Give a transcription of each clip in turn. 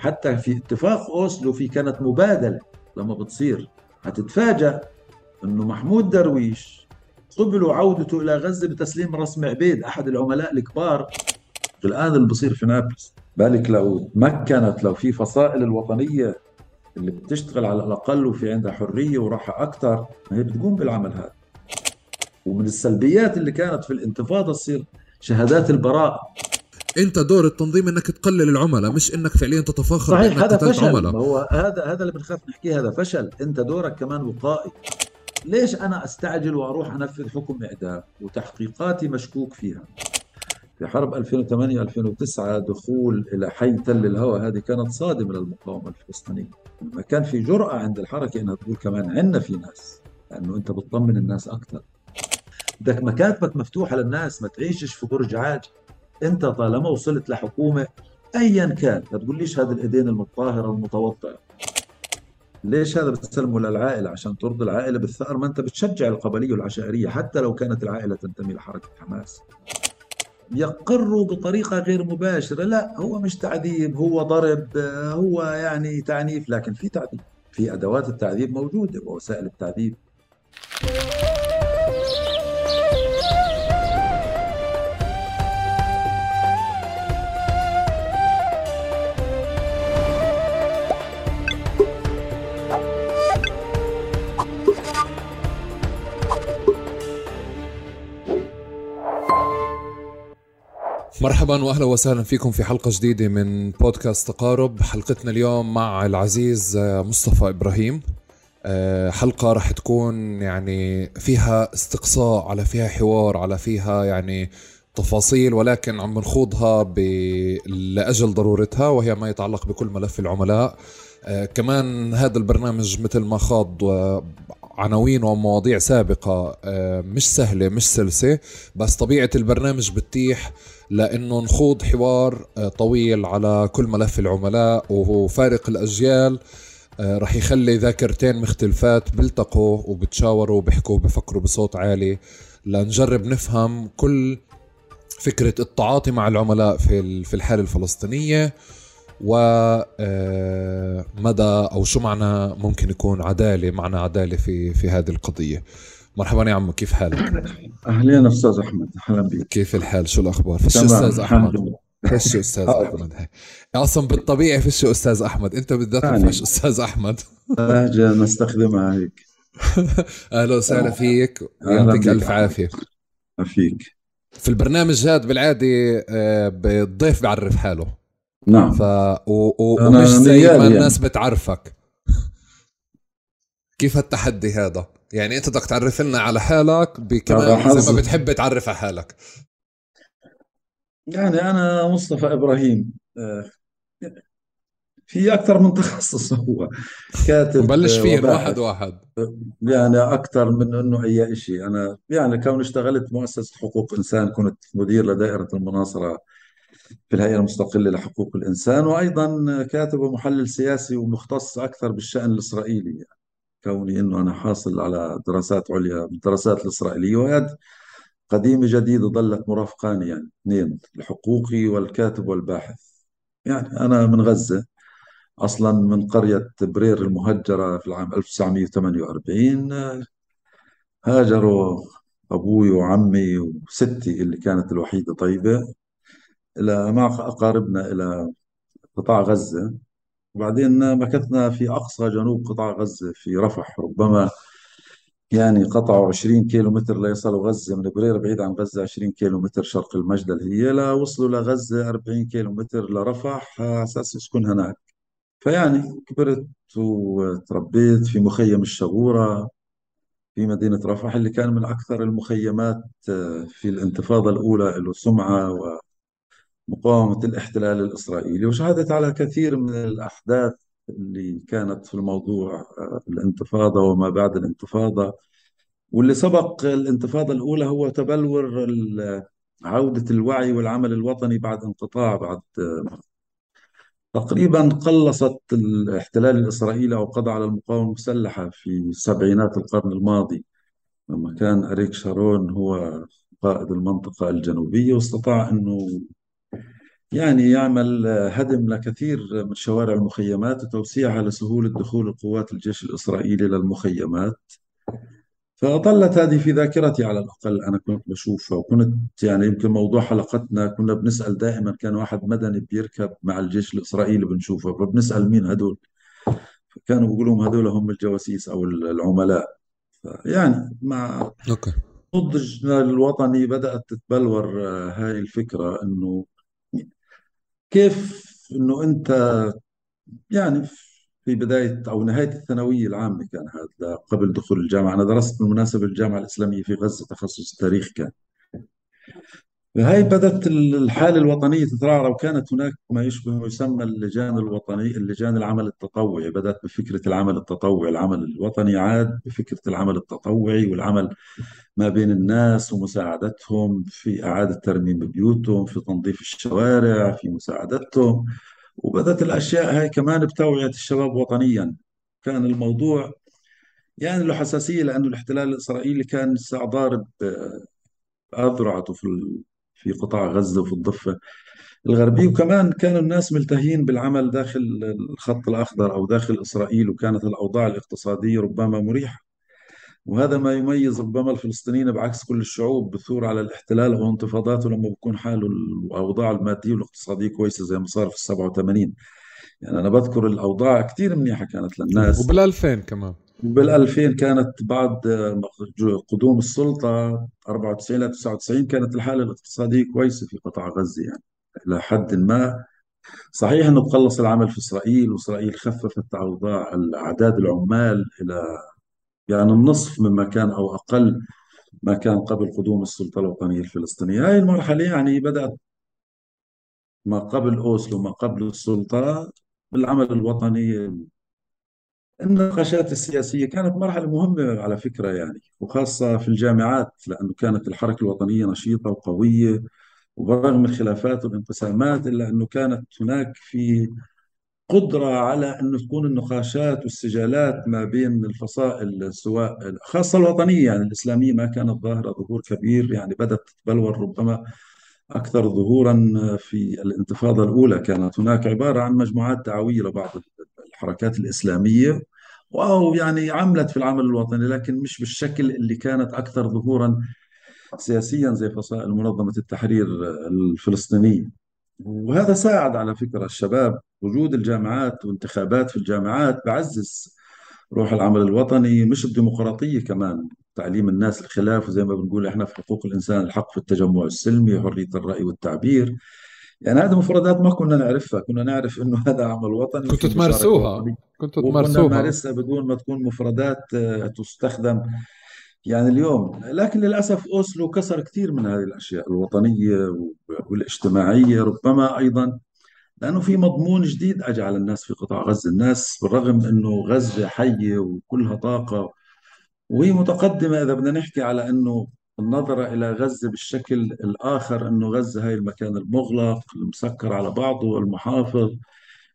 حتى في اتفاق أوسلو في كانت مبادلة لما بتصير. هتتفاجأ أنه محمود درويش قبلوا عودته إلى غزة بتسليم رسمي عبيد أحد العملاء الكبار. الآن اللي بصير في نابلس. بالك لو تمكنت لو في فصائل الوطنية اللي بتشتغل على الأقل وفي عندها حرية وراحة أكثر هي بتقوم بالعمل هذا. ومن السلبيات اللي كانت في الانتفاضة تصير شهادات البراءة. انت دور التنظيم انك تقلل العملاء مش انك فعليا تتفاخر صحيح هذا فشل. عملاء. هو هذا هذا اللي بنخاف نحكيه هذا فشل. انت دورك كمان وقائي. ليش أنا أستعجل وأروح أنفذ حكم إعدام وتحقيقاتي مشكوك فيها؟ في حرب 2008 2009 دخول إلى حي تل الهوى هذه كانت صادمة للمقاومة الفلسطينية. ما كان في جرأة عند الحركة إنها تقول كمان عندنا في ناس لأنه أنت بتطمن الناس أكثر بدك مكاتبك مفتوحة للناس ما تعيشش في برج عاج انت طالما وصلت لحكومة ايا كان. ما تقوليش هذه الايدين المطهره المتوضئه ليش هذا بتسلمه للعائلة؟ عشان ترضي العائلة بالثأر ما أنت بتشجع القبلية والعشائرية حتى لو كانت العائلة تنتمي لحركة حماس. يقروا بطريقة غير مباشرة. لا هو مش تعذيب هو ضرب هو يعني تعنيف. لكن في تعذيب. في أدوات التعذيب موجودة ووسائل التعذيب. مرحبا واهلا وسهلا فيكم في حلقة جديدة من بودكاست تقارب. حلقتنا اليوم مع العزيز آه، مصطفى إبراهيم. آه، حلقة راح تكون يعني فيها استقصاء على فيها حوار على فيها يعني تفاصيل ولكن عم بنخوضها ب... لأجل ضرورتها وهي ما يتعلق بكل ملف العملاء. آه كمان هذا البرنامج مثل ما خاض عناوين ومواضيع سابقة مش سهلة مش سلسة بس طبيعة البرنامج بتيح لأنه نخوض حوار آه، طويل على كل ملف العملاء وهو فارق الأجيال. آه، رح يخلي ذاكرتين مختلفات بيلتقوا وبتشاوروا وبيحكوا وبفكروا بصوت عالي لنجرب نفهم كل فكرة التعاطي مع العملاء في في الحالة الفلسطينية ومدى آه، أو شو معنى ممكن يكون عدالة معنى عدالة في في هذه القضية. مرحبا يا عمو كيف حالك؟ أهلين أستاذ أحمد أهلا بك. كيف الحال؟ شو الأخبار؟ فيش أستاذ أحمد. فيش أستاذ أحمد. هي. أصلا بالطبيعي فيش أستاذ أحمد. أنت بالذات ما فيش أستاذ أحمد. لهجه نستخدمها هيك. أهلا وسهلا فيك ويعطيك ألف عافية. فيك في البرنامج هذا بالعادة الضيف آه، بيعرف حاله. نعم. ف و... و... ومش زي ما الناس يعني. بتعرفك. كيف التحدي هذا؟ يعني انت بدك تعرف لنا على حالك بكمان زي ما بتحب تعرف على حالك. يعني أنا مصطفى إبراهيم آه، في أكثر من تخصص هو كاتب نبلش فيه واحد واحد. يعني أكثر من إنه أي شيء أنا يعني كون اشتغلت مؤسسة حقوق انسان كنت مدير لدائرة المناصرة في الهيئة المستقلة لحقوق الإنسان وأيضا كاتب ومحلل سياسي ومختص أكثر بالشأن الإسرائيلي. يعني. كوني إنه أنا حاصل على دراسات عليا بالدراسات الاسرائيليه وهذه قديمة جديدة ظلت مرافقاني يعني اثنين الحقوقي والكاتب والباحث. يعني أنا من غزة أصلا من قرية برير المهجرة في العام 1948 هاجروا أبوي وعمي وستي اللي كانت الوحيدة طيبة إلى مع أقاربنا إلى قطاع غزة. وبعدين مكثنا في أقصى جنوب قطاع غزة في رفح ربما يعني قطعوا 20 كيلو متر ليصلوا غزة من برير بعيد عن غزة 20 كيلو متر شرق المجدل. هي لا وصلوا لغزة 40 كيلو متر لرفح على أساس يسكن هناك. فيعني كبرت وتربيت في مخيم الشغورة في مدينة رفح اللي كان من أكثر المخيمات في الانتفاضة الأولى له سمعة مقاومة الاحتلال الإسرائيلي. وشهدت على كثير من الأحداث اللي كانت في الموضوع آه، الانتفاضة وما بعد الانتفاضة. واللي سبق الانتفاضة الأولى هو تبلور عودة الوعي والعمل الوطني بعد انقطاع بعد آه، تقريبا قلصت الاحتلال الإسرائيلي أو قضى على المقاومة المسلحة في سبعينات القرن الماضي. لما كان أريك شارون هو قائد المنطقة الجنوبية واستطاع أنه يعني يعمل هدم لكثير من شوارع المخيمات وتوسيعها لسهولة دخول القوات الجيش الإسرائيلي للمخيمات فظلت هذه في ذاكرتي على الأقل أنا كنت بشوفها وكنت يعني يمكن موضوع حلقتنا كنا بنسأل دائما كان واحد مدني بيركب مع الجيش الإسرائيلي بنشوفه فبنسأل مين هدول؟ كانوا بيقولوا هذول هم الجواسيس أو العملاء. يعني مع نضجنا الوطني بدأت تتبلور آه، هاي الفكرة إنه كيف إنه أنت يعني في بداية أو نهاية الثانوية العامة كان هذا قبل دخول الجامعة؟ أنا درست بالمناسبة الجامعة الإسلامية في غزة تخصص التاريخ كان. هاي بدأت الحالة الوطنية تترعرع وكانت هناك ما يشبه ما يسمى اللجان الوطنية اللجان العمل التطوعي. بدأت بفكرة العمل التطوعي. العمل الوطني عاد بفكرة العمل التطوعي والعمل ما بين الناس ومساعدتهم في إعادة ترميم بيوتهم في تنظيف الشوارع في مساعدتهم. وبدأت الأشياء هاي كمان بتوعية الشباب وطنيا. كان الموضوع يعني له حساسية لأنه الاحتلال الإسرائيلي كان لسه ضارب أذرعته في في قطاع غزة وفي الضفة الغربية. وكمان كانوا الناس ملتهين بالعمل داخل الخط الأخضر أو داخل إسرائيل وكانت الأوضاع الاقتصادية ربما مريحة. وهذا ما يميز ربما الفلسطينيين بعكس كل الشعوب بثور على الاحتلال أو انتفاضاته لما بكون حاله الأوضاع المادية والاقتصادية كويسة زي ما صار في السبعة وثمانين. يعني أنا بذكر الأوضاع كثير منيحة كانت للناس. وبال2000 كمان. وبال2000 كانت بعد قدوم السلطة 94 ل 99 كانت الحالة الاقتصادية كويسة في قطاع غزة يعني إلى حد ما. صحيح أنه تخلص العمل في إسرائيل وإسرائيل خففت أعداد العمال إلى يعني النصف مما كان أو أقل ما كان قبل قدوم السلطة الوطنية الفلسطينية. هاي المرحلة يعني بدأت ما قبل أوسلو ما قبل السلطة بالعمل الوطني النقاشات السياسية كانت مرحلة مهمة على فكرة يعني وخاصة في الجامعات لأنه كانت الحركة الوطنية نشيطة وقوية وبرغم الخلافات والانقسامات إلا أنه كانت هناك في قدرة على أن تكون النقاشات والسجالات ما بين الفصائل سواء خاصة الوطنية يعني الإسلامية ما كانت ظاهرة ظهور كبير يعني بدأت تتبلور ربما أكثر ظهورا في الانتفاضة الأولى. كانت هناك عبارة عن مجموعات دعوية لبعض الحركات الإسلامية أو يعني عملت في العمل الوطني لكن مش بالشكل اللي كانت أكثر ظهورا سياسيا زي فصائل منظمة التحرير الفلسطينية. وهذا ساعد على فكرة الشباب وجود الجامعات وانتخابات في الجامعات بعزز روح العمل الوطني مش الديمقراطية كمان تعليم الناس الخلاف وزي ما بنقول إحنا في حقوق الإنسان الحق في التجمع السلمي حرية الرأي والتعبير. يعني هذه مفردات ما كنا نعرفها. كنا نعرف إنه هذا عمل وطني كنتوا تمارسوها؟ كنتوا وكنا تمارسوها نمارسها بدون ما تكون مفردات آه، تستخدم. يعني اليوم لكن للأسف أوسلو كسر كثير من هذه الأشياء الوطنية والاجتماعية. ربما أيضا لأنه في مضمون جديد أجى على الناس في قطاع غزة. الناس بالرغم أنه غزة حية وكلها طاقة وهي متقدمة إذا بدنا نحكي على أنه النظرة إلى غزة بالشكل الآخر أنه غزة هاي المكان المغلق المسكر على بعضه المحافظ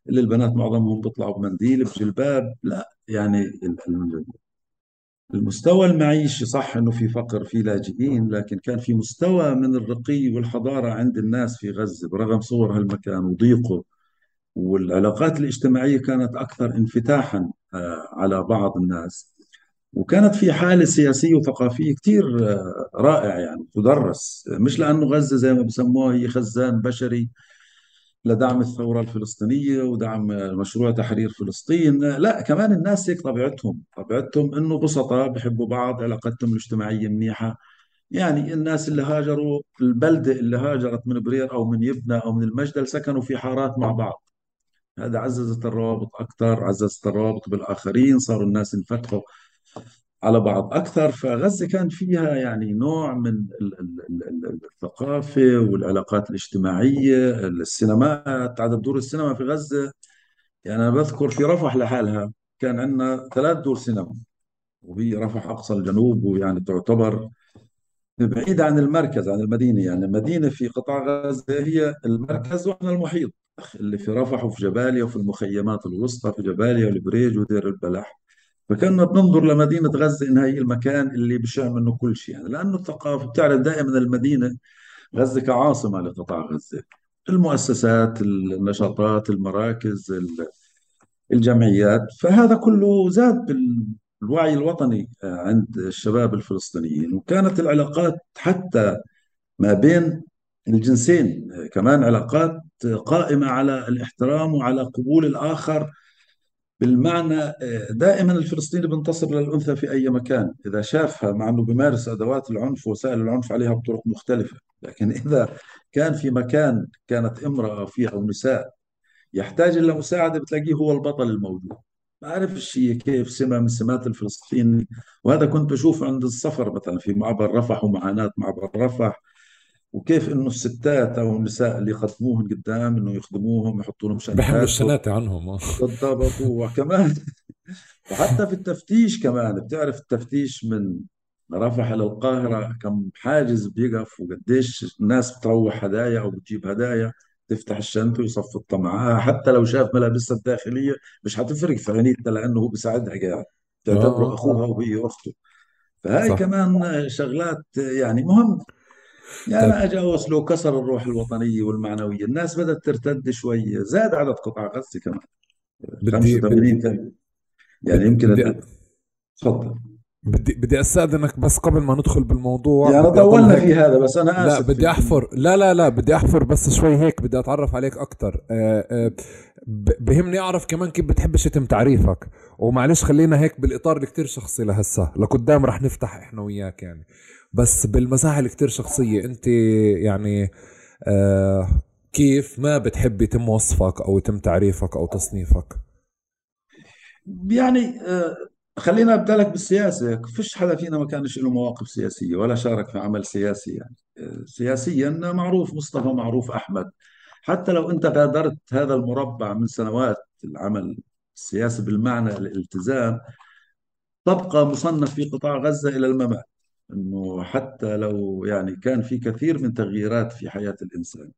اللي البنات معظمهم بيطلعوا بمنديل بجلباب لا يعني ال- ال- المستوى المعيشي صح أنه في فقر في لاجئين لكن كان في مستوى من الرقي والحضارة عند الناس في غزة برغم صور هالمكان وضيقه. والعلاقات الاجتماعية كانت أكثر انفتاحا آه، على بعض الناس. وكانت في حالة سياسية وثقافية كثير آه، رائع يعني تدرس. مش لأنه غزة زي ما بسموها هي خزان بشري لدعم الثورة الفلسطينية ودعم مشروع تحرير فلسطين. لا كمان الناس هيك طبيعتهم. طبيعتهم إنه بسطاء بحبوا بعض علاقتهم الاجتماعية منيحة. يعني الناس اللي هاجروا البلدة اللي هاجرت من برير أو من يبنى أو من المجدل سكنوا في حارات مع بعض. هذا عززت الروابط أكثر عززت الروابط بالآخرين صاروا الناس انفتحوا. على بعض. أكثر فغزة كان فيها يعني نوع من ال- ال- ال- ال- الثقافة والعلاقات الاجتماعية السينمات عدد دور السينما في غزة. يعني أنا بذكر في رفح لحالها كان عندنا ثلاث دور سينما وهي رفح أقصى الجنوب ويعني تعتبر بعيدة عن المركز عن المدينة. يعني المدينة في قطاع غزة هي المركز وإحنا المحيط اللي في رفح وفي جباليا وفي المخيمات الوسطى في جباليا والبريج ودير البلح. فكنا بننظر لمدينة غزة إنها هي المكان اللي بشع منه كل شيء. يعني لأنه الثقافة بتعرف دائما المدينة غزة كعاصمة لقطاع غزة. المؤسسات النشاطات المراكز الجمعيات. فهذا كله زاد بالوعي الوطني عند الشباب الفلسطينيين. وكانت العلاقات حتى ما بين الجنسين كمان علاقات قائمة على الاحترام وعلى قبول الآخر بالمعنى دائما الفلسطيني بينتصر للأنثى في أي مكان. إذا شافها مع أنه بيمارس أدوات العنف ووسائل العنف عليها بطرق مختلفة لكن إذا كان في مكان كانت امرأة فيه أو نساء يحتاج إلى مساعدة بتلاقيه هو البطل الموجود. ما أعرفش هي كيف سمة من سمات الفلسطيني. وهذا كنت بشوفه عند السفر مثلا في معبر رفح ومعاناة معبر رفح. وكيف إنه الستات أو النساء اللي يخدموهم قدام إنه يخدموهم يحطوا لهم بحملوا شنطات الشناتة عنهم. آه. بالضبط وكمان وحتى في التفتيش كمان بتعرف التفتيش من رفح إلى القاهرة كم حاجز بيقف وقديش الناس بتروح هدايا أو بتجيب هدايا تفتح الشنطة ويصفطها معاها حتى لو شاف ملابسها الداخلية مش حتفرق في عينيتها لأنه هو بيساعدها قاعد تعتبره آه. أخوها وهي أخته. فهاي صح. كمان شغلات يعني مهم. يعني طيب. أجي أوصله كسر الروح الوطنية والمعنوية. الناس بدأت ترتد شوية. زاد عدد قطاع غزة كمان. بدي 85 بدي كان يعني بدي بدي يمكن تفضل. بدي بدي استاذنك بس قبل ما ندخل بالموضوع يعني طولنا في هذا بس أنا لا آسف في بدي الكلمة أحفر. لا لا لا بدي أحفر بس شوي هيك بدي أتعرف عليك أكثر بهمني أعرف كمان كيف بتحبش يتم تعريفك. ومعلش خلينا هيك بالإطار اللي كتير شخصي لهسه. لقدام رح نفتح إحنا وياك يعني. بس بالمزاحة اللي كتير شخصية انت يعني آه كيف ما بتحب يتم وصفك أو يتم تعريفك أو تصنيفك؟ يعني آه، خلينا أبدأ لك بالسياسة. فيش حدا فينا ما كانش له مواقف سياسية ولا شارك في عمل سياسي يعني. آه، سياسيا معروف مصطفى معروف أحمد. حتى لو أنت غادرت هذا المربع من سنوات العمل السياسي بالمعنى الالتزام تبقى مصنف في قطاع غزة إلى الممات. إنه حتى لو يعني كان في كثير من تغييرات في حياة الإنسان.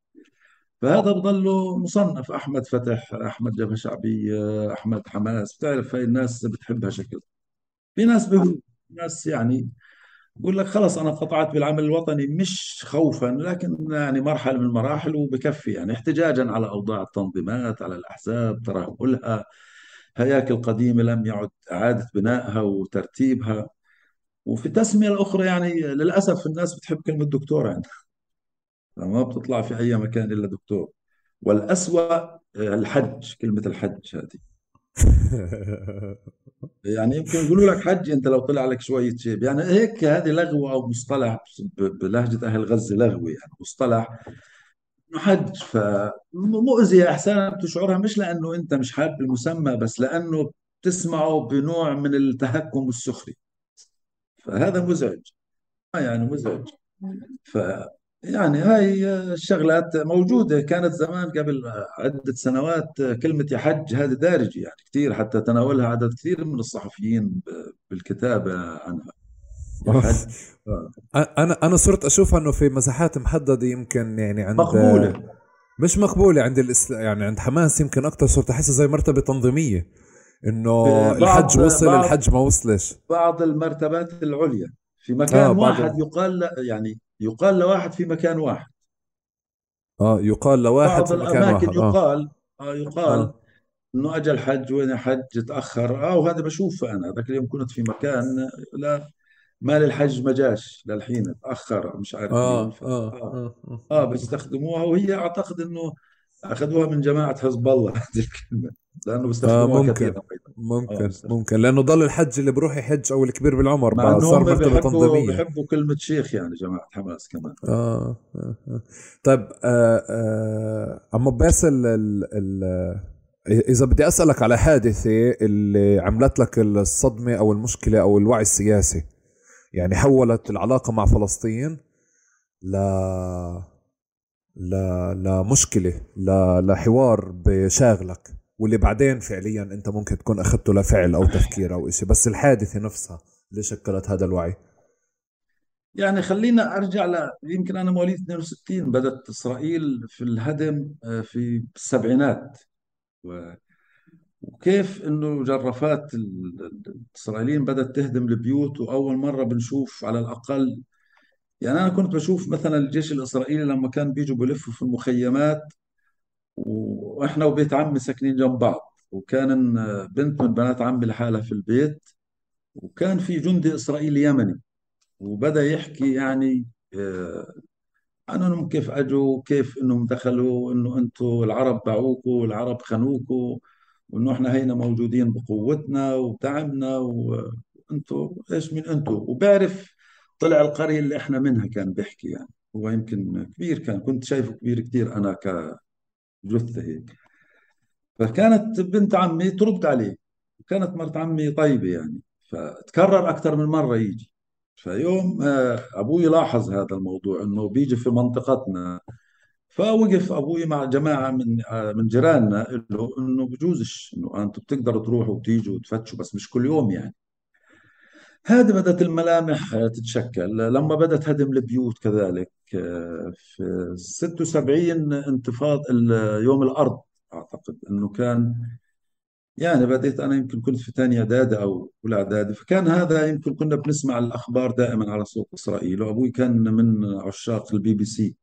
فهذا بضله مصنف أحمد فتح أحمد جبهة شعبية أحمد حماس. بتعرف هاي الناس بتحبها شكل. في ناس بيقول ناس يعني بقول لك خلص أنا قطعت بالعمل الوطني مش خوفا لكن يعني مرحلة من المراحل وبكفي يعني احتجاجا على أوضاع التنظيمات على الأحزاب ترهلها هياكل قديمة لم يعد إعادة بنائها وترتيبها. وفي التسمية الأخرى يعني للأسف الناس بتحب كلمة دكتور عندها ما بتطلع في أي مكان إلا دكتور. والأسوأ الحج كلمة الحج هذه. يعني يمكن يقولوا لك حج أنت لو طلع لك شوية شيب يعني هيك هذه لغوة أو مصطلح بلهجة أهل غزة لغوي. يعني مصطلح حج. فمؤذيه احسانا بتشعرها مش لأنه أنت مش حابب المسمى بس لأنه بتسمعه بنوع من التهكم والسخريه فهذا مزعج. آه يعني مزعج. ف يعني هاي الشغلات موجودة. كانت زمان قبل عدة سنوات كلمة يحج هذه دارجة يعني كثير حتى تناولها عدد كثير من الصحفيين بالكتابة عنها. آه. أنا أنا صرت اشوفها إنه في مساحات محددة يمكن يعني عند مقبولة. مش مقبولة عند الإسل... يعني عند حماس يمكن أكثر صرت أحسها زي مرتبة تنظيمية. إنه الحج وصل الحج ما وصلش. بعض المرتبات العليا. في مكان بعض واحد يقال ل- يعني يقال لواحد في مكان واحد. آه يقال لواحد بعض في مكان الأماكن واحد. آه. يقال آه يقال آه. إنه أجى الحج وين حج تأخر. آه وهذا بشوفه أنا. ذاك اليوم كنت في مكان لا مال الحج ما جاش. للحين تأخر مش عارف آه مين ف... آه. آه آه. آه بيستخدموها وهي أعتقد إنه أخذوها من جماعة حزب الله. هذه الكلمة. لأنه آه بيستخدموها ممكن كثيرا آه ممكن بيستخدموها ممكن لأنه ضل الحج اللي بروح يحج أو الكبير بالعمر انه صار هم مرتبة بيحبوا تنظيمية بيحبوا كلمة شيخ يعني جماعة حماس كمان آه. آه. آه. طيب آه. آه. أما باسل ال... ال... إذا بدي أسألك على حادثة اللي عملت لك الصدمة أو المشكلة أو الوعي السياسي يعني حولت العلاقة مع فلسطين ل ل لمشكلة ل... لحوار بشاغلك واللي بعدين فعليا أنت ممكن تكون أخذته لفعل أو تفكير أو شيء بس الحادثة نفسها اللي شكلت هذا الوعي؟ يعني خلينا أرجع ل يمكن أنا مواليد 62 بدأت إسرائيل في الهدم آه، في السبعينات. و- وكيف إنه جرافات ال- ال- الإسرائيليين بدأت تهدم البيوت وأول مرة بنشوف على الأقل يعني أنا كنت بشوف مثلا الجيش الإسرائيلي لما كان بيجوا بلفوا في المخيمات وإحنا وبيت عمي ساكنين جنب بعض وكان بنت من بنات عمي لحالها في البيت وكان في جندي إسرائيلي يمني وبدأ يحكي يعني آه، عن انهم كيف أجوا كيف إنهم دخلوا إنه أنتم العرب باعوكوا والعرب خانوكوا وإنه إحنا هينا موجودين بقوتنا وبدعمنا وأنتم إيش من أنتم وبعرف طلع القرية اللي إحنا منها كان بيحكي يعني هو يمكن كبير كان كنت شايفه كبير كثير أنا كجثة هيك. فكانت بنت عمي ترد عليه وكانت مرت عمي طيبة يعني فتكرر أكثر من مرة يجي. فيوم آه، أبوي لاحظ هذا الموضوع أنه بيجي في منطقتنا. فوقف أبوي مع جماعة من آه، من جيراننا له أنه بجوزش أنه أنتم بتقدروا تروحوا وتيجوا وتفتشوا بس مش كل يوم يعني. هذه بدأت الملامح آه، تتشكل. لما بدأت هدم البيوت كذلك في 76 انتفاض يوم الأرض أعتقد أنه كان. يعني بديت أنا يمكن كنت في ثانية إعدادي أو أولى إعدادي فكان هذا يمكن كنا بنسمع الأخبار دائما على صوت إسرائيل وأبوي كان من عشاق البي بي سي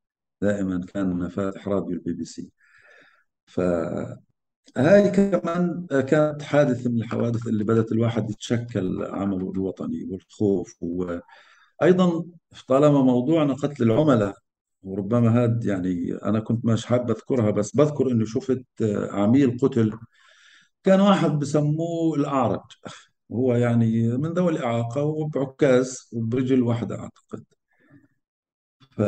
دائما كان فاتح راديو البي بي سي. فهاي كمان كانت حادثة من الحوادث اللي بدأت الواحد يتشكل عمله الوطني والخوف. وأيضا طالما موضوعنا قتل العملاء وربما هاد يعني أنا كنت مش حابب أذكرها بس بذكر إني شفت عميل قتل كان واحد بسموه الأعرج. هو يعني من ذوي الإعاقة وبعكاز وبرجل واحدة أعتقد. ف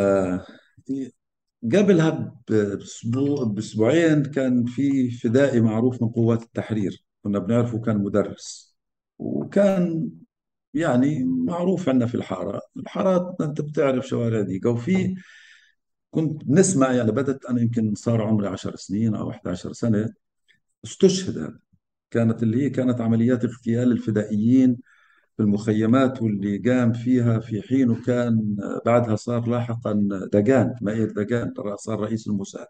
قبلها بأسبوع بأسبوعين كان في فدائي معروف من قوات التحرير. كنا بنعرفه كان مدرس. وكان يعني معروف عندنا في الحارة. الحارات أنت بتعرف شوارع ديقة. وفي كنت بنسمع يعني بدت أنا يمكن صار عمري 10 سنين أو 11 سنة استشهد هذا. كانت اللي هي كانت عمليات اغتيال الفدائيين في المخيمات واللي قام فيها في حين وكان بعدها صار لاحقا دقان مائير دقان صار رئيس الموساد.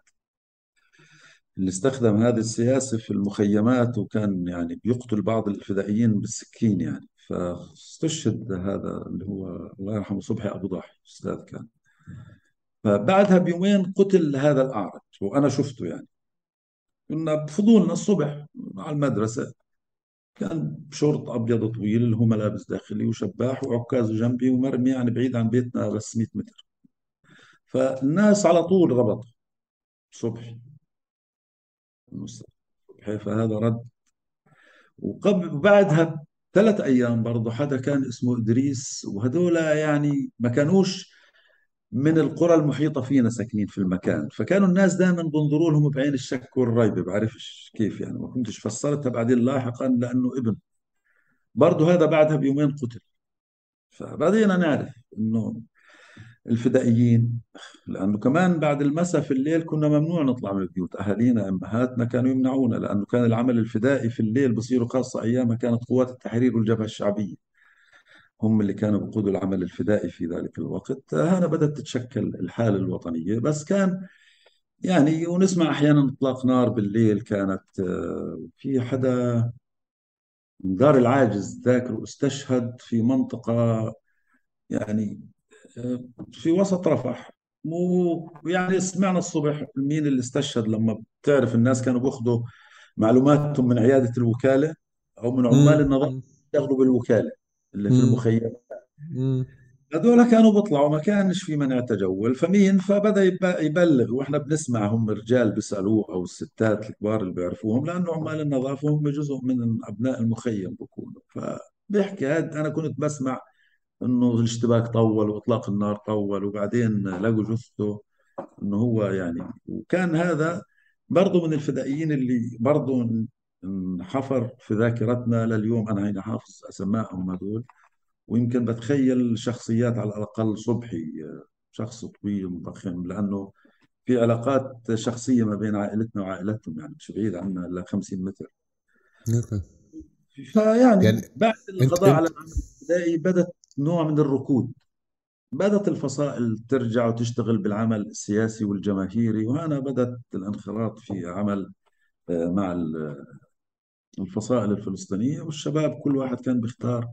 اللي استخدم هذه السياسة في المخيمات وكان يعني بيقتل بعض الفدائيين بالسكين يعني. فاستشهد هذا اللي هو الله يرحمه صبحي أبو ضاحي أستاذ كان. فبعدها بيومين قتل هذا الأعرج وأنا شفته يعني. كنا بفضولنا الصبح على المدرسة كان بشورت أبيض طويل اللي هو ملابس داخلي وشباح وعكاز جنبي ومرمي يعني بعيد عن بيتنا بس 100 متر. فالناس على طول ربطوا. صبحي صبحي فهذا رد. وقبل بعدها ثلاث أيام برضه حدا كان اسمه إدريس وهذول يعني ما كانوش من القرى المحيطة فينا ساكنين في المكان. فكانوا الناس دائما بنظروا لهم بعين الشك والريبة بعرفش كيف يعني. ما كنتش فسرتها بعدين لاحقا لأنه ابن. برضه هذا بعدها بيومين قتل. فبدينا نعرف إنه الفدائيين لأنه كمان بعد المساء في الليل كنا ممنوع نطلع من البيوت. أهالينا أمهاتنا كانوا يمنعونا لأنه كان العمل الفدائي في الليل بصيروا خاصة أيامها كانت قوات التحرير والجبهة الشعبية. هم اللي كانوا بيقودوا العمل الفدائي في ذلك الوقت. هنا بدأت تتشكل الحالة الوطنية. بس كان يعني ونسمع أحيانا إطلاق نار بالليل كانت آه، في حدا من دار العاجز ذاكر استشهد في منطقة يعني آه، في وسط رفح. ويعني سمعنا الصبح مين اللي استشهد لما بتعرف الناس كانوا بياخذوا معلوماتهم من عيادة الوكالة أو من عمال النظافة يشتغلوا بالوكالة. اللي في المخيم. هذول كانوا بيطلعوا ما كانش في منع تجول. فمين؟ فبدأ يبلغ وإحنا بنسمع هم رجال بيسألوه أو الستات الكبار اللي بيعرفوهم لأنه عمال النظافه هم جزء من أبناء المخيم بكونوا. فبيحكي هاد أنا كنت بسمع إنه الاشتباك طول وإطلاق النار طول وبعدين لقوا جثته إنه هو يعني وكان هذا برضه من الفدائيين اللي برضه انحفر في ذاكرتنا لليوم أنا هيني حافظ اسمائهم هذول. ويمكن بتخيل شخصيات على الأقل صبحي شخص طويل مضخم لأنه في علاقات شخصية ما بين عائلتنا وعائلتهم يعني مش بعيد عنا إلا 50 متر. فيعني يعني بعد القضاء على العمل الابتدائي بدت نوع من الركود. بدت الفصائل ترجع وتشتغل بالعمل السياسي والجماهيري وهنا بدت الانخراط في عمل آه، مع الفصائل الفلسطينية والشباب كل واحد كان بيختار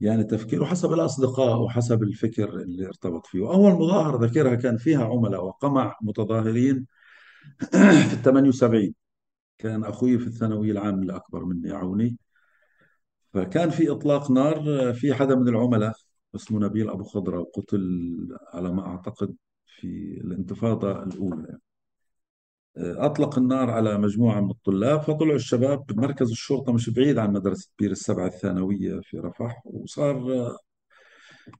يعني تفكير وحسب الأصدقاء وحسب الفكر اللي ارتبط فيه. أول مظاهرة ذكرها كان فيها عملاء وقمع متظاهرين في ال 78 كان أخوي في الثانوية العامة الأكبر مني عوني فكان في إطلاق نار في حدا من العملاء اسمه نبيل أبو خضرة وقتل على ما أعتقد في الانتفاضة الأولى. أطلق النار على مجموعة من الطلاب فطلعوا الشباب مركز الشرطة مش بعيد عن مدرسة بير السبعة الثانوية في رفح وصار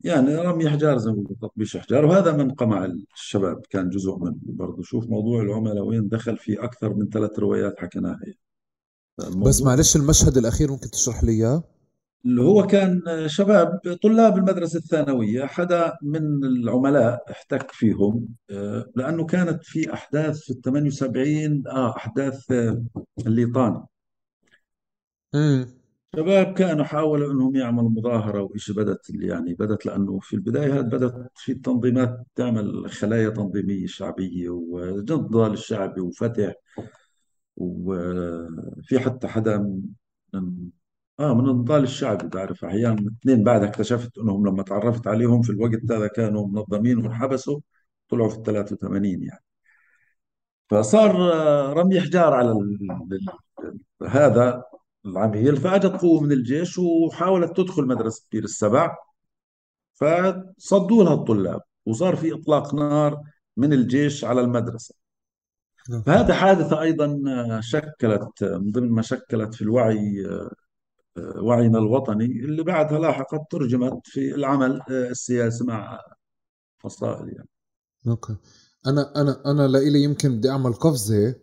يعني رمي أحجار زي ما تطبيش أحجار وهذا من قمع الشباب كان جزء منه برضه. شوف موضوع العملاء وين دخل في أكثر من ثلاث روايات حكيناها. بس معلش المشهد الأخير ممكن تشرح لي إياه؟ اللي هو كان شباب طلاب المدرسة الثانوية حدا من العملاء احتك فيهم آه، لأنه كانت في أحداث في ال 78 آه أحداث آه، الليطان. امم شباب كانوا حاولوا إنهم يعملوا مظاهرة وإيش بدت اللي يعني بدت لأنه في البداية بدت في التنظيمات تعمل خلايا تنظيمية شعبية وجنضال الشعبي وفتح وفي حتى حدا من آه من النضال الشعبي بعرف أحيانا اثنين بعدها اكتشفت إنهم لما تعرفت عليهم في الوقت هذا كانوا منظمين وانحبسوا طلعوا في ال 83 يعني. فصار آه، رمي حجار على ال- ال- هذا العميل فأجت قوة من الجيش وحاولت تدخل مدرسة بير السبع فصدوا لها الطلاب وصار في إطلاق نار من الجيش على المدرسة. Okay فهذه حادثة أيضا آه، شكلت آه، من ضمن ما شكلت في الوعي آه، وعينا الوطني اللي بعدها لاحقا ترجمت في العمل آه، السياسي مع فصائل يعني. Okay. أنا أنا أنا لإلي يمكن بدي أعمل قفزة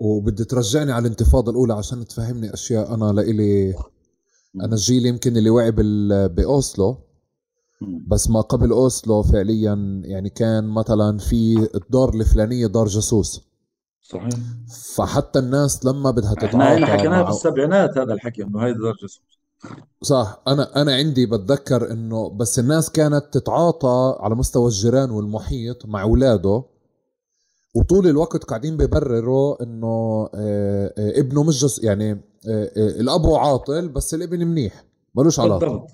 وبدي ترجعني على الانتفاضة الأولى عشان تفهمني أشياء أنا لإلي أنا الجيل يمكن اللي وعي بأوسلو. بس ما قبل أوسلو فعليا يعني كان مثلا في الدار الفلانية دار جاسوس. صحيح. فحتى الناس لما بدها إحنا هنا تتعاطى حكيناها في مع السبعينات هذا الحكي إنه هاي درجه سوس صح. أنا أنا عندي بتذكر إنه بس الناس كانت تتعاطى على مستوى الجيران والمحيط مع أولاده وطول الوقت قاعدين بيبرروا إنه آه، آه، ابنه مش جس يعني آه، الابو عاطل بس الابن منيح ملوش علاقة. بالضبط.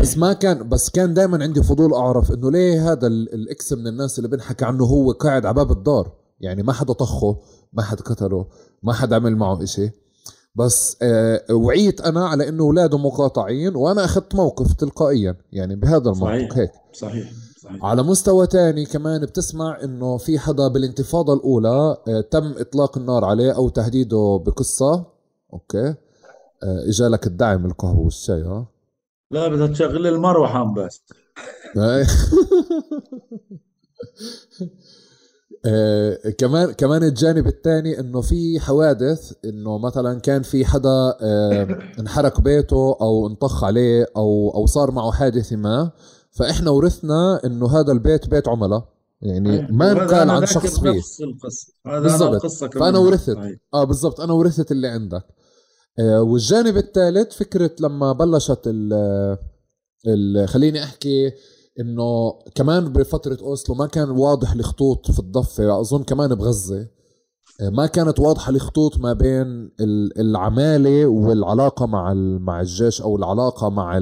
بس ما كان بس كان دائما عندي فضول أعرف إنه ليه هذا ال- الاكس من الناس اللي بنحكى عنه هو قاعد على باب الدار. يعني ما حدا طخه ما حدا قتله ما حدا عمل معه إشي. بس آه، وعيت أنا على إنه اولاده مقاطعين وأنا أخذت موقف تلقائيا يعني بهذا المنطق صحيح. هيك. صحيح صحيح. على مستوى تاني كمان بتسمع إنه في حدا بالانتفاضة الأولى آه، تم إطلاق النار عليه أو تهديده بقصة. أوكي. آه، إجالك الدعم القهوة والشاي ها؟ لا بدها تشغل المروحة بس. آه، كمان كمان الجانب الثاني إنه في حوادث إنه مثلا كان في حدا آه، انحرق بيته أو انطخ عليه أو أو صار معه حادثه ما. فإحنا ورثنا إنه هذا البيت بيت عملاء. يعني ما وهذا انقال عن شخص فيه. نفس القصة. هذا القصة كمان. فأنا ورثت. صحيح آه بالضبط. أنا ورثت اللي عندك. آه والجانب الثالث فكرة لما بلشت ال ال خليني أحكي إنه كمان بفترة أوسلو ما كان واضح الخطوط في الضفة أظن كمان بغزة آه، ما كانت واضحة الخطوط ما بين ال- العمالة والعلاقة مع مع الجيش أو العلاقة مع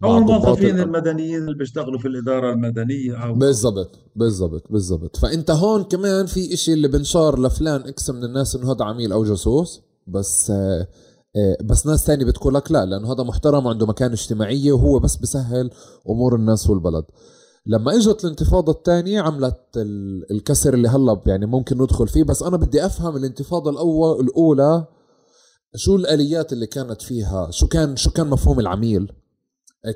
مع الموظفين. المدنيين اللي بيشتغلوا في الإدارة المدنية أو بالضبط بالضبط بالضبط فأنت هون كمان في إشي اللي بنشار لفلان إكس من الناس إنه هذا عميل أو جاسوس بس آه، بس ناس تاني بتقول لك لا لأنه هذا محترم وعنده مكان اجتماعية وهو بس بسهل أمور الناس والبلد. لما إجت الانتفاضة الثانية عملت ال- الكسر اللي هلأ يعني ممكن ندخل فيه بس أنا بدي أفهم الانتفاضة الأول الأولى شو الآليات اللي كانت فيها؟ شو كان شو كان مفهوم العميل؟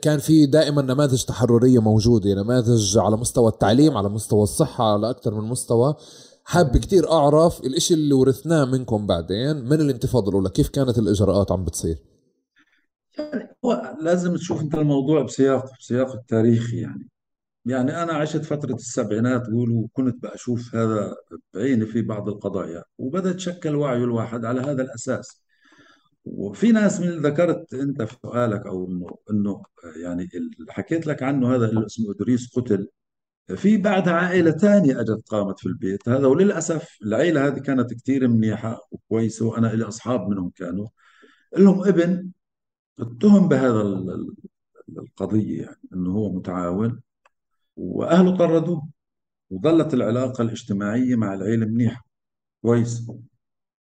كان في دائما نماذج تحررية موجودة نماذج على مستوى التعليم على مستوى الصحة على أكثر من مستوى. حاب كتير أعرف الإشي اللي ورثناه منكم بعدين من الانتفاضة الأولى؟ كيف كانت الإجراءات عم بتصير؟ يعني هو لازم تشوف أنت الموضوع بسياق بسياق التاريخي يعني. يعني أنا عشت فترة السبعينات قول وكنت بشوف هذا بعيني في بعض القضايا وبدا يتشكل وعي الواحد على هذا الأساس. وفي ناس من اللي ذكرت أنت في سؤالك أو إنه إنه يعني اللي حكيت لك عنه هذا اللي اسمه إدريس قتل. في بعدها عائلة ثانية أجت قامت في البيت. هذا وللأسف العائلة هذه كانت كثير منيحة وكويسة وأنا لي أصحاب منهم كانوا. لهم ابن اتهم بهذا ال- ال- القضية يعني أنه هو متعاون وأهله طردوه وظلت العلاقة الاجتماعية مع العيلة منيحة كويس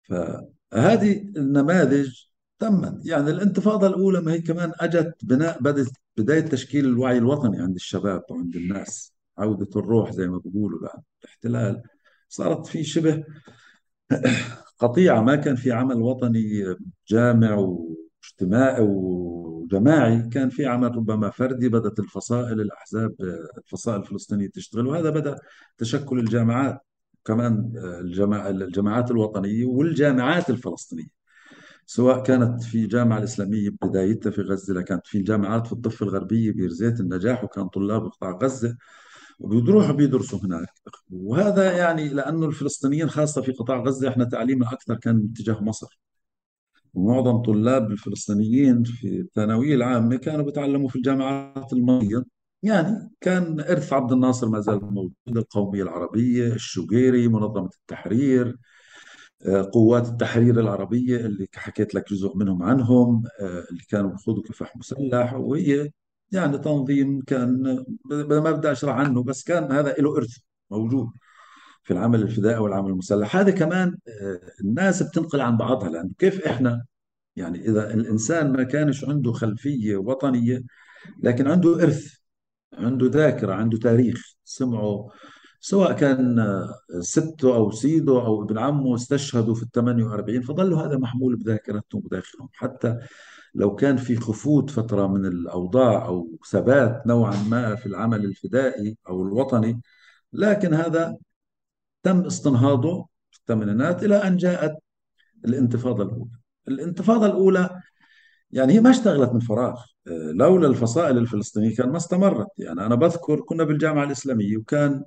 فهذه النماذج تمت. يعني الانتفاضة الأولى ما هي كمان أجت بناء بداية تشكيل الوعي الوطني عند الشباب وعند الناس. عودة الروح زي ما بيقولوا بعد الاحتلال. صارت في شبه قطيعة ما كان في عمل وطني جامع واجتماعي وجماعي كان في عمل ربما فردي بدأت الفصائل الأحزاب الفصائل الفلسطينية تشتغل وهذا بدأ تشكل الجامعات كمان الجماع الجماعات الوطنية والجامعات الفلسطينية. سواء كانت في جامعة الإسلامية بدايتها في غزة كانت في جامعات في الضفة الغربية بيرزيت النجاح وكان طلاب قطاع غزة. وبيروحوا بيدرسوا هناك. وهذا يعني لأنه الفلسطينيين خاصة في قطاع غزة إحنا تعليمنا أكثر كان اتجاه مصر. ومعظم طلاب الفلسطينيين في الثانوية العامة كانوا بيتعلموا في الجامعات المصرية يعني كان إرث عبد الناصر ما زال موجود القومية العربية الشقيري منظمة التحرير آه، قوات التحرير العربية اللي حكيت لك جزء منهم عنهم آه، اللي كانوا بيخوضوا كفاح مسلح وهي يعني تنظيم كان ما بدي أشرح عنه بس كان هذا له إرث موجود في العمل الفدائي والعمل المسلح. هذا كمان آه، الناس بتنقل عن بعضها لأنه كيف إحنا يعني إذا الإنسان ما كانش عنده خلفية وطنية لكن عنده إرث عنده ذاكرة عنده تاريخ سمعه سواء كان آه، سته أو سيده أو ابن عمه استشهدوا في الثمانية وأربعين فظل هذا محمول بذاكرتهم بداخلهم حتى لو كان في خفوت فترة من الأوضاع أو ثبات نوعا ما في العمل الفدائي أو الوطني لكن هذا تم استنهاضه في الثمانينات إلى أن جاءت الانتفاضة الأولى. الانتفاضة الأولى يعني هي ما اشتغلت من فراغ. آه، لولا الفصائل الفلسطينية كان ما استمرت. يعني أنا بذكر كنا بالجامعة الإسلامية وكان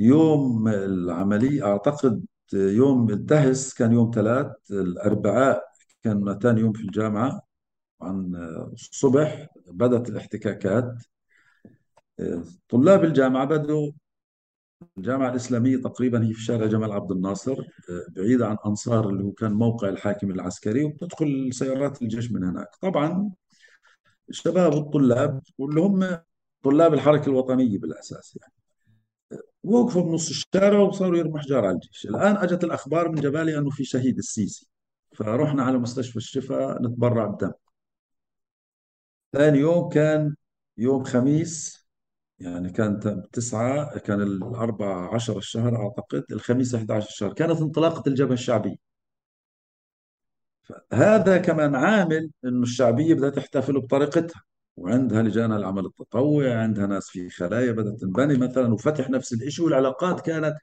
يوم العملية أعتقد يوم الدهس كان يوم ثلاث الأربعاء كان ثاني يوم في الجامعة. عن الصبح بدأت الاحتكاكات. طلاب الجامعة بدوا الجامعة الإسلامية تقريبا هي في شارع جمال عبد الناصر بعيدة عن أنصار اللي هو كان موقع الحاكم العسكري وبتدخل سيارات الجيش من هناك. طبعا الشباب والطلاب واللي هم طلاب الحركة الوطنية بالأساس يعني وقفوا بنص الشارع وصاروا يرموا حجار على الجيش. الآن أجت الأخبار من جبالي أنه في شهيد السيسي فرحنا على مستشفى الشفاء نتبرع بدم. ثاني يوم كان يوم خميس يعني كان تسعة كان الأربع عشر الشهر أعتقد الخميس 11 الشهر. كانت انطلاقة الجبهة الشعبية. هذا كمان عامل إنه الشعبية بدها تحتفل بطريقتها. وعندها لجان العمل التطوعي عندها ناس في خلايا بدها تنبني مثلا وفتح نفس الشيء والعلاقات كانت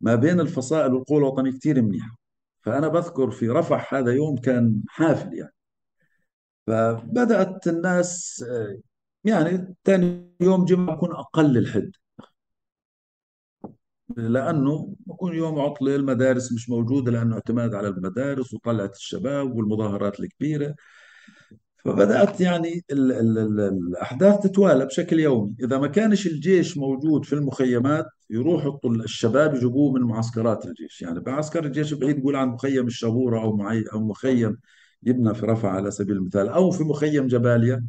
ما بين الفصائل والقوى الوطنية كثير منيحة. فأنا بذكر في رفح هذا يوم كان حافل يعني. فبدأت الناس يعني ثاني يوم جمعة يكون أقل الحد. لأنه بكون يوم عطله المدارس مش موجودة لأنه اعتماد على المدارس وطلعت الشباب والمظاهرات الكبيرة. فبدأت يعني ال ال ال الأحداث تتوالى بشكل يومي. إذا ما كانش الجيش موجود في المخيمات يروحوا الشباب يجيبوه من معسكرات الجيش. يعني بعسكر الجيش بعيد يقول عن مخيم الشبورة أو معي أو مخيم يبنى في رفح على سبيل المثال أو في مخيم جباليا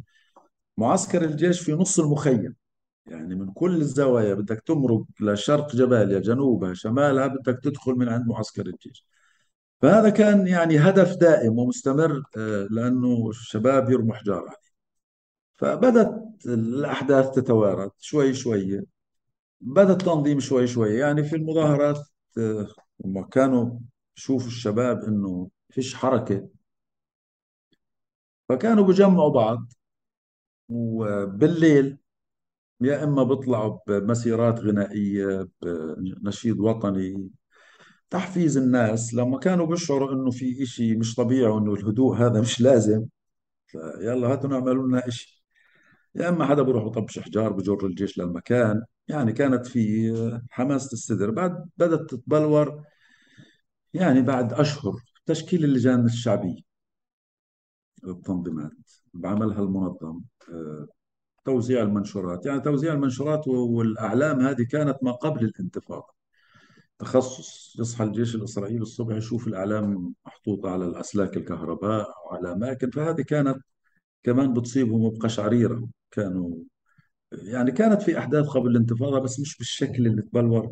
معسكر الجيش في نص المخيم. يعني من كل الزوايا بدك تمرق لشرق جباليا جنوبها شمالها بدك تدخل من عند معسكر الجيش. فهذا كان يعني هدف دائم ومستمر آه، لأنه الشباب يرموا حجارة فبدت الأحداث تتوارد شوي شوي. بدأ التنظيم شوي شوي. يعني في المظاهرات آه، هم كانوا يشوفوا الشباب إنه فيش حركة. فكانوا بجمعوا بعض وبالليل يا إما بيطلعوا بمسيرات غنائية بنشيد وطني. تحفيز الناس لما كانوا بيشعروا إنه في إشي مش طبيعي وإنه الهدوء هذا مش لازم يلا هاتوا نعملوا لنا إشي. يا إما حدا بيروح يطبش حجار بجر الجيش للمكان. يعني كانت في حماسة الصدر بعد بدأت تتبلور يعني بعد أشهر تشكيل اللجان الشعبية. التنظيمات بعملها المنظم آه، توزيع المنشورات. يعني توزيع المنشورات والأعلام هذه كانت ما قبل الانتفاضة. تخصص يصحى الجيش الإسرائيلي الصبح يشوف الأعلام محطوطة على الأسلاك الكهرباء أو على أماكن فهذه كانت كمان بتصيبهم بقشعريرة كانوا يعني كانت في أحداث قبل الانتفاضة بس مش بالشكل اللي تبلور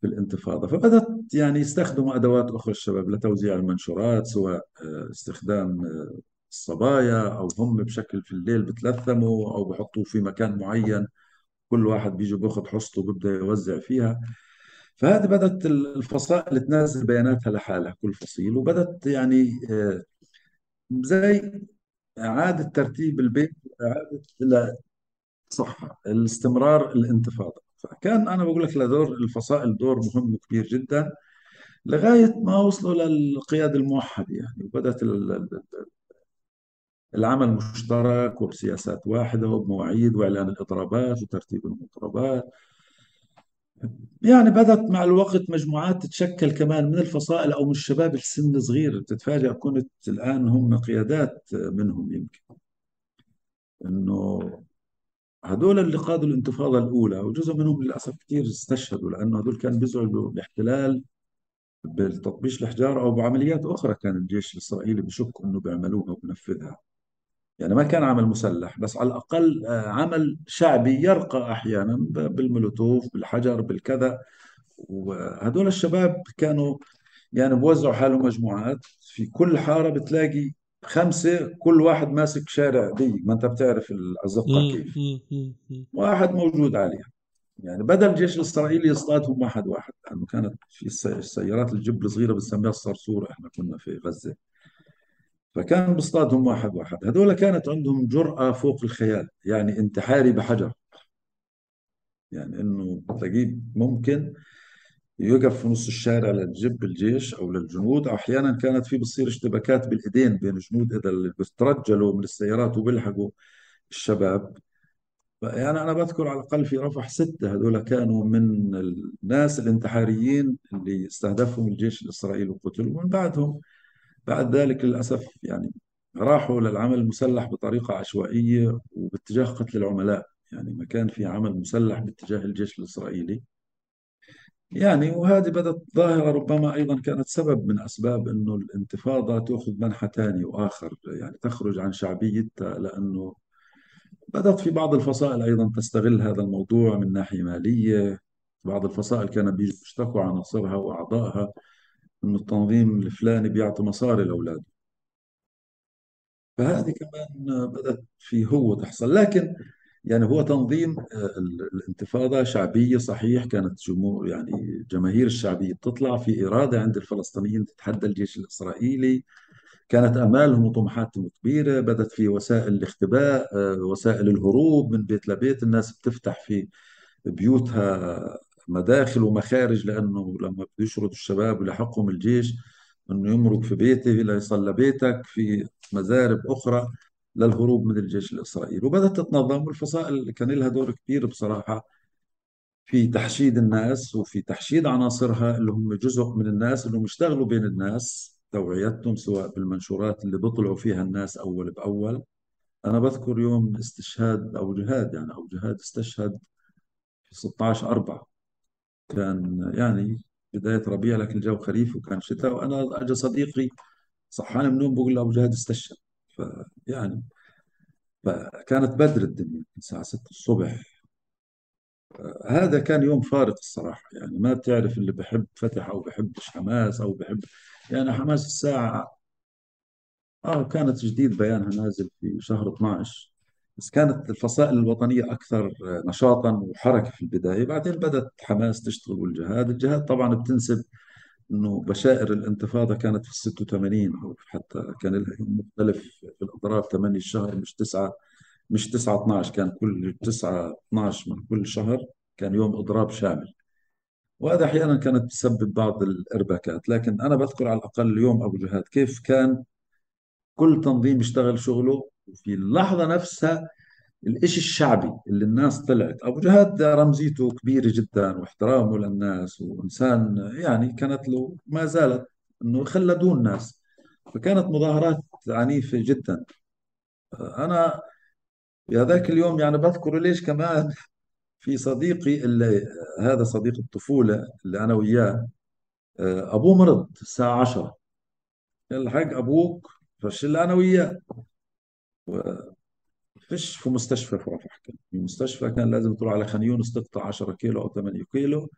في الانتفاضة. فبدأت يعني يستخدموا أدوات أخرى الشباب لتوزيع المنشورات سواء آه، استخدام آه، الصبايا أو هم بشكل في الليل بتلثموا أو بحطوه في مكان معين. كل واحد بيجي بياخذ حصته وبيبدأ يوزع فيها. فهذه بدأت الفصائل تنزل بياناتها لحالها كل فصيل. وبدأت يعني آه، زي إعادة ترتيب البيت لا صح الاستمرار الانتفاضة. فكان أنا بقول لك لدور الفصائل دور مهم وكبير جدا لغاية ما وصلوا للقيادة الموحدة يعني. ال- العمل مشترك وبسياسات واحدة وبمواعيد وإعلان الإضرابات وترتيب المضربات. يعني بدأت مع الوقت مجموعات تتشكل كمان من الفصائل أو من الشباب السن صغير بتتفاجأ كنت الآن هم قيادات منهم يمكن. إنه هذول اللي قادوا الانتفاضة الأولى وجزء منهم للأسف كثير استشهدوا لأنه هذول كانوا بيزعلوا الاحتلال بالتطبيش الحجار أو بعمليات أخرى كان الجيش الإسرائيلي بشك أنه بيعملوها وبنفذها. يعني ما كان عمل مسلح بس على الأقل آه، عمل شعبي يرقى أحيانا ب- بالمولوتوف بالحجر بالكذا. وهدول الشباب كانوا يعني بوزعوا حالهم مجموعات. في كل حارة بتلاقي خمسة كل واحد ماسك شارع ضيق ما أنت بتعرف الأزقة مم، كيف. واحد موجود عليها. يعني بدل الجيش الإسرائيلي يصطادهم واحد واحد. لأنه كانت في الس- السيارات الجب الصغيرة بنسميها الصرصور إحنا كنا في غزة. فكان بيصطادهم واحد واحد. هذول كانت عندهم جرأة فوق الخيال يعني انتحاري بحجر. يعني إنه تلاقيه ممكن يقف في نص الشارع لتجب الجيش أو للجنود. أو أحيانا كانت في بتصير اشتباكات بالإيدين بين الجنود إذا اللي بترجلوا من السيارات وبيلحقوا الشباب. يعني أنا بذكر على الأقل في رفح ستة هذول كانوا من الناس الانتحاريين اللي استهدفهم الجيش الإسرائيلي وقتلوا. ومن بعدهم بعد ذلك للأسف يعني راحوا للعمل المسلح بطريقة عشوائية وباتجاه قتل العملاء. يعني ما كان في عمل مسلح باتجاه الجيش الإسرائيلي. يعني وهذه بدت ظاهرة ربما أيضا كانت سبب من أسباب أنه الانتفاضة تأخذ منحى ثاني وآخر يعني تخرج عن شعبيتها لأنه بدأت في بعض الفصائل أيضا تستغل هذا الموضوع من ناحية مالية. بعض الفصائل كانوا بيجوا يشتكوا عناصرها وأعضائها. أنه التنظيم الفلاني بيعطي مصاري لأولاده. فهذه كمان بدأت في هو تحصل. لكن يعني هو تنظيم آه، ال- الانتفاضة شعبية صحيح كانت جمهور يعني جماهير الشعبية بتطلع في إرادة عند الفلسطينيين تتحدى الجيش الإسرائيلي. كانت آمالهم وطموحاتهم كبيرة بدت في وسائل الاختباء آه، وسائل الهروب من بيت لبيت. الناس بتفتح في بيوتها مداخل ومخارج لأنه لما بده يشردوا الشباب ويلحقهم الجيش أنه يمرق في بيته ليصل لبيتك في مزارب أخرى للهروب من الجيش الإسرائيلي. وبدأت تتنظم والفصائل كان لها دور كبير بصراحة في تحشيد الناس وفي تحشيد عناصرها اللي هم جزء من الناس اللي هم يشتغلوا بين الناس توعيتهم سواء بالمنشورات اللي بيطلعوا فيها الناس أول بأول. أنا بذكر يوم استشهاد أو جهاد يعني أو جهاد استشهد في 16 4 كان يعني بداية ربيع لكن الجو خريف وكان شتاء. وأنا أجى صديقي صحاني من النوم بقول له أبو جهاد استشهد. فيعني فكانت بدر الدنيا الساعة 6 الصبح. هذا كان يوم فارق الصراحة. يعني ما بتعرف اللي بحب فتح أو بحبش حماس أو بحب يعني حماس الساعة آه كانت جديد بيانها نازل في شهر 12 بس كانت الفصائل الوطنية أكثر نشاطا وحركة في البداية. بعدين بدأت حماس تشتغل والجهاد. الجهاد طبعا بتنسب إنه بشائر الانتفاضة كانت في ال 86 أو حتى كان لها مختلف في الاضراب 8 الشهر مش 9 مش 9 12 كان كل 9 12 من كل شهر كان يوم إضراب شامل. وهذا أحيانا كانت تسبب بعض الإرباكات. لكن أنا بذكر على الأقل يوم أبو جهاد كيف كان كل تنظيم يشتغل شغله وفي اللحظة نفسها الإشي الشعبي اللي الناس طلعت. أبو جهاد رمزيته كبيرة جدا واحترامه للناس وإنسان يعني كانت له ما زالت أنه يخلدون الناس فكانت مظاهرات عنيفة جدا. أنا في هذاك اليوم يعني بذكر ليش كمان في صديقي اللي هذا صديق الطفولة اللي أنا وياه أبوه مرض الساعة 10 الحق أبوك فش اللي أنا وياه. فيش في مستشفى في رفح كان في مستشفى كان لازم تروح على خان يونس تقطع 10 كيلو أو 8 كيلو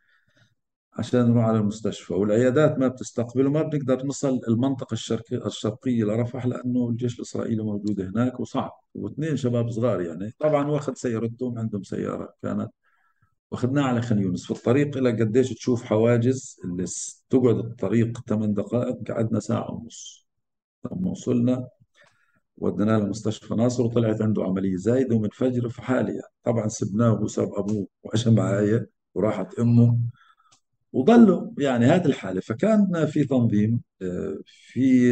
عشان نروح على المستشفى. والعيادات ما بتستقبل وما بنقدر نصل المنطقة الشرقية الشرقية لرفح لأنه الجيش الإسرائيلي موجود هناك وصعب. واثنين شباب صغار يعني. طبعا واخذ سيارتهم عندهم سيارة كانت واخذناها على خان يونس. في الطريق إلى قديش تشوف حواجز اللي تقعد الطريق ثمان دقائق قعدنا ساعة ونص. لما وصلنا وديناه لمستشفى ناصر وطلعت عنده عملية. زايدة ومن فجر في حالي يعني. طبعا سبناه وساب أبوه وأجى معايا وراحت أمه وظلوا يعني هذه الحالة. فكان في تنظيم في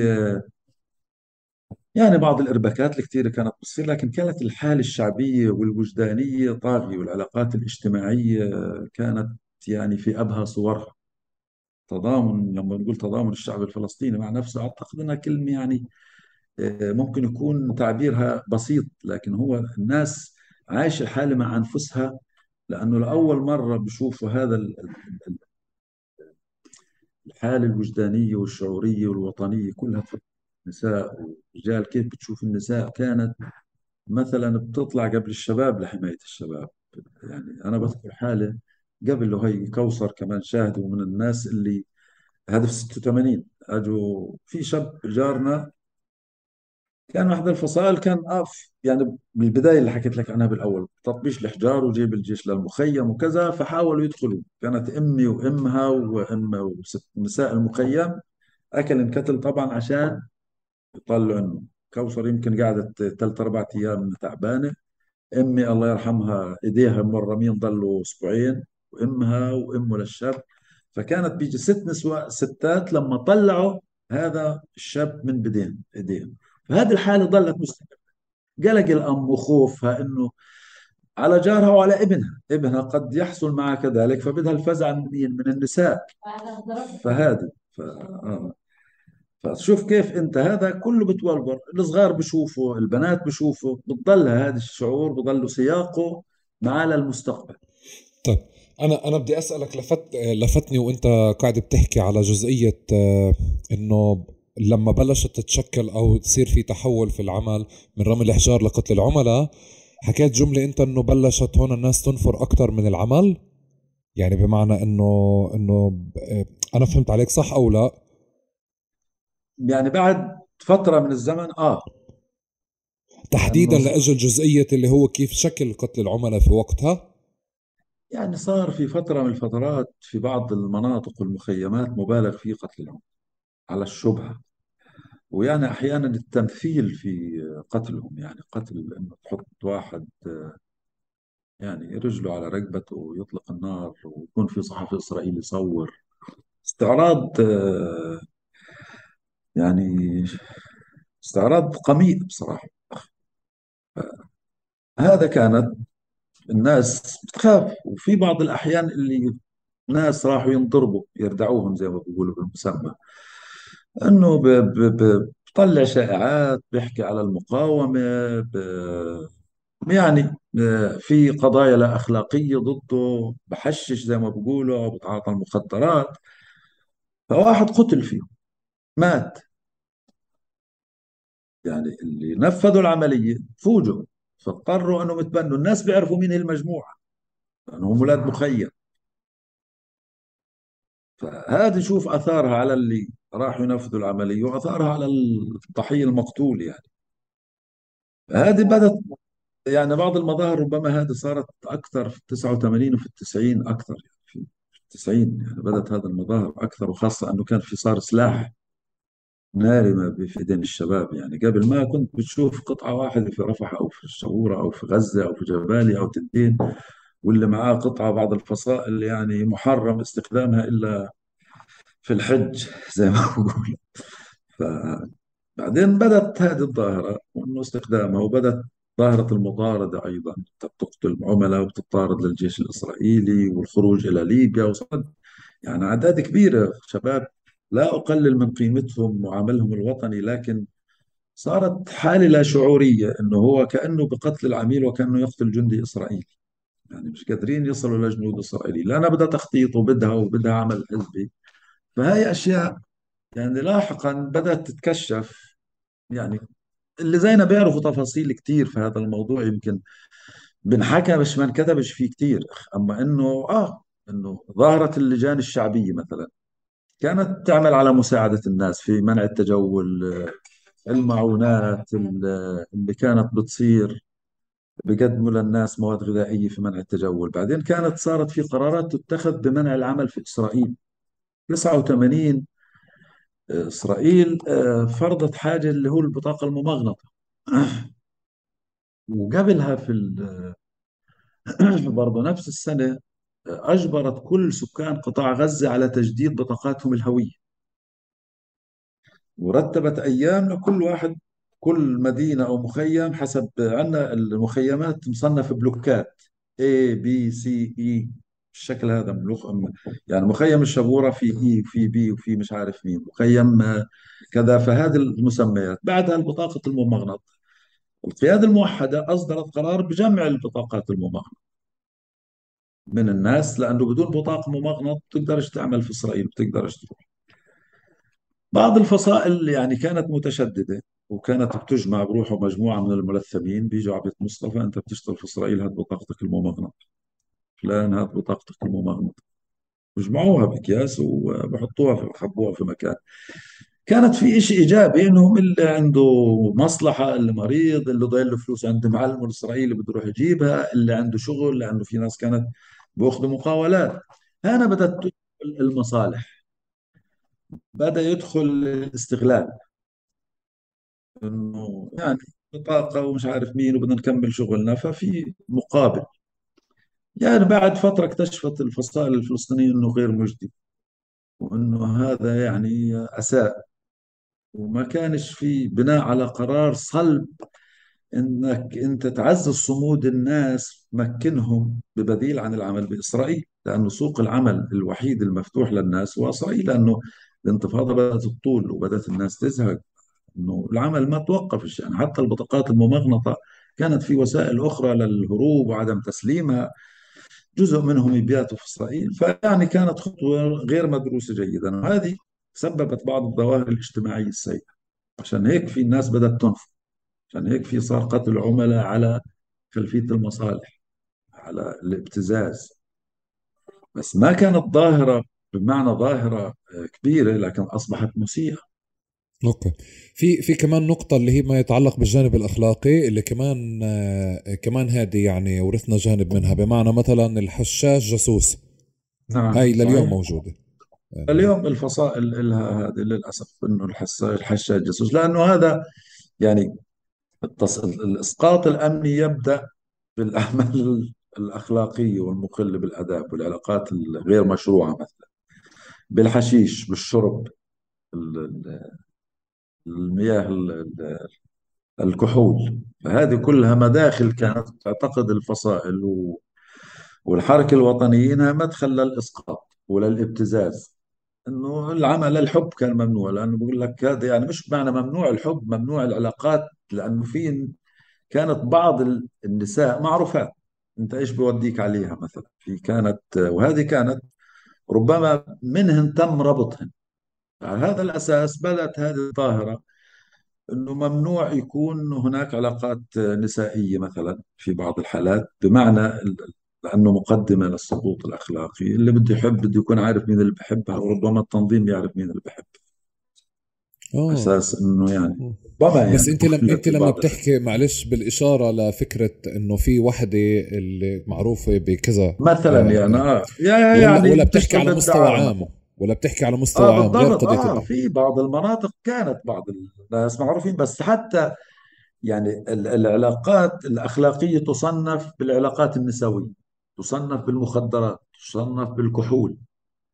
يعني بعض الإرباكات الكثيرة كانت بتصير لكن كانت الحالة الشعبية والوجدانية طاغية والعلاقات الاجتماعية كانت يعني في أبهى صورها. تضامن لما نقول تضامن الشعب الفلسطيني مع نفسه أعتقد أنها كلمة يعني ممكن يكون تعبيرها بسيط لكن هو الناس عايشة الحالة مع أنفسها لأنه لأول مرة بشوفوا هذا الحالة الوجدانية والشعورية والوطنية كلها في النساء والرجال كيف بتشوف النساء كانت مثلا بتطلع قبل الشباب لحماية الشباب؟ يعني أنا بذكر حالة قبل له هي كوثر كمان شاهدوا من الناس اللي هذا في 86 أجوا في شاب جارنا كان واحد الفصائل كان آف. يعني بالبداية اللي حكيت لك عنها بالأول تطبيش الحجار وجيب الجيش للمخيم وكذا فحاولوا يدخلوا. كانت أمي وأمها وأم نساء المخيم أكل انكتل طبعا عشان يطلعوا عنه كوثر يمكن قعدت ثلاث أربع أيام تعبانة. أمي الله يرحمها إيديها مورمين ضلوا أسبوعين. وأمها وأمه للشاب. فكانت بيجي ست نسوة ستات لما طلعوا هذا الشاب من بدين إيديهم. فهذه الحالة ظلت مستمرة. قلق الأم وخوفها أنه على جارها وعلى ابنها. ابنها قد يحصل معها كذلك فبدها الفزع من من النساء. فهذه ف... آه. فشوف كيف أنت هذا كله بتولور الصغار بشوفوا البنات بشوفوا بتضل هذا الشعور بضل سياقه معاه للمستقبل طيب أنا أنا بدي أسألك لفت لفتني وأنت قاعد بتحكي على جزئية آه، إنه لما بلشت تتشكل أو تصير في تحول في العمل من رمي الحجار لقتل العملاء حكيت جملة أنت إنه بلشت هون الناس تنفر أكثر من العمل؟ يعني بمعنى إنه إنه آه، أنا فهمت عليك صح أو لا؟ يعني بعد فترة من الزمن آه. تحديدا لاجل جزئيه اللي هو كيف شكل قتل العملاء في وقتها؟ يعني صار في فترة من الفترات في بعض المناطق والمخيمات مبالغ في قتل العملاء على الشبهة. ويعني أحيانا التمثيل في قتلهم يعني قتل إنه تحط واحد يعني رجله على رقبته ويطلق النار ويكون في صحفي إسرائيلي يصور. استعراض يعني استعراض قميء بصراحة. هذا كانت الناس بتخاف وفي بعض الأحيان اللي ناس راحوا ينضربوا يردعوهم زي ما بيقولوا بالمسمى. إنه بطلع شائعات بيحكي على المقاومة ب... يعني في قضايا لا أخلاقية ضده بحشش زي ما بيقولوا أو بتعاطى المخدرات. فواحد قتل فيه مات. يعني اللي نفذوا العملية فوجوا فاضطروا إنهم يتبنوا. الناس بيعرفوا مين هي المجموعة لانهم أولاد مخيم. فهذه شوف آثارها على اللي راحوا ينفذوا العملية وأثارها على الضحية المقتول يعني. هذه بدت يعني بعض المظاهر ربما هذه صارت أكثر في 89 وفي التسعين أكثر يعني في التسعين يعني بدت هذه المظاهر أكثر وخاصة أنه كان في صار سلاح نارمة في ايدين الشباب يعني. قبل ما كنت بتشوف قطعة واحدة في رفح أو في الشعورة أو في غزة أو في جباليا أو تنتين واللي معاه قطعة بعض الفصائل يعني محرم استخدامها إلا في الحج زي ما بقول. فبعدين بدأت هذه الظاهرة وأنه استخدامها وبدأت ظاهرة المطاردة أيضا. تقتل عملاء وبتطارد للجيش الإسرائيلي والخروج إلى ليبيا وصد. يعني أعداد كبيرة شباب لا أقلل من قيمتهم وعملهم الوطني لكن صارت حالة لا شعورية أنه هو كأنه بقتل العميل وكأنه يقتل جندي إسرائيلي. يعني مش قادرين يصلوا لجنود إسرائيلي. لأنها بدها تخطيط وبدها وبدها عمل حزبي. فهي أشياء يعني لاحقا بدأت تتكشف. يعني اللي زينا بيعرفوا تفاصيل كتير في هذا الموضوع يمكن بنحكى بس ما انكتبش فيه كتير. أما إنه آه إنه ظاهرة اللجان الشعبية مثلا. كانت تعمل على مساعدة الناس في منع التجول آه، المعونات ال- اللي كانت بتصير بقدموا للناس مواد غذائية في منع التجول. بعدين كانت صارت في قرارات تتخذ بمنع العمل في إسرائيل. 89 آه، إسرائيل آه، فرضت حاجة اللي هو البطاقة الممغنطة. وقبلها في ال- برضه نفس السنة آه، أجبرت كل سكان قطاع غزة على تجديد بطاقاتهم الهوية. ورتبت أيام لكل واحد كل مدينة أو مخيم حسب عندنا المخيمات مصنفة بلوكات A B C E. بالشكل هذا ملوخ يعني مخيم الشبورة في E وفي B وفي مش عارف مين مخيم آه، كذا فهذه المسميات. بعدها البطاقة الممغنطة القيادة الموحدة أصدرت قرار بجمع البطاقات الممغنطة. من الناس لأنه بدون بطاقة ممغنط بتقدرش تعمل في إسرائيل؟ بتقدرش تروح. بعض الفصائل يعني كانت متشددة وكانت بتجمع بروحوا مجموعة من الملثمين بيجوا على بيت مصطفى أنت بتشتغل في إسرائيل هات بطاقتك الممغنط فلان هات بطاقتك الممغنط بيجمعوها بأكياس وبحطوها في بخبوها في مكان. كانت في إشي إيجابي إنهم اللي عنده مصلحة اللي مريض اللي ضايل له فلوس عند معلم الإسرائيلي بده يروح يجيبها اللي عنده شغل لأنه في ناس كانت بيأخذوا مقاولات. هنا بدأت تدخل المصالح. بدأ يدخل الاستغلال. إنه يعني بطاقة ومش عارف مين وبدنا نكمل شغلنا. ففي مقابل يعني بعد فترة اكتشفت الفصائل الفلسطينية إنه غير مجدي وإنه هذا يعني أساء. وما كانش في بناء على قرار صلب إنك أنت تعزز صمود الناس مكنهم ببديل عن العمل بإسرائيل لأنه سوق العمل الوحيد المفتوح للناس هو إسرائيل لأنه الانتفاضة بدأت تطول وبدأت الناس تزهق. إنه العمل ما توقفش يعني حتى البطاقات الممغنطة كانت في وسائل أخرى للهروب وعدم تسليمها. جزء منهم يبياتوا في إسرائيل فيعني كانت خطوة غير مدروسة جيدا وهذه سببت بعض الظواهر الاجتماعية السيئة. عشان هيك في الناس بدأت تنفق عشان هيك في صار قتل عملاء على خلفية المصالح على الابتزاز. بس ما كانت ظاهرة بمعنى ظاهرة كبيرة لكن أصبحت مسيئة. أوكي في في كمان نقطة اللي هي ما يتعلق بالجانب الأخلاقي اللي كمان آه كمان هذه يعني ورثنا جانب منها. بمعنى مثلا الحشاش جاسوس. نعم هاي لليوم صحيح موجودة اليوم الفصائل لها هذه للأسف إنه الحس- الحشاد جاسوس. لأنه هذا يعني التص... الإسقاط الأمني يبدأ بالأعمال الأخلاقية والمخله بالاداب والعلاقات الغير مشروعة مثلا. بالحشيش بالشرب ال- ال- المياه ال- ال- الكحول. فهذه كلها مداخل كانت تعتقد الفصائل و- والحركة الوطنية إنها مدخل للإسقاط وللابتزاز. إنه العمل الحب كان ممنوع لأنه بقول لك هذا يعني مش معنى ممنوع الحب ممنوع العلاقات لأنه في كانت بعض ال- النساء معروفات. أنت إيش بوديك عليها مثلا؟ في كانت وهذه كانت ربما منهن تم ربطهن. على هذا الأساس بدأت هذه الظاهرة إنه ممنوع يكون هناك علاقات نسائية مثلا في بعض الحالات بمعنى لأنه مقدمة للسقوط الأخلاقي اللي بده يحب بده يكون عارف مين اللي بحبها وربما التنظيم يعرف مين اللي بحب آه أساس إنه يعني ربما بس يعني أنت لما انت لما بتحكي معلش بالإشارة لفكرة إنه في وحدة اللي معروفة بكذا مثلا يعني آه آه يا- ولا يعني ولا بتحكي على مستوى عام. ولا بتحكي على مستوى عام؟ غير قضيه الأ... في بعض المناطق كانت بعض الناس معروفين بس حتى يعني ال- العلاقات الأخلاقية تصنف بالعلاقات النسوية تصنف بالمخدرات تصنف بالكحول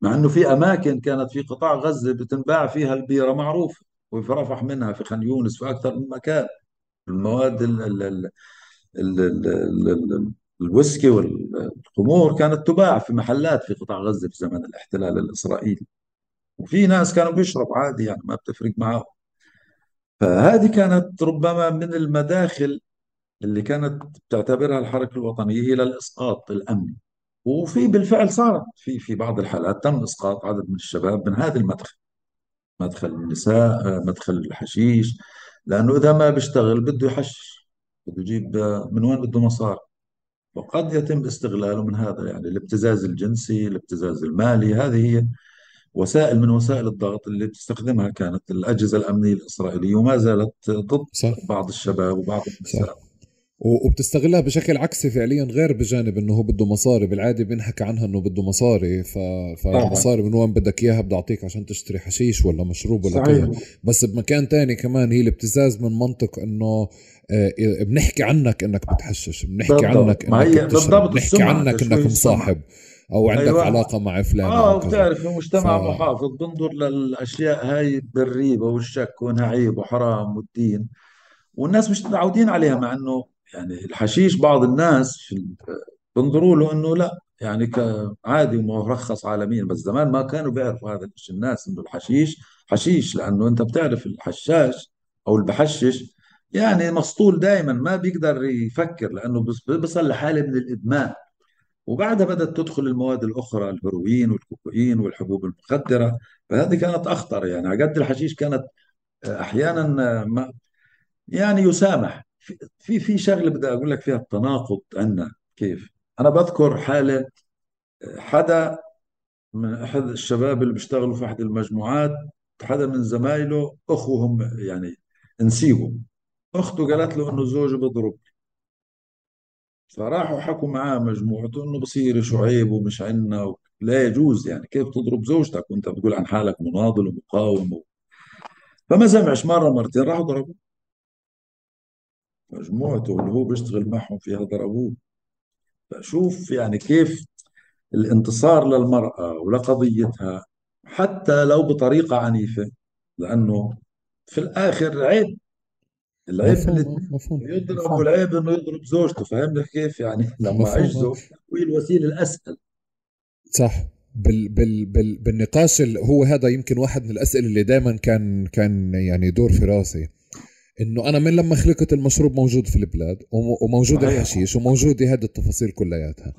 مع إنه في أماكن كانت في قطاع غزة بتنباع فيها البيرة معروفة وفي رفح منها في خان يونس في أكثر من مكان. المواد ال ال ال ال ال ال ال الويسكي والخمور كانت تباع في محلات في قطاع غزة في زمن الاحتلال الإسرائيلي. وفي ناس كانوا بيشربوا عادي يعني ما بتفرق معاهم. فهذه كانت ربما من المداخل اللي كانت تعتبرها الحركة الوطنية هي للإسقاط الأمني. وفي بالفعل صارت. في في بعض الحالات تم إسقاط عدد من الشباب من هذا المدخل. مدخل النساء مدخل الحشيش لأنه إذا ما بيشتغل بده يحشش بده يجيب من وين بده مصاري؟ وقد يتم استغلاله من هذا يعني الابتزاز الجنسي الابتزاز المالي هذه هي وسائل من وسائل الضغط اللي بتستخدمها كانت الأجهزة الأمنية الإسرائيلية وما زالت ضد صح. بعض الشباب وبعض النساء. وبتستغلها بشكل عكسي فعليا غير بجانب إنه هو بده مصاري بالعادة بينحكى عنها إنه بده مصاري ف... طبعا فالمصاري من وين بدك إياها؟ بدي اعطيك عشان تشتري حشيش ولا مشروب ولا كذا. بس بمكان تاني كمان هي الابتزاز من منطق إنه آه، بنحكي عنك إنك بتحشش بنحكي عنك بالضبط ما إنك بتشرب بنحكي عنك إنك مصاحب أو عندك أيوة. علاقة مع فلان آه كذا. وبتعرف ف المجتمع محافظ بنظر للأشياء هاي بالريبة والشك وانها عيب وحرام والدين والناس مش متعودين عليها مع إنه يعني الحشيش بعض الناس بنظروا له إنه لا يعني عادي ومرخص عالميا بس زمان ما كانوا بيعرفوا هذا الشيء الناس إنه الحشيش حشيش لأنه أنت بتعرف الحشاش أو اللي بحشش يعني مسطول دائما ما بيقدر يفكر لأنه بيصل لحاله من الإدمان. وبعدها بدأت تدخل المواد الأخرى الهيروين والكوكايين والحبوب المخدرة. فهذه كانت أخطر يعني على قد الحشيش كانت أحيانا ما يعني يسامح. في في في شغلة بدي أقول لك فيها التناقض عندنا كيف؟ أنا بذكر حالة حدا من أحد الشباب اللي بيشتغلوا في أحد المجموعات حدا من زمايله أخوهم يعني نسيبه أخته قالت له إنه زوجه بضرب فراحوا حكوا معاه مجموعته إنه بصير شو عيب ومش عنا. لا يجوز يعني. كيف تضرب زوجتك وأنت بتقول عن حالك مناضل ومقاوم و... فما سمعش مرة مرتين راحوا ضربوه. مجموعته اللي هو بيشتغل معهم فيها ضربوه فشوف يعني كيف الانتصار للمرأة ولقضيتها حتى لو بطريقة عنيفة لأنه في الآخر عيب. العيب اللي يضرب والعيب إنه يضرب زوجته فاهمني كيف؟ يعني لما. عجزوا هي الوسيلة الأسهل. صح. بال بال بال بالنقاش هو هذا يمكن واحد من الأسئلة اللي دائما كان كان يعني يدور في راسي. إنه أنا من لما خلقت المشروب موجود في البلاد وم- وموجود الحشيش وموجود هذه التفاصيل كلياتها.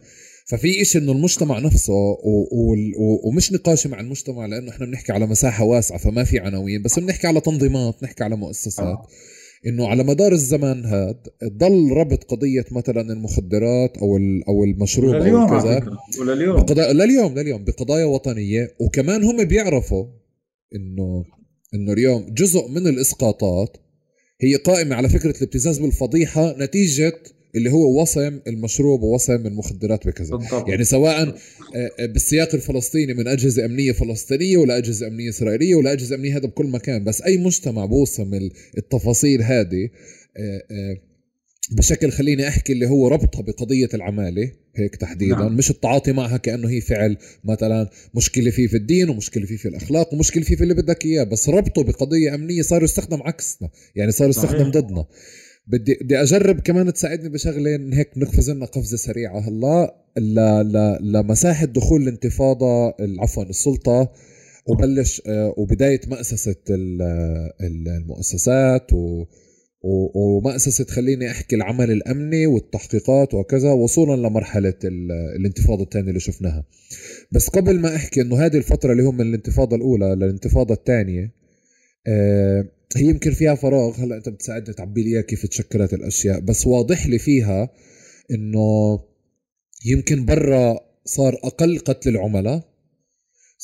ففي إشي إنه المجتمع نفسه و و و ومش نقاشي مع المجتمع لأنه إحنا بنحكي على مساحة واسعة فما في عناوين بس بنحكي على تنظيمات بنحكي على مؤسسات. إنه على مدار الزمن هاد ضل ربط قضية مثلا المخدرات أو أو المشروب أو فكرة ولليوم. بقضايا لليوم لليوم بقضايا وطنية. وكمان هم بيعرفوا انه إنه اليوم جزء من الإسقاطات هي قائمة على فكرة الابتزاز بالفضيحة نتيجة اللي هو وصم المشروب ووصم المخدرات بكذا. بالضبط. يعني سواء آه، آه، بالسياق الفلسطيني من أجهزة أمنية فلسطينية ولا أجهزة أمنية إسرائيلية ولا أجهزة أمنية هذا بكل مكان بس أي مجتمع بوصم ال- التفاصيل هذه آه، بشكل خليني أحكي اللي هو ربطها بقضية العمالة هيك تحديدا نعم. مش التعاطي معها كأنه هي فعل مثلا مشكلة فيه في الدين ومشكلة فيه في الأخلاق ومشكلة فيه في اللي بدك إياه بس ربطه بقضية أمنية صار يستخدم عكسنا يعني صار يستخدم صحيح. ضدنا بدي بدي أجرب كمان تساعدني بشغله هيك نقفز لنا قفزة سريعة هلا ل... ل... لمساحة دخول الانتفاضة عفوا السلطة وبلش آه، وبداية ال- المؤسسات و- ومأسسة خليني أحكي العمل الأمني والتحقيقات وكذا وصولا لمرحلة ال- الانتفاضة الثانية اللي شفناها. بس قبل ما أحكي أنه هذه الفترة اللي هم من الانتفاضة الأولى للانتفاضة الثانية آه، هي يمكن فيها فراغ. هلأ أنت بتساعدني تعبي لي إياه كيف تشكلت الأشياء. بس واضح لي فيها إنه يمكن برا صار أقل قتل العملاء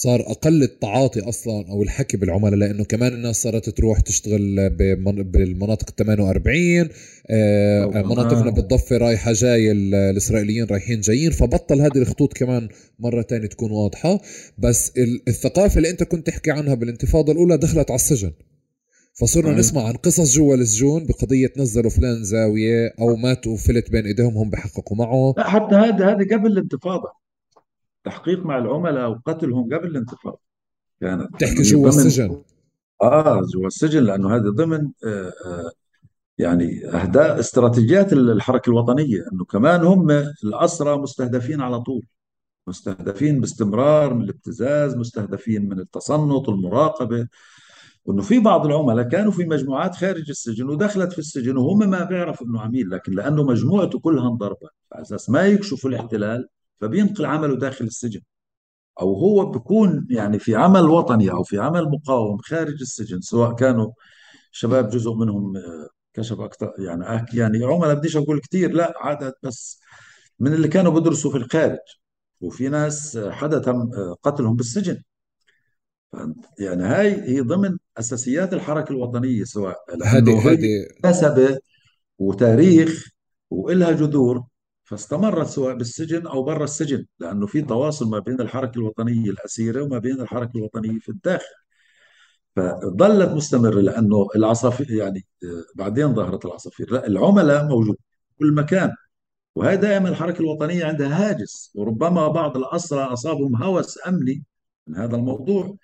صار أقل التعاطي أصلا أو الحكي بالعملاء لأنه كمان الناس صارت تروح تشتغل بالمناطق 48 آه،. مناطقنا آه. بالضفة رايحة جاي ال- الإسرائيليين رايحين جايين فبطل هذه الخطوط كمان مرة تانية تكون واضحة بس ال- الثقافة اللي أنت كنت تحكي عنها بالانتفاضة الأولى دخلت على السجن فصرنا. نسمع عن قصص جوا السجون بقضية نزلوا فلان زاوية أو ماتوا وفلت بين إيديهم هم بحققوا معه لا حتى هذا هذا قبل الانتفاضة تحقيق مع العملاء وقتلهم قبل الانتفاضه كانت تحكي هي جوا ضمن- السجن. آه جوا السجن لأنه هذه ضمن آه آه يعني اهداف استراتيجيات الحركة الوطنية إنه كمان هم الأسرى مستهدفين على طول. مستهدفين باستمرار من الابتزاز مستهدفين من التصنت المراقبه وإنه في بعض العملاء كانوا في مجموعات خارج السجن ودخلت في السجن وهم ما بيعرفوا إنه عميل لكن لأنه مجموعته كلها انضربت. على أساس ما يكشفوا الاحتلال فبينقل عمله داخل السجن. أو هو بيكون يعني في عمل وطني أو في عمل مقاوم خارج السجن سواء كانوا شباب جزء منهم آه، كشف أكثر يعني يعني عملاء بديش أقول كثير لا عدد بس من اللي كانوا بدرسوا في الخارج. وفي ناس حدا تم قتلهم بالسجن. يعني هاي هي ضمن أساسيات الحركة الوطنية سواء هذه هذه. وتاريخ وإلها جذور. فاستمرت سواء بالسجن أو برا السجن لأنه في تواصل ما بين الحركة الوطنية الأسيرة وما بين الحركة الوطنية في الداخل. فظلت مستمرة لأنه العصافير يعني بعدين ظهرت العصافير. لا العملاء موجود في كل مكان. وهي دائما الحركة الوطنية عندها هاجس وربما بعض الأسرى أصابهم هوس أمني من هذا الموضوع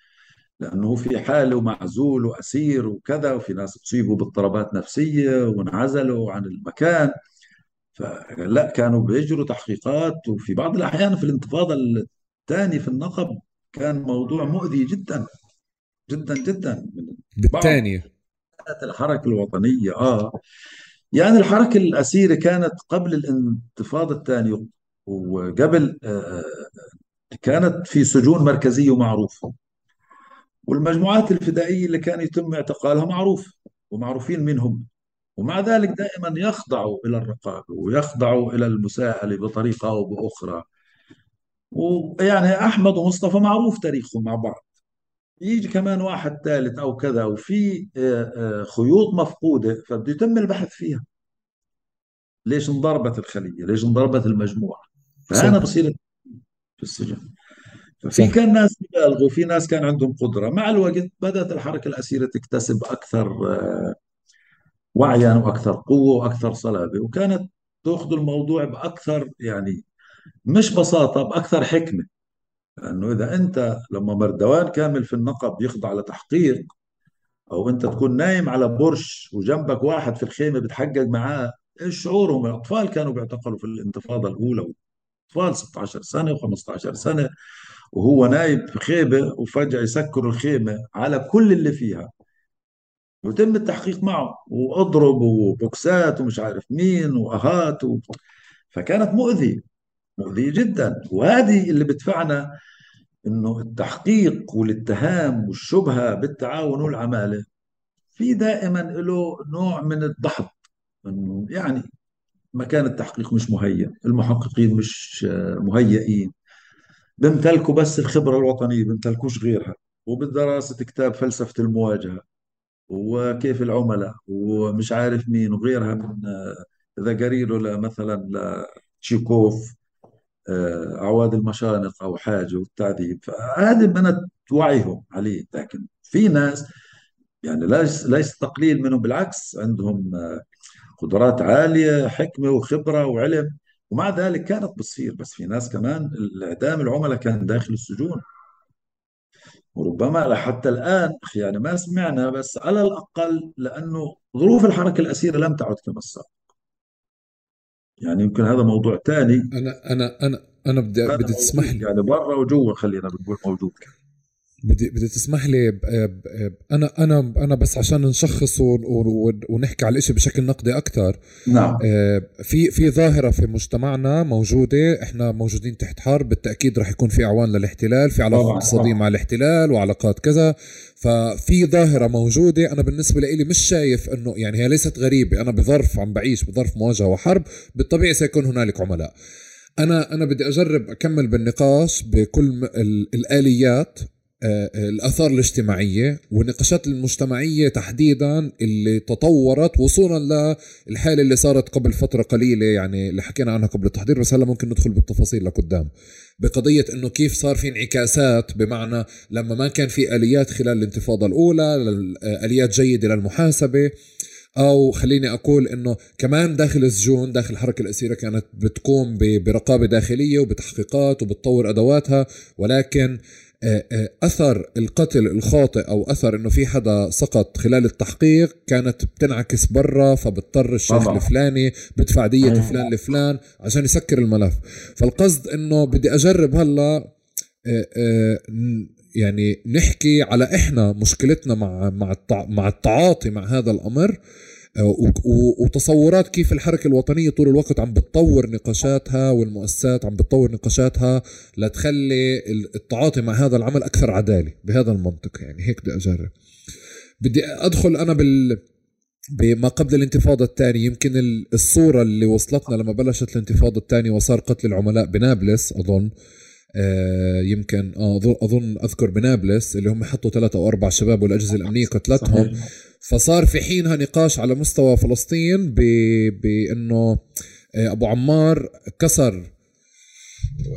لأنه في حاله معزول وأسير وكذا وفي ناس اصيبوا باضطرابات نفسية وانعزلوا عن المكان. فلا كانوا بيجروا تحقيقات وفي بعض الأحيان في الانتفاضة الثانية في النقب كان موضوع مؤذي جدا جدا جدا. بالثانية الحركة الوطنية آه. يعني الحركة الأسيرة كانت قبل الانتفاضة الثانية وقبل آه، آه، كانت في سجون مركزية معروفه والمجموعات الفدائية اللي كان يتم اعتقالها معروف ومعروفين مين هم ومع ذلك دائما يخضعوا إلى الرقابة ويخضعوا إلى المساءلة بطريقة أو بأخرى. ويعني أحمد ومصطفى معروف تاريخهم مع بعض. يجي كمان واحد ثالث أو كذا وفي آه، آه، خيوط مفقودة فبده يتم البحث فيها. ليش انضربت الخلية؟ ليش انضربت المجموعة؟ فهنا صح. بصير في السجن. صح. كان ناس يبالغوا في ناس كان عندهم قدرة. مع الوقت بدأت الحركة الأسيرة تكتسب أكثر آه، وعيا وأكثر قوة وأكثر صلابة. وكانت تأخذ الموضوع بأكثر يعني مش بساطة بأكثر حكمة. لأنه إذا أنت لما مردوان كامل في النقب يخضع لتحقيق أو أنت تكون نايم على برش وجنبك واحد في الخيمة بتحقق معاه إيش شعورهم الأطفال كانوا بيعتقلوا في الانتفاضة الأولى أطفال 16 سنة و15 سنة وهو نايم في خيمة وفجأة يسكروا الخيمة على كل اللي فيها. ويتم التحقيق معه واضرب وبوكسات ومش عارف مين وأهات و... فكانت مؤذية مؤذية جدا. وهذه اللي بدفعنا إنه التحقيق والاتهام والشبهة بالتعاون والعمالة في دائما له نوع من الضحك إنه يعني مكان التحقيق مش مهيأ المحققين مش مهيئين. بيمتلكوا بس الخبرة الوطنية بيمتلكوش غيرها. وبالدراسة كتاب فلسفة المواجهة. وكيف العملاء ومش عارف مين وغيرها من إذا قري له مثلا لتشيكوف آه، أعواد المشانق أو حاجة والتعذيب. فهذه بنت وعيهم عليه لكن في ناس يعني ليس ليس تقليل منهم بالعكس عندهم آه، قدرات عالية حكمة وخبرة وعلم. ومع ذلك كانت بتصير. بس في ناس كمان الإعدام العملاء كان داخل السجون. وربما حتى الآن يعني ما سمعنا بس على الأقل لأنه ظروف الحركة الأسيرة لم تعد كما السابق. يعني يمكن هذا موضوع ثاني أنا أنا أنا أنا بدي بدي تسمح لي يعني برا وجوا خلينا بنقول موجود بدي بدي تسمح لي ب... ب... أنا أنا أنا بس عشان نشخص. ونحكي على الإشي بشكل نقدي أكثر نعم. في في ظاهرة في مجتمعنا موجودة إحنا موجودين تحت حرب بالتأكيد رح يكون في أعوان للاحتلال في علاقة طبعا اقتصادية مع الاحتلال وعلاقات كذا. ففي ظاهرة موجودة أنا بالنسبة لي مش شايف انه يعني هي ليست غريبة أنا بظرف عم بعيش بظرف مواجهة وحرب بالطبيعي سيكون هنالك عملاء. أنا أنا بدي أجرب أكمل بالنقاش بكل الآليات آه، الآثار الاجتماعية والنقاشات المجتمعية تحديدا اللي تطورت وصولا للحالة اللي صارت قبل فترة قليلة يعني اللي حكينا عنها قبل التحضير بس هلا ممكن ندخل بالتفاصيل لقدام. بقضية إنه كيف صار في انعكاسات بمعنى لما ما كان في آليات خلال الانتفاضة الأولى اليات جيدة للمحاسبة أو خليني أقول إنه كمان داخل السجون داخل الحركة الاسيره كانت بتقوم برقابة داخلية وبتحقيقات وبتطور أدواتها ولكن أثر القتل الخاطئ أو أثر إنه في حدا سقط خلال التحقيق كانت بتنعكس برا فبضطر الشيخ الفلاني بدفع دية أيوة. فلان لفلان عشان يسكر الملف. فالقصد إنه بدي أجرب هلأ آه، آه، يعني نحكي على إحنا مشكلتنا مع مع مع التعاطي مع هذا الأمر. وتصورات كيف الحركة الوطنية طول الوقت عم بتطور نقاشاتها والمؤسسات عم بتطور نقاشاتها لتخلي ال- التعاطي مع هذا العمل أكثر عدالة بهذا المنطق يعني. هيك بدي أجرب. بدي أدخل أنا بال بما قبل الانتفاضة الثانية. يمكن الصورة اللي وصلتنا لما بلشت الانتفاضة الثانية وصار قتل العملاء بنابلس أظن آه يمكن آه أظن أذكر بنابلس اللي هم حطوا ثلاثة أو أربع شباب والأجهزة الأمنية قتلتهم. فصار في حينها نقاش على مستوى فلسطين بأنه آه أبو عمار كسر.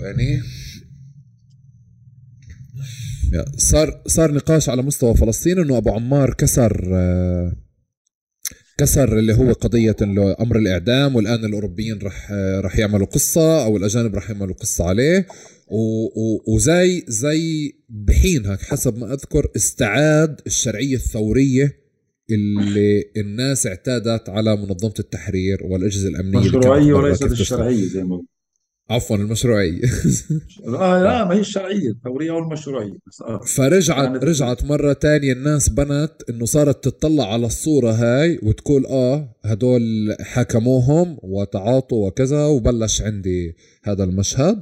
يعني صار صار نقاش على مستوى فلسطين إنه أبو عمار كسر آه كسر اللي هو قضية أمر الإعدام والآن الأوروبيين رح رح يعملوا قصة أو الأجانب رح يعملوا قصة عليه. وزي زي بحينها حسب ما أذكر استعاد الشرعية الثورية اللي الناس اعتادت على منظمة التحرير والأجهزة الأمنية مشروعية وليست الشرعية زي ما عفوا المشروعية. آه لا ما هي الشرعية الثورية أو المشروعية بس آه. فرجعت يعني رجعت مرة تانية الناس بنت إنه صارت تطلع على الصورة هاي وتقول آه هدول حكموهم وتعاطوا وكذا وبلش عندي هذا المشهد.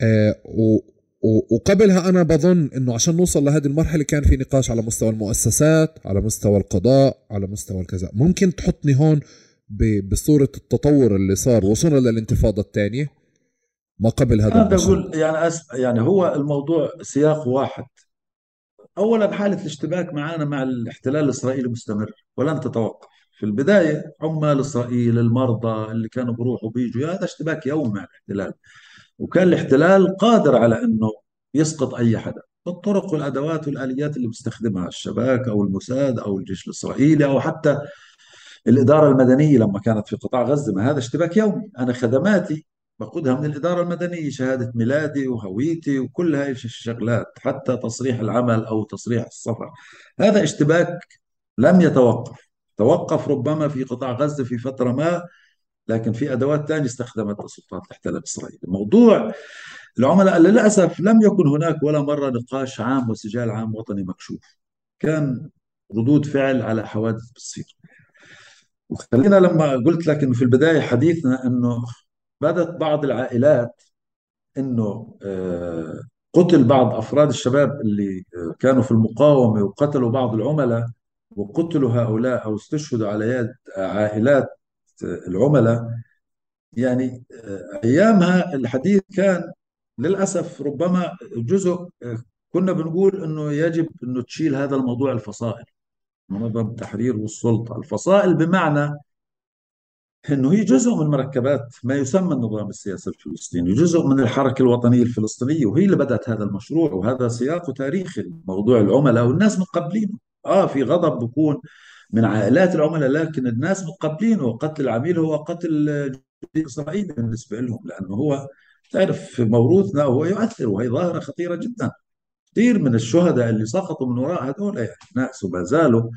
آه و وقبلها أنا بظن إنه عشان نوصل لهذه المرحلة كان في نقاش على مستوى المؤسسات على مستوى القضاء على مستوى الكذا. ممكن تحطني هون بصورة التطور اللي صار وصلنا للانتفاضة الثانية ما قبل هذا أنا بدي أقول يعني أس... يعني هو الموضوع سياق واحد. أولا حالة الاشتباك معنا مع الاحتلال الإسرائيلي مستمر ولن تتوقف. في البداية عمال إسرائيل المرضى اللي كانوا بيروحوا بيجوا هذا اشتباك يومي مع الاحتلال. وكان الاحتلال قادر على أنه يسقط أي حدا. بالطرق والأدوات والآليات اللي بيستخدمها الشباك أو الموساد أو الجيش الإسرائيلي أو حتى الإدارة المدنية لما كانت في قطاع غزة ما هذا اشتباك يومي. أنا خدماتي باخذها من الإدارة المدنية شهادة ميلادي وهويتي وكل هاي الشغلات حتى تصريح العمل أو تصريح السفر. هذا اشتباك لم يتوقف. توقف ربما في قطاع غزة في فترة ما لكن في أدوات ثانية استخدمتها السلطات الاحتلال الإسرائيلي. موضوع العملاء للأسف لم يكن هناك ولا مرة نقاش عام وسجال عام وطني مكشوف. كان ردود فعل على حوادث بتصير وخلينا لما قلت لك إنه في البداية حديثنا إنه بدت بعض العائلات إنه آه، قتل بعض أفراد الشباب اللي آه، كانوا في المقاومة وقتلوا بعض العملاء وقتلوا هؤلاء أو استشهدوا على يد عائلات العملاء يعني أيامها الحديث كان للأسف ربما جزء كنا بنقول إنه يجب إنه تشيل هذا الموضوع الفصائل منظمه التحرير والسلطة. الفصائل بمعنى إنه هي جزء من مركبات ما يسمى النظام السياسي الفلسطيني، جزء من الحركة الوطنية الفلسطينية وهي اللي بدأت هذا المشروع وهذا سياقه تاريخي موضوع العملاء والناس متقبلينه، آه في غضب بكون من عائلات العملاء لكن الناس متقبلينه قتل العميل هو قتل اسرائيلي بالنسبة لهم لأنه هو تعرف موروثنا وهو يؤثر وهي ظاهرة خطيرة جدا. كثير من الشهداء اللي سقطوا من وراء هذول يعني ناس وما زالوا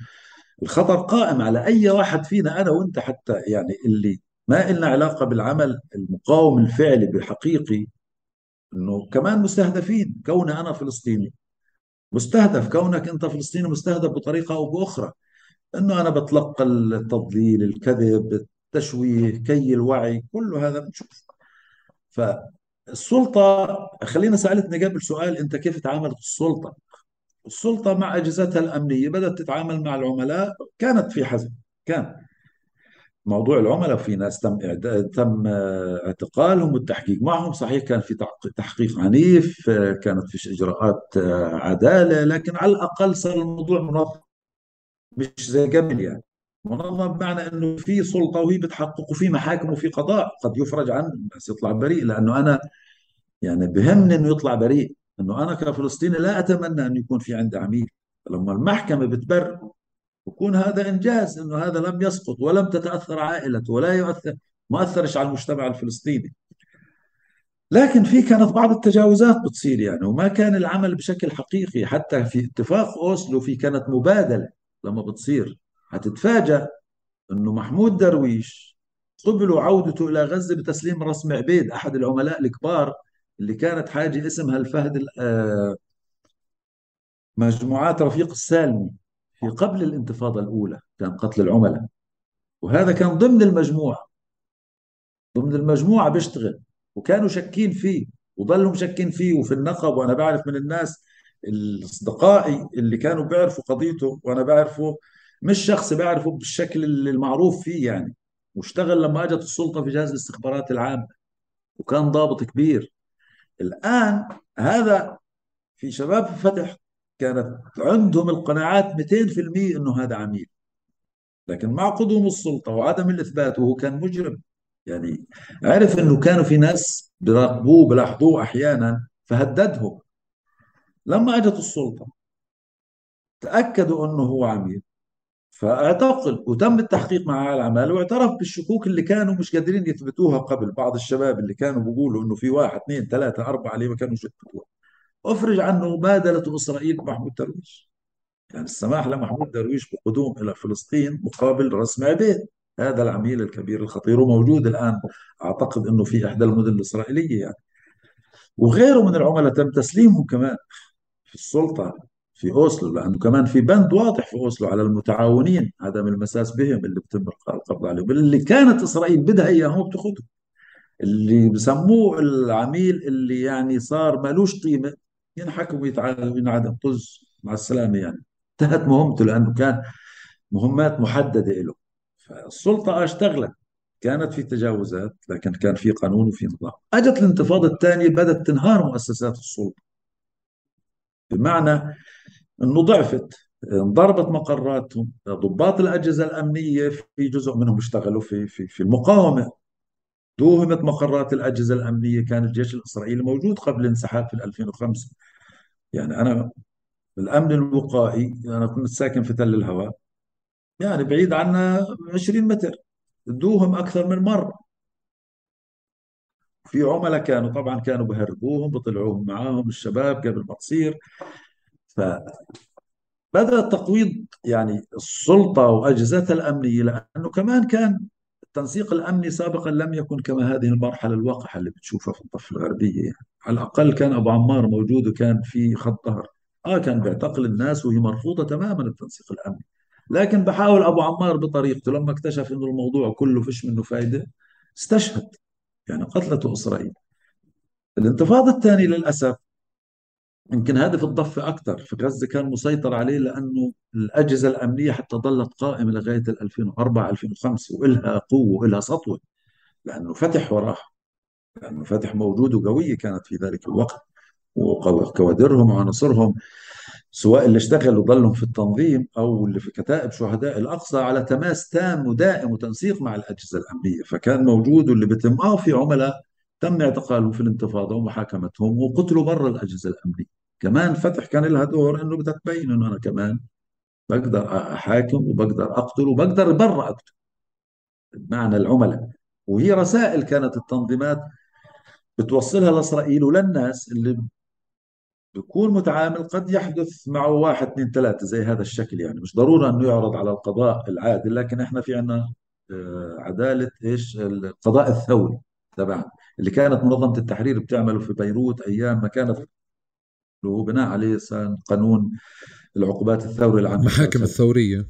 الخطر قائم على أي واحد فينا أنا وأنت حتى يعني اللي ما لنا علاقة بالعمل المقاوم الفعلي بالحقيقي إنه كمان مستهدفين كوني أنا فلسطيني مستهدف كونك أنت فلسطيني مستهدف بطريقة أو بأخرى إنه أنا بتلقى التضليل الكذب التشويه كي الوعي كل هذا بنشوف. فالسلطة خلينا سالتني قبل سؤال أنت كيف تعاملت السلطه السلطة مع أجهزتها الأمنية بدأت تتعامل مع العملاء كانت في حزم كان. موضوع العملاء في ناس تم تم اعتقالهم والتحقيق معهم صحيح كان في تحقيق عنيف كانت في إجراءات عدالة لكن على الأقل صار الموضوع منظم. مش زي قبل يعني. منظم بمعنى إنه في سلطة وهي بتحقق وفي محاكم وفي قضاء. قد يفرج عنه بس يطلع بريء لأنه أنا يعني بهمني إنه يطلع بريء. إنه أنا كفلسطيني لا أتمنى إنه يكون في عندي عميل. لما المحكمة بتبرر بكون هذا إنجاز إنه هذا لم يسقط ولم تتأثر عائلته ولا يؤثر ما أثرش على المجتمع الفلسطيني. لكن في كانت بعض التجاوزات بتصير يعني وما كان العمل بشكل حقيقي. حتى في اتفاق أوسلو في كانت مبادلة. لما بتصير هتتفاجأ إنه محمود درويش قبلوا عودته إلى غزة بتسليم رسم عبيد أحد العملاء الكبار اللي كانت حاجة اسمها الفهد آه، مجموعات رفيق السالمي في قبل الانتفاضة الأولى كان قتل العملاء. وهذا كان ضمن المجموعة ضمن المجموعة بيشتغل وكانوا شاكين فيه وظلوا مشكين فيه وفي النقب وأنا بعرف من الناس اصدقائي اللي كانوا بيعرفوا قضيته وأنا بعرفه مش شخص بعرفه بالشكل المعروف فيه يعني. واشتغل لما أجت السلطة في جهاز الاستخبارات العامة وكان ضابط كبير. الآن هذا في شباب فتح كانت عندهم القناعات 200% إنه هذا عميل. لكن مع قدوم السلطة وعدم الإثبات وهو كان مجرم يعني عرف إنه كانوا في ناس بيراقبوه بلاحظوه أحيانا فهددهم. لما أجت السلطة تأكدوا أنه هو عميل فاعتقل وتم التحقيق مع العمال واعترف بالشكوك اللي كانوا مش قادرين يثبتوها قبل. بعض الشباب اللي كانوا بيقولوا إنه في واحد اثنين ثلاثة أربعة اللي ما كانوا يثبتوها. أفرج عنه بادلة إسرائيل محمود درويش. يعني السماح لمحمود درويش بقدوم إلى فلسطين مقابل رسم عبيد هذا العميل الكبير الخطير وموجود الآن. أعتقد أنه في إحدى المدن الإسرائيلية يعني. وغيره من العملاء تم تسليمهم كمان. في السلطة في أوسلو لأنه كمان في بند واضح في أوسلو على المتعاونين. عدم المساس بهم اللي بتم القبض عليهم. اللي كانت إسرائيل بدها إياهم بتاخذهم اللي بسموه العميل اللي يعني صار مالوش قيمة ينحكم وينعدم. طز مع السلامة يعني. انتهت مهمته لأنه كان مهمات محددة له. فالسلطة اشتغلت. كانت في تجاوزات لكن كان في قانون وفي نظام. أجت الانتفاضة الثانية بدأت تنهار مؤسسات السلطة. بمعنى إنه ضعفت انضربت مقراتهم ضباط الأجهزة الأمنية في جزء منهم اشتغلوا في في في المقاومة. دوهمت مقرات الأجهزة الأمنية كان الجيش الإسرائيلي موجود قبل الانسحاب في 2005 يعني أنا الامن الوقائي أنا كنت ساكن في تل الهواء يعني بعيد عنا 20 متر. دوهم أكثر من مرة. في عملاء كانوا طبعا كانوا بهربوهم بطلعوهم معاهم الشباب قبل ما تصير. فبدأ تقويض يعني السلطة وأجهزتها الأمنية لأنه كمان كان التنسيق الأمني سابقا لم يكن كما هذه المرحلة الوقحة اللي بتشوفها في الضفة الغربية. يعني. على الأقل كان أبو عمار موجود وكان في خط ظهر. آه كان بيعتقل الناس وهي مرفوضة تماما التنسيق الأمني. لكن بحاول أبو عمار بطريقته لما اكتشف أنه الموضوع كله فيش منه فايدة استشهد. يعني قتلته إسرائيل. الانتفاضة الثانية للأسف يمكن هذا في الضفة أكثر في غزة كان مسيطر عليه لأنه الأجهزة الأمنية حتى ظلت قائمة لغاية 2004 2005 وإلها قوة وإلها سطوة لأنه فتح وراها لأنه فتح موجود وقوية كانت في ذلك الوقت وكوادرهم وعناصرهم. سواء اللي اشتغلوا ظلهم في التنظيم أو اللي في كتائب شهداء الأقصى على تماس تام ودائم وتنسيق مع الأجهزة الأمنية. فكان موجود واللي بيتم آه في عملاء تم اعتقالهم في الانتفاضة ومحاكمتهم وقتلوا برا الأجهزة الأمنية. كمان فتح كان لها دور إنه بدها تبين إنه أنا كمان بقدر أحاكم وبقدر أقتل وبقدر برا أقتل بمعنى العملاء. وهي رسائل كانت التنظيمات بتوصلها لإسرائيل وللناس اللي بيكون متعامل قد يحدث معه واحد اثنين ثلاثة زي هذا الشكل يعني. مش ضروري أنه يعرض على القضاء العادل لكن إحنا في عنا آه، عدالة إيش؟ القضاء الثوري تبعنا اللي كانت منظمة التحرير بتعمله في بيروت أيام ما كانت هو بناء عليه قانون العقوبات الثوري العامة. المحاكم الثورية.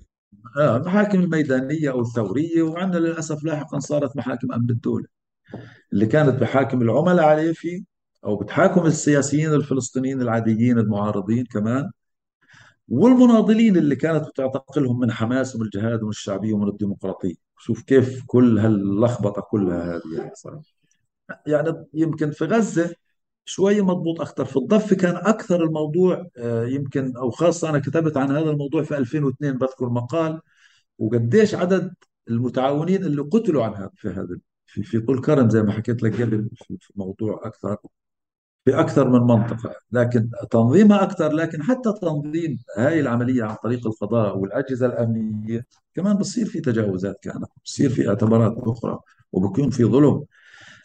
آه المحاكم الميدانية أو الثورية وعندنا للأسف لاحقا صارت محاكم أمن الدولة. اللي كانت بحاكم العملاء عليه في أو بتحاكم السياسيين الفلسطينيين العاديين المعارضين كمان والمناضلين اللي كانت بتعتقلهم من حماس ومن الجهاد ومن الشعبية ومن الديمقراطية. شوف كيف كل هاللخبطة كلها هذه يعني صراحة. يعني يمكن في غزة شوي مضبوط أكثر في الضفه كان أكثر الموضوع آه، يمكن أو خاصة أنا كتبت عن هذا الموضوع في 2002 بذكر مقال وقديش عدد المتعاونين اللي قتلوا عن هذا في هذا في في طول كرم زي ما حكيت لك قبل في موضوع أكثر. في أكثر من منطقة لكن تنظيمها أكثر لكن حتى تنظيم هاي العملية عن طريق القضاء والأجهزة الأمنية كمان بصير في تجاوزات كانت بصير في اعتبارات أخرى وبكون في ظلم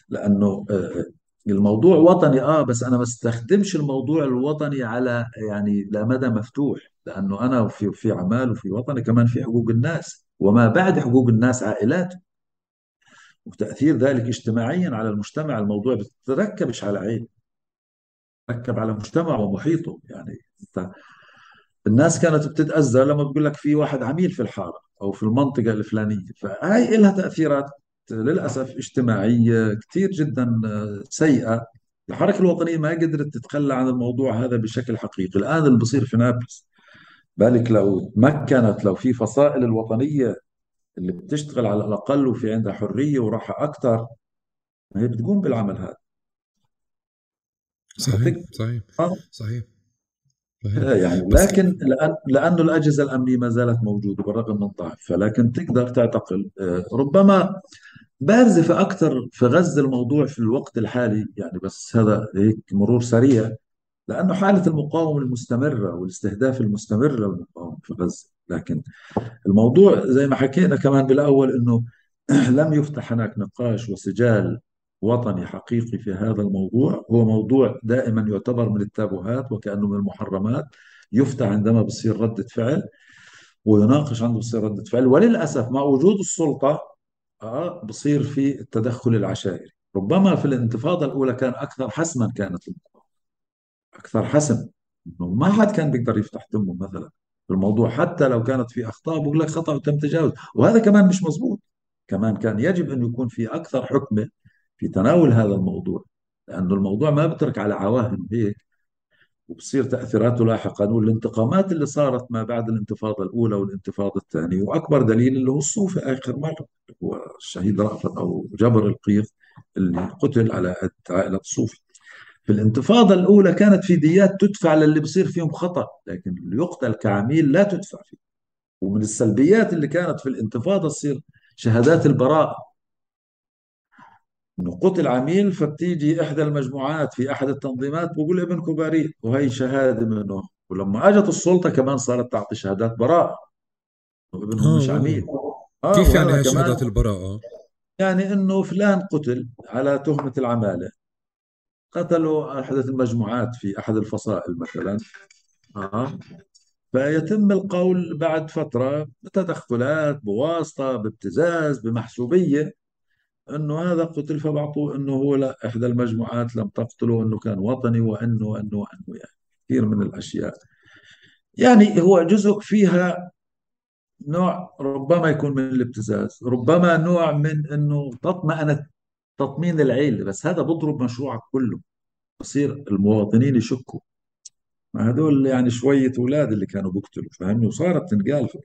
لأنه آه، الموضوع وطني آه بس أنا ما استخدمش الموضوع الوطني على يعني لمدى مفتوح لأنه أنا في في أعمال وفي وطني كمان في حقوق الناس وما بعد حقوق الناس عائلات. وتأثير ذلك اجتماعيا على المجتمع الموضوع بتركبش على عين ركب على مجتمع ومحيطه. يعني الناس كانت بتتأذى لما بقول لك في واحد عميل في الحارة أو في المنطقة الفلانية. فهاي لها تأثيرات للأسف اجتماعية كثير جدا سيئة. الحركة الوطنية ما قدرت تتخلى عن الموضوع هذا بشكل حقيقي. الآن اللي بصير في نابلس بالك لو تمكنت لو في فصائل الوطنية اللي بتشتغل على الأقل وفي عندها حرية وراحة أكثر هي بتقوم بالعمل هذا. صحيح صحيح صحيح يعني لكن لأن لأنه الأجهزة الأمنية ما زالت موجودة بالرغم من ضعفها لكن تقدر تعتقل. آه، ربما بارزة في أكثر في غزة الموضوع في الوقت الحالي يعني بس هذا هيك مرور سريع لأنه حالة المقاومة المستمرة والاستهداف المستمر للمقاومة في غزة. لكن الموضوع زي ما حكينا كمان بالأول أنه لم يفتح هناك نقاش وسجال وطني حقيقي في هذا الموضوع. هو موضوع دائما يعتبر من التابوهات وكأنه من المحرمات يفتح عندما بصير ردة فعل ويناقش عنده بصير ردة فعل. وللأسف مع وجود السلطة آه بصير في التدخل العشائري. ربما في الانتفاضة الأولى كان أكثر حسما كانت أكثر حسم. ما حد كان بيقدر يفتح تمه مثلا الموضوع حتى لو كانت في أخطاء بقول لك خطأ وتم تجاوز. وهذا كمان مش مزبوط كمان كان يجب أن يكون في أكثر حكمة في تناول هذا الموضوع لأنه الموضوع ما بترك على عواهن هيك وبصير تأثيراته لاحقا والانتقامات اللي صارت ما بعد الانتفاضة الأولى والانتفاضة الثانية وأكبر دليل اللي هو الصوفي آخر مرة هو الشهيد رأفت أو جبر القيف اللي قتل على عائلة الصوفي. في الانتفاضة الأولى كانت في ديات تدفع للي بصير فيهم خطأ لكن اللي يقتل كعميل لا تدفع فيه. ومن السلبيات اللي كانت في الانتفاضة تصير شهادات البراءة. انه قتل عميل فبتيجي إحدى المجموعات في احد التنظيمات بقول ابنكم بريء وهي شهادة منه. ولما أجت السلطة كمان صارت تعطي شهادات براءة. ابنهم مش عميل. آه كيف يعني شهادات البراءة؟ يعني إنه فلان قتل على تهمة العمالة. قتلوا احد المجموعات في احد الفصائل مثلا. آه. فيتم القول بعد فترة بتدخلات بواسطة بابتزاز بمحسوبية. إنه هذا قتل فبعطوه إنه هو لا إحدى المجموعات لم تقتله إنه كان وطني وإنه وإنه وإنه يعني كثير من الأشياء. يعني هو جزء فيها نوع ربما يكون من الابتزاز ربما نوع من إنه تطمئن تطمين العيله بس هذا بضرب مشروعك كله. بصير المواطنين يشكوا. هذول يعني شوية أولاد اللي كانوا بيقتلوا فهمني؟ وصارت تنقال في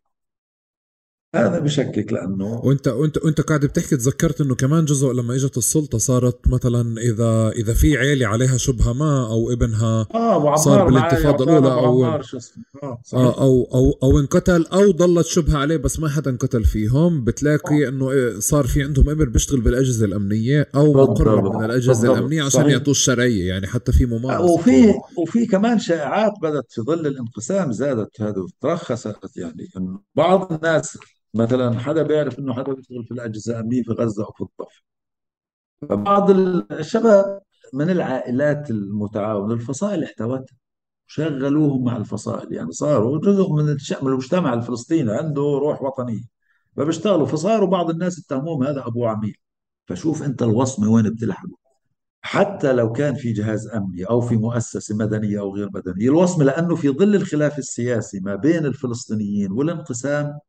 هذا بشكك لأنه وانت وانت وأنت قاعد بتحكي تذكرت إنه كمان جزء لما إجت السلطة صارت مثلا اذا إذا في عيلة عليها شبهة ما أو ابنها آه صار بالانتفاضة الأولى أو آه, آه أو أو أو انقتل أو ضلت شبهة عليه بس ما حدا انقتل فيهم. بتلاقي آه. إنه إيه، صار في عندهم ابن بيشتغل بالأجهزة الأمنية أو مقرب من الأجهزة الأمنية عشان يعطوه الشرعية يعني حتى في ممارسة وفي وفي كمان شائعات بدأت في ظل الانقسام زادت هذا وترخصت يعني إنه بعض الناس مثلا حدا بيعرف إنه حدا بيشتغل في الأجهزة الامنيه في غزة أو في الضفة. فبعض الشباب من العائلات المتعاونة الفصائل احتوتها شغلوهم مع الفصائل. يعني صاروا جزء من المجتمع الفلسطيني عنده روح وطنية. فبيشتغلوا فصاروا بعض الناس اتهموهم هذا أبو عميل. فشوف أنت الوصمة وين بتلحقه حتى لو كان في جهاز أمني أو في مؤسسة مدنية أو غير مدنية الوصمة لأنه في ظل الخلاف السياسي ما بين الفلسطينيين والانقسام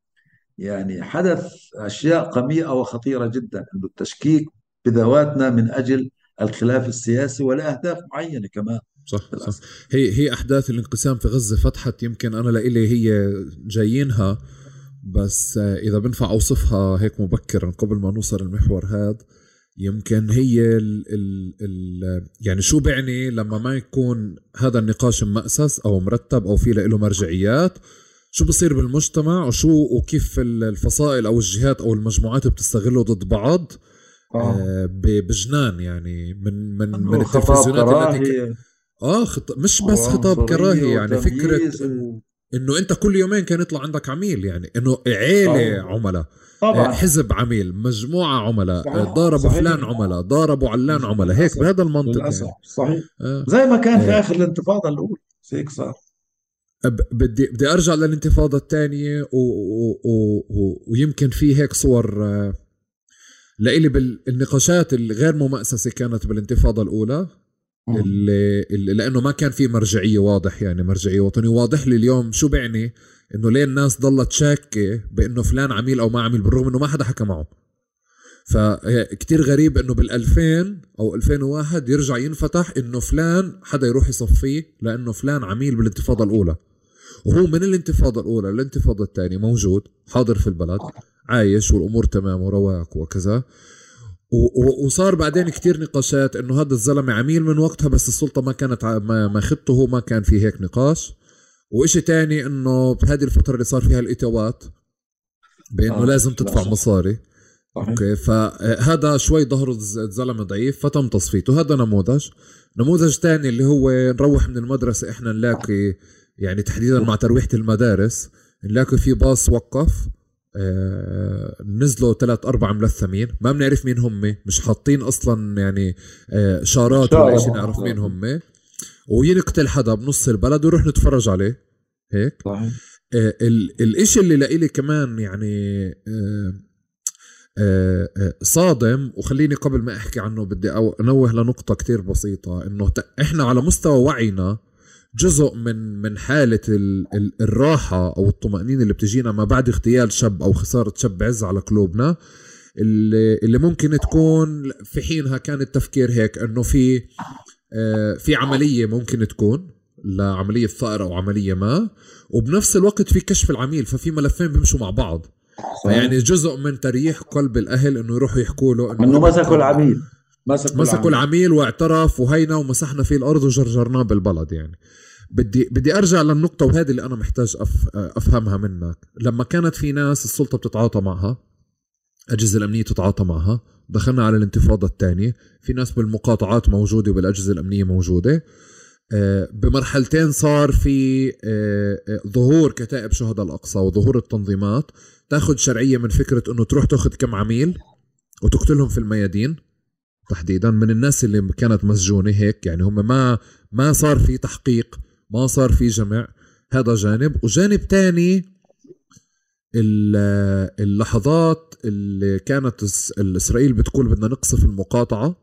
يعني حدث أشياء قميئة وخطيرة جدا أنه التشكيك بذواتنا من أجل الخلاف السياسي ولأهداف معينة كمان. صح صح. هي هي أحداث الانقسام في غزة فتحت يمكن أنا لإلي هي جايينها بس إذا بنفع أوصفها هيك مبكرا قبل ما نوصل المحور هذا يمكن هي ال ال ال يعني شو بعني لما ما يكون هذا النقاش مأسس أو مرتب أو في له مرجعيات شو بصير بالمجتمع وشو وكيف الفصائل أو الجهات أو المجموعات بتستغله ضد بعض آه. آه بجنان يعني من من من التلفزيونات التي آه خط... مش بس خطاب كراهيه يعني فكرة و... إنه أنت كل يومين كان يطلع عندك عميل يعني إنه عيلة عملاء طبعا. آه، حزب عميل مجموعة عملاء آه، ضاربوا فلان عملاء ضاربوا علان عملاء هيك بهذا المنطق للأسف. يعني. صحيح آه. زي ما كان في آخر الانتفاضة الأولى هيك صار بدي بدي أرجع للانتفاضة الثانية و... و... و... ويمكن في هيك صور آه، لإلي بالنقاشات الغير ممأسسة كانت بالانتفاضة الأولى اللي, اللي لأنه ما كان في مرجعية واضح يعني مرجعية وطنية. واضح لي اليوم شو بعني؟ إنه ليه الناس ضلت شاكة بإنه فلان عميل أو ما عميل بالرغم إنه ما حدا حكى معه. فكتير غريب إنه بال2000 أو 2001 يرجع ينفتح إنه فلان حدا يروح يصفيه لأنه فلان عميل بالانتفاضة الأولى. وهو من الانتفاضة الأولى للانتفاضة الثانية موجود حاضر في البلد عايش والأمور تمام ورواق وكذا. وصار بعدين كتير نقاشات إنه هذا الزلمة عميل من وقتها بس السلطة ما كانت ما ماخذته هو ما كان في هيك نقاش. وإشي تاني إنه بهذه الفترة اللي صار فيها الاتوات بإنه آه لازم تدفع مصاري. صحيح. أوكي فهذا شوي ظهر الزلمة ضعيف فتم تصفيته. هذا نموذج. نموذج تاني اللي هو نروح من المدرسة إحنا نلاقي يعني تحديدا مع ترويحة المدارس نلاقي في باص وقف آه نزلوا ثلاث أربع ملثمين ما بنعرف مين هم مش حاطين أصلا يعني آه شارات ولا شيء نعرف مين هم. وينقتل حدا بنص البلد ونروح نتفرج عليه. هيك؟ صحيح. آه الإشي اللي لإلي كمان يعني صادم وخليني قبل ما أحكي عنه بدي أنوه لنقطة كتير بسيطة إنه إحنا على مستوى وعينا جزء من من حالة الراحة أو الطمأنينة اللي بتجينا ما بعد اغتيال شاب أو خسارة شاب عز على قلوبنا اللي, اللي ممكن تكون في حينها كان التفكير هيك إنه في آه، في عملية ممكن تكون لعملية ثائر أو عملية ما وبنفس الوقت في كشف العميل ففي ملفين بيمشوا مع بعض. يعني جزء من تريح قلب الأهل إنه يروحوا يحكوا له إنه, مسكوا العميل. مسكوا, مسكوا العميل واعترف وهينا ومسحنا فيه الأرض وجرجرناه بالبلد يعني. بدي بدي ارجع للنقطة وهذه اللي أنا محتاج أف أفهمها منك، لما كانت في ناس السلطة بتتعاطى معها الاجهزة الأمنية تتعاطى معها، دخلنا على الانتفاضة الثانية، في ناس بالمقاطعات موجودة وبالأجهزة الأمنية موجودة، آه، بمرحلتين صار في آه، آه، ظهور كتائب شهداء الأقصى وظهور التنظيمات. تاخذ شرعية من فكرة إنه تروح تاخذ كم عميل وتقتلهم في الميادين تحديدا من الناس اللي كانت مسجونة هيك يعني هم ما ما صار في تحقيق ما صار في جمع هذا جانب. وجانب تاني اللحظات اللي كانت اسرائيل بتقول بدنا نقصف المقاطعة.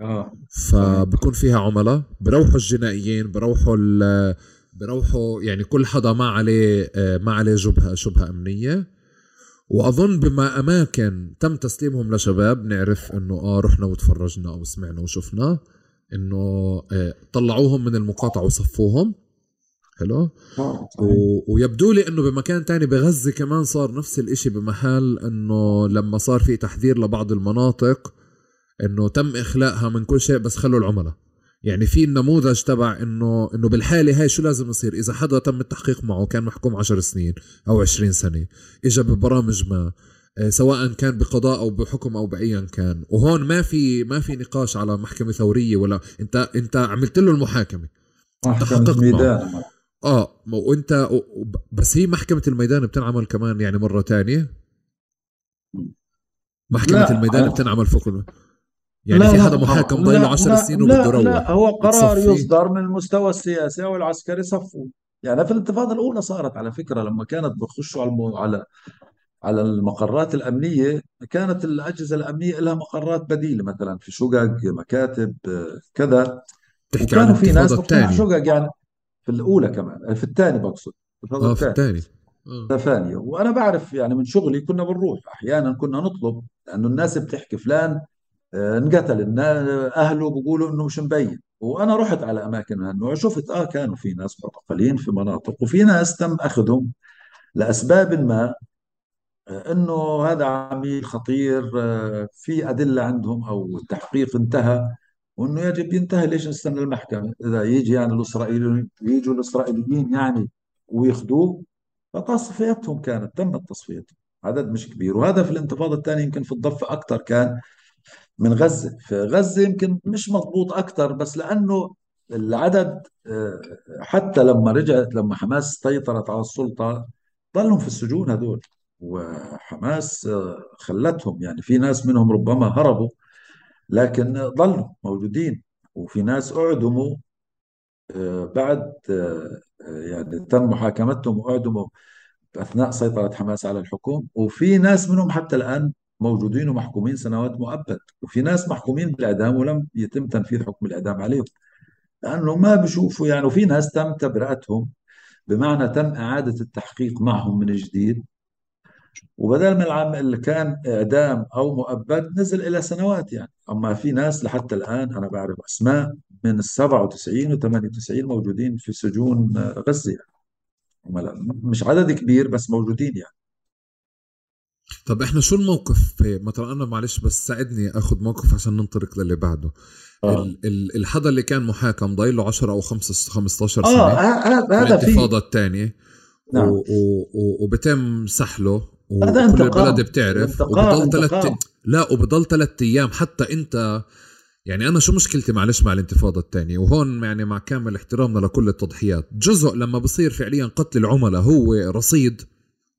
آه. فبكون فيها عملاء. بروحوا الجنائيين بروحوا بروحوا يعني كل حدا ما عليه آه، ما عليه شبهه شبهه أمنية. وأظن بما أماكن تم تسليمهم لشباب نعرف إنه آه رحنا وتفرجنا أو سمعنا وشفنا. إنه آه، طلعوهم من المقاطعة وصفوهم. حلو؟ آه، و... ويبدو لي إنه بمكان تاني بغزة كمان صار نفس الإشي بمحل إنه لما صار في تحذير لبعض المناطق إنه تم اخلاءها من كل شيء بس خلوا العملاء. يعني في النموذج تبع إنه إنه بالحالة هاي شو لازم يصير؟ إذا حدا تم التحقيق معه كان محكوم 10 سنين أو 20 سنة اجى ببرامج ما. سواء كان بقضاء أو بحكم أو بايا كان. وهون ما في ما في نقاش على محكمة ثورية ولا انت أنت عملت له المحاكمة. محكمة الميدان آه وانت بس هي محكمة الميدان بتنعمل كمان يعني مرة تانية؟ محكمة الميدان بتنعمل فوق يعني في حدا محاكم ضايله 10 سنين وبده يروح لا هو قرار يصدر من المستوى السياسي أو العسكري صفوا يعني في الانتفاضة الأولى صارت على فكرة لما كانت بخشوا على على على المقرات الأمنية كانت الأجهزة الأمنية لها مقرات بديلة مثلا في شقق مكاتب كذا. تحكي عن في ناس في شقق يعني في الأولى كمان في الثاني بقصد آه في الثاني. ثانية. وأنا بعرف يعني من شغلي كنا بنروح أحيانا كنا نطلب لأنه الناس بتحكي فلان آه، انقتل أهله بيقولوا إنه مش مبين. وأنا رحت على أماكن من هالنوع شفت آه كانوا في ناس معتقلين في مناطق وفي ناس تم أخذهم لأسباب ما. آه، إنه هذا عميل خطير آه، في أدلة عندهم أو التحقيق انتهى وإنه يجب ينتهي. ليش نستنى المحكمة؟ إذا يجي يعني الاسرائيليين يجوا الإسرائيليين يعني وياخذوه فتصفيتهم كانت تمت تصفيتهم عدد مش كبير. وهذا في الانتفاضة الثانية يمكن في الضفة أكثر كان من غزة. في غزة يمكن مش مضبوط أكثر بس لأنه العدد آه، حتى لما رجعت لما حماس سيطرت على السلطة ضلهم في السجون هذول. وحماس آه، خلتهم. يعني في ناس منهم ربما هربوا لكن ضلوا موجودين. وفي ناس أعدموا آه، بعد يعني تم محاكمتهم وأعدموا أثناء سيطرة حماس على الحكم وفي ناس منهم حتى الآن موجودين ومحكومين سنوات مؤبد. وفي ناس محكومين بالإعدام ولم يتم تنفيذ حكم الإعدام عليهم. لأنه ما بشوفوا يعني وفي ناس تم تبرئتهم بمعنى تم إعادة التحقيق معهم من جديد. وبدل من العام اللي كان إعدام أو مؤبد نزل إلى سنوات يعني. أما في ناس لحتى الآن أنا بعرف أسماء من ال 97 و 98 موجودين في سجون غزة يعني. مش عدد كبير بس موجودين يعني. طب إحنا شو الموقف مثلا أنا معلش بس ساعدني آخذ موقف عشان ننطلق للي بعده. آه. الحدا اللي كان محاكم ضايل له 10 أو 15 سنة آه هذا الانتفاضة الثانية. نعم. وبتم سحله وكل البلد بتعرف وبضل ثلاث لا وبضل ثلاث أيام حتى أنت يعني أنا شو مشكلتي معلش مع الانتفاضة الثانية وهون يعني مع كامل احترامنا لكل التضحيات. جزء لما بصير فعليا قتل العملاء هو رصيد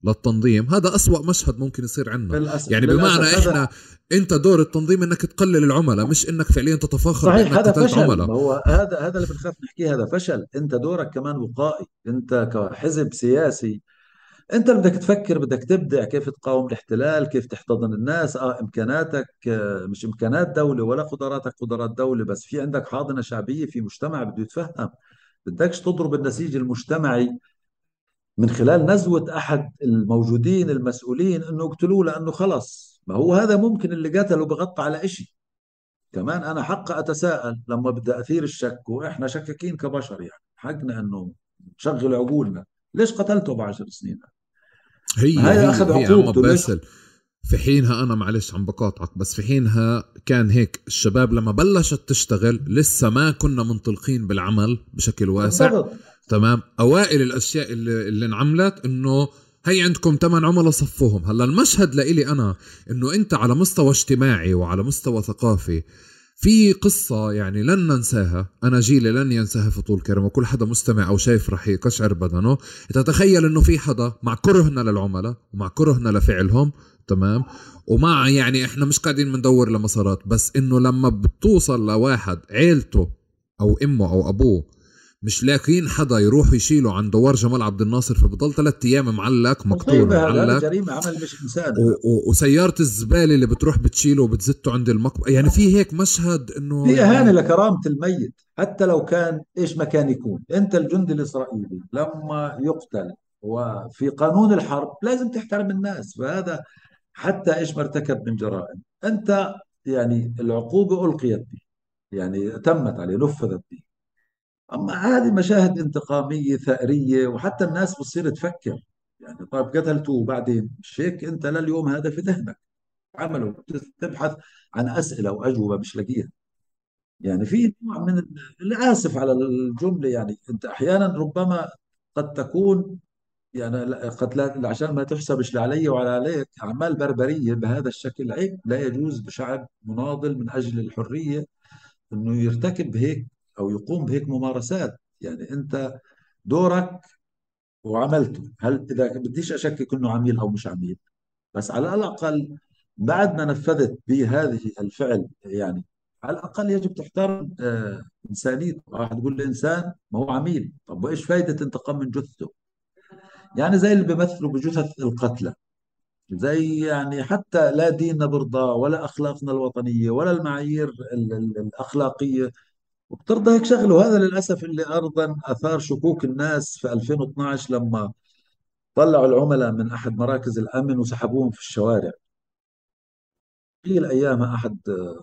للتنظيم هذا أسوأ مشهد ممكن يصير عندنا بالأسف. يعني بمعنى بالأسف إحنا أنت دور التنظيم إنك تقلل العملاء مش إنك فعليا تتفاخر صحيح هذا فشل. عملاء. هو هذا هذا اللي بنخاف نحكيه هذا فشل. أنت دورك كمان وقائي أنت كحزب سياسي أنت بدك تفكر بدك تبدع كيف تقاوم الاحتلال كيف تحتضن الناس آه إمكاناتك آه مش إمكانات دولة ولا قدراتك قدرات دولة بس في عندك حاضنة شعبية في مجتمع بده يتفهم. بدكش تضرب النسيج المجتمعي من خلال نزوة أحد الموجودين المسؤولين أنه اقتلوه لأنه خلص. ما هو هذا ممكن اللي قتله بغطى على إشي. كمان أنا حق أتساءل لما بدي أثير الشك وإحنا شكاكين كبشر يعني حقنا أنه نشغل عقولنا. ليش قتلته بعشر سنين؟ هي هي هي عقوبته باسل. في حينها أنا معلش عم بقاطعك بس في حينها كان هيك الشباب لما بلشت تشتغل لسه ما كنا منطلقين بالعمل بشكل واسع. بالضبط. تمام؟ أوائل الأشياء اللي, اللي انعملت إنه هي عندكم ثمان عملاء صفوهم. هلأ المشهد لإلي أنا إنه أنت على مستوى اجتماعي وعلى مستوى ثقافي في قصة يعني لن ننساها. أنا جيلي لن ينساها في طول كرم وكل حدا مستمع أو شايف رح يقشعر بدنه. تتخيل أنه في حدا مع كرهنا للعملاء ومع كرهنا لفعلهم تمام؟ ومع يعني إحنا مش قاعدين بندور لمسارات بس إنه لما بتوصل لواحد عيلته أو أمه أو أبوه مش لاقيين حدا يروح يشيله عند دوار جمال عبد الناصر فبضل ثلاث أيام. معلق مقتول معلق. جريمة عمل مش انسان وسيارة الزبالة اللي بتروح بتشيله وبتزته عند المقبره يعني في هيك مشهد إنه في اهانه يعني لكرامة الميت حتى لو كان إيش ما كان يكون. أنت الجندي الإسرائيلي لما يقتل وفي قانون الحرب لازم تحترم الناس فهذا حتى إيش ما ارتكب من جرائم. أنت يعني العقوبة ألقيت به يعني تمت عليه نفذت به أما هذه مشاهد انتقامية ثأرية وحتى الناس بتصير تفكر. يعني طيب قتلته وبعدين؟ مش هيك أنت لليوم هذا في ذهنك. عمله تبحث عن أسئلة وأجوبة مش لاقيها يعني في نوع من الاسف على الجملة يعني أنت أحيانا ربما قد تكون يعني قد لا عشان ما تحسبش اللي علي وعلى عليك أعمال بربرية بهذا الشكل. عيب لا يجوز بشعب مناضل من أجل الحرية إنه يرتكب هيك أو يقوم بهيك ممارسات. يعني أنت دورك وعملته. هل إذا بديش أشكك إنه عميل أو مش عميل بس على الأقل بعد ما نفذت بهذه الفعل يعني على الأقل يجب تحترم آه إنسانيته. واحد يقول الانسان ما هو عميل. طب وإيش فائده انتقام من جثته؟ يعني زي اللي بيمثلوا بجثث القتلى. زي يعني حتى لا ديننا برضى ولا أخلاقنا الوطنية ولا المعايير الأخلاقية. وبترضى هيك شغله وهذا للأسف اللي ارضا أثار شكوك الناس في 2012 لما طلعوا العملاء من أحد مراكز الأمن وسحبوهم في الشوارع. قيل ايامها أحد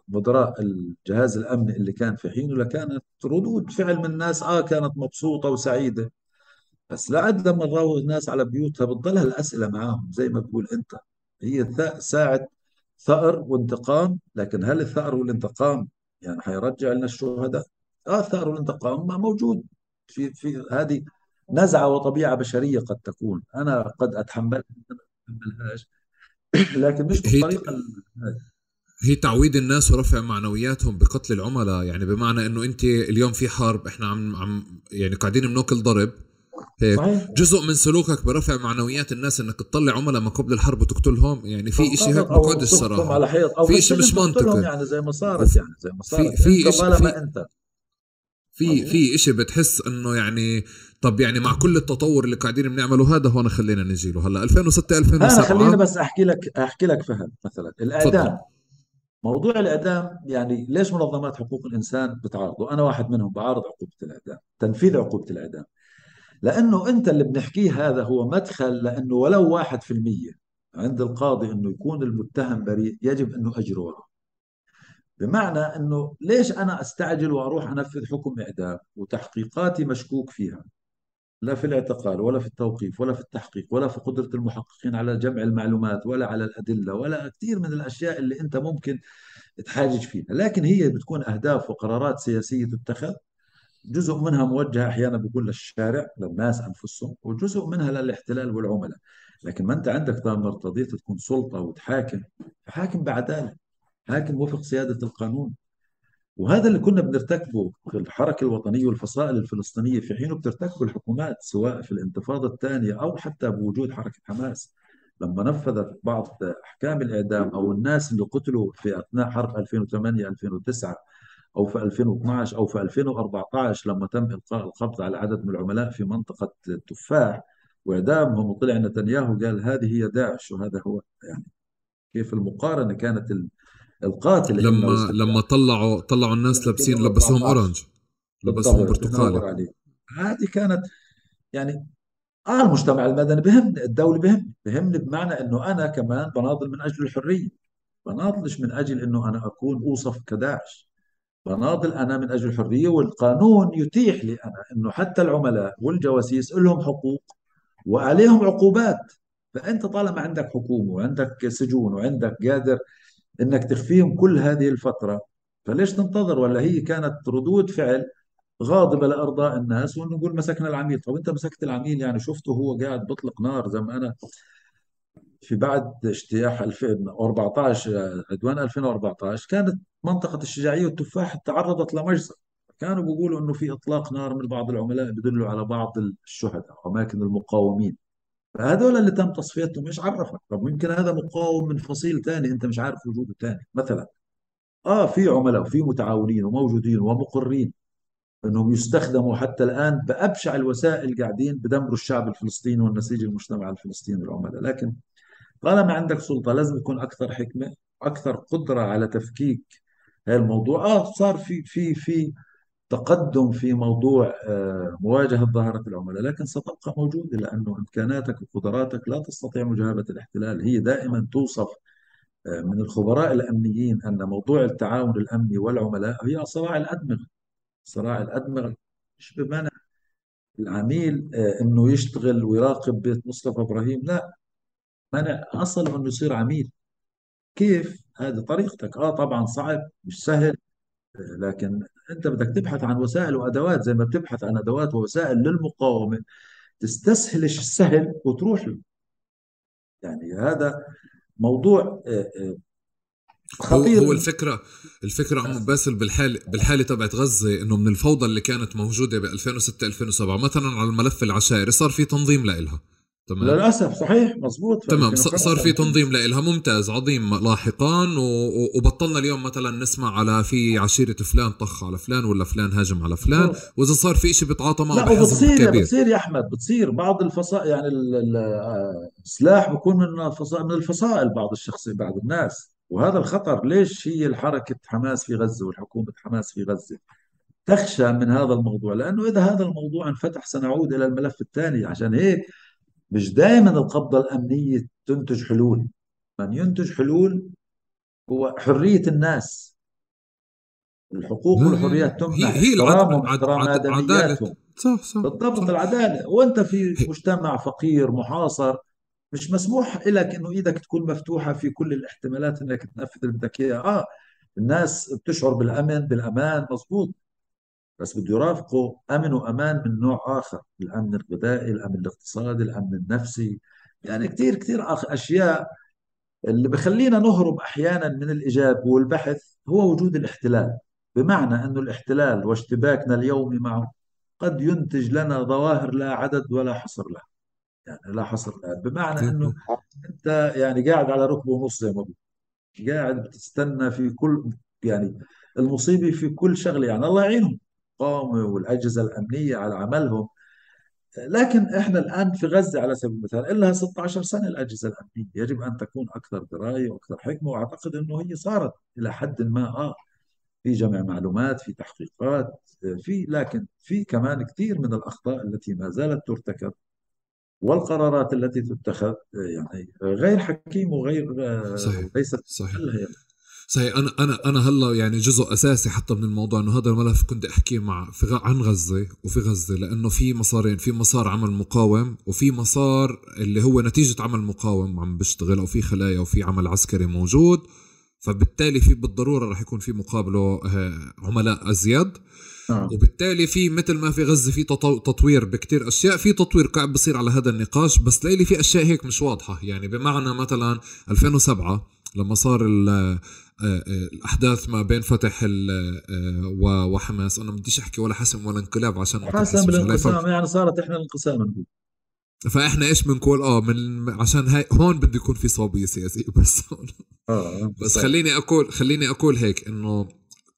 مدراء الجهاز الامني اللي كان في حينه لكانت ردود فعل من الناس آه كانت مبسوطة وسعيدة. بس لعد لما نراوغ الناس على بيوتها بتضلها الأسئلة معاهم زي ما بقول أنت. هي ساعة ثأر وانتقام لكن هل الثأر والانتقام يعني حيرجع لنا الشهداء؟ الثأر والانتقام ما موجود. في في هذه نزعة وطبيعة بشرية قد تكون. أنا قد أتحملها أتحملهاش. لكن مش بالطريقة هي تعويد الناس ورفع معنوياتهم بقتل العملاء. يعني بمعنى إنه أنت اليوم في حرب إحنا عم عم يعني قاعدين بناكل ضرب. هيك. صحيح. جزء من سلوكك برفع معنويات الناس إنك تطلع عملاء ما قبل الحرب وتقتلهم يعني في شيء هيك بقعدش الصراحه على حيط أو في شيء مش منطقي. يعني زي ما صارت يعني زي ما صارت. في في شيء في أنت. في في شيء بتحس إنه يعني طب يعني مع كل التطور اللي قاعدين بنعمله هذا هون خلينا نجي له هلا 2006 2007 أنا خلينا بس أحكي لك أحكي لك فهم مثلا الاعدام فضل. موضوع الاعدام يعني ليش منظمات حقوق الإنسان بتعارضه؟ أنا واحد منهم بعارض عقوبة الاعدام، تنفيذ عقوبة الاعدام. لأنه أنت اللي بنحكيه هذا هو مدخل لأنه ولو واحد في المية عند القاضي إنه يكون المتهم بريء يجب أنه اجره بمعنى إنه ليش أنا أستعجل وأروح أنفذ حكم إعدام وتحقيقاتي مشكوك فيها؟ لا في الاعتقال ولا في التوقيف ولا في التحقيق ولا في قدرة المحققين على جمع المعلومات ولا على الأدلة ولا كثير من الأشياء اللي أنت ممكن تحاجج فيها. لكن هي بتكون أهداف وقرارات سياسية تتخذ. جزء منها موجه أحيانا بيكون للشارع للناس أنفسهم وجزء منها للاحتلال والعملاء. لكن ما أنت عندك طالما ارتضيت تكون سلطة وتحاكم حاكم بعدالة حاكم وفق سيادة القانون. وهذا اللي كنا بنرتكبه في الحركة الوطنية والفصائل الفلسطينية في حين بترتكبه الحكومات سواء في الانتفاضة الثانية أو حتى بوجود حركة حماس. لما نفذت بعض أحكام الإعدام أو الناس اللي قتلوا في أثناء حرب 2008 2009 أو في 2012 أو في 2014 لما تم إلقاء القبض على عدد من العملاء في منطقة التفاح وإعدامهم وطلع نتنياهو قال هذه هي داعش وهذا هو يعني كيف المقارنة كانت القاتل لما لما طلعوا طلعوا الناس لابسين لبسوهم 2014 اورنج لبسهم بالضبط. برتقالي. هذه كانت يعني آه المجتمع المدني بهمني الدولة بهمني. بهمني بمعنى إنه أنا كمان بناضل من أجل الحرية. بناضلش من أجل إنه أنا أكون أوصف كداعش. بناضل أنا من أجل الحرية والقانون يتيح لي أنا إنه حتى العملاء والجواسيس لهم حقوق وعليهم عقوبات. فأنت طالما عندك حكومة وعندك سجون وعندك قادر إنك تخفيهم كل هذه الفترة. فليش تنتظر؟ ولا هي كانت ردود فعل غاضبة لارضاء الناس وانه نقول مسكنا العميل. طب أنت مسكت العميل يعني شفته هو قاعد بيطلق نار زي ما أنا في بعد اجتياح 2014 عدوان 2014 كانت منطقة الشجاعية والتفاح تعرضت لمجزر. كانوا بيقولوا إنه في إطلاق نار من بعض العملاء بدلوا على بعض الشهداء واماكن المقاومين. فهذول اللي تم تصفيتهم إيش عرفك طب يمكن هذا مقاوم من فصيل ثاني انت مش عارف وجوده ثاني مثلا. آه في عملاء وفي متعاونين وموجودين ومقرين إنهم يستخدموا حتى الآن بأبشع الوسائل قاعدين بدمروا الشعب الفلسطيني والنسيج المجتمع الفلسطيني العملاء. لكن طالما عندك سلطة لازم يكون أكثر حكمة أكثر قدرة على تفكيك هذا الموضوع. آه صار في في في تقدم في موضوع آه، مواجهة ظاهرة العملاء لكن ستبقى موجودة لأنه إمكاناتك وقدراتك لا تستطيع مجابهه الاحتلال. هي دائما توصف آه، من الخبراء الأمنيين أن موضوع التعاون الأمني والعملاء هي صراع الأدمغة. صراع الأدمغة مش بمعنى العميل آه، إنه يشتغل ويراقب بيت مصطفى إبراهيم. لا منع أصلا إنه يصير عميل. كيف؟ هذه طريقتك. آه طبعا صعب مش سهل. آه، لكن انت بدك تبحث عن وسائل وأدوات زي ما بتبحث عن أدوات ووسائل للمقاومة تستسهل السهل وتروح له. يعني هذا موضوع آه، آه، هو هو خطير الفكرة الفكرة عم باسل بالحاله بالحالة تبعت غزة إنه من الفوضى اللي كانت موجودة ب 2006 2007 مثلا على الملف العشائري صار في تنظيم لإلها. تمام. للأسف صحيح مزبوط تمام. صار 2005 في تنظيم لإلها ممتاز عظيم لاحقا وبطلنا اليوم مثلا نسمع على في عشيرة فلان طخ على فلان ولا فلان هاجم على فلان. وإذا صار في إشي بيتعاطى معه لا وبتصير كبير. بتصير يا أحمد بتصير. بعض الفصائل يعني آه، السلاح بيكون من الفصائل من الفصائل بعض الشخصي بعض الناس. وهذا الخطر ليش هي الحركة حماس في غزة والحكومة حماس في غزة تخشى من هذا الموضوع؟ لأنه إذا هذا الموضوع انفتح سنعود إلى الملف الثاني. عشان هيك مش دائما القبضة الأمنية تنتج حلول. من ينتج حلول هو حرية الناس. الحقوق والحريات هي تمنح هي العد... احترامهم. احترام آدمياتهم. صح صح بالضبط صح العدالة. وأنت في هي... مجتمع فقير محاصر مش مسموح لك إنه إيدك تكون مفتوحة في كل الاحتمالات إنك تنفذ اللي بدك اياه آه الناس بتشعر بالأمن بالأمان مضبوط بس بده يرافقوا أمن وأمان من نوع آخر الأمن الغذائي الأمن الاقتصادي الأمن النفسي. يعني كثير كثير أشياء اللي بخلينا نهرب أحيانا من الاجابه والبحث هو وجود الاحتلال. بمعنى إنه الاحتلال واشتباكنا اليومي معه قد ينتج لنا ظواهر لا عدد ولا حصر لها. يعني لا حصر لها. بمعنى إنه أنت يعني قاعد على ركبة ونص زي ما قاعد بتستنى في كل يعني المصيبة في كل شغلة. يعني الله يعينهم. القومه والأجهزة الأمنية على عملهم. لكن إحنا الآن في غزة على سبيل المثال لها 16 سنة الأجهزة الأمنية. يجب أن تكون أكثر دراية وأكثر حكمة وأعتقد إنه هي صارت إلى حد ما آه في جمع معلومات في تحقيقات في لكن في كمان كثير من الأخطاء التي ما زالت ترتكب والقرارات التي تتخذ يعني غير حكيم وغير صحيح ليست صحيح. يعني. صحيح أنا أنا أنا هلأ يعني جزء أساسي حتى من الموضوع إنه هذا الملف كنت أحكيه مع في غ... عن غزة وفي غزة لأنه في مسارين في مسار عمل مقاوم وفي مسار اللي هو نتيجة عمل مقاوم عم بيشتغل أو في خلايا وفي عمل عسكري موجود فبالتالي في بالضرورة رح يكون في مقابله آه، عملاء أزيد آه. وبالتالي في مثل ما في غزة في تطوير بكتير أشياء في تطوير قاعد بصير على هذا النقاش بس ليلي في أشياء هيك مش واضحة يعني بمعنى مثلا 2007 لما صار الأحداث ما بين فتح آه، وحماس. أنا ما بديش أحكي ولا حسم ولا انقلاب عشان حسم بالانقسام يعني صارت إحنا الانقسام. فإحنا إيش بنقول؟ آه من عشان هاي هون بده يكون في صوبية سياسية بس آه بس خليني أقول خليني أقول هيك إنه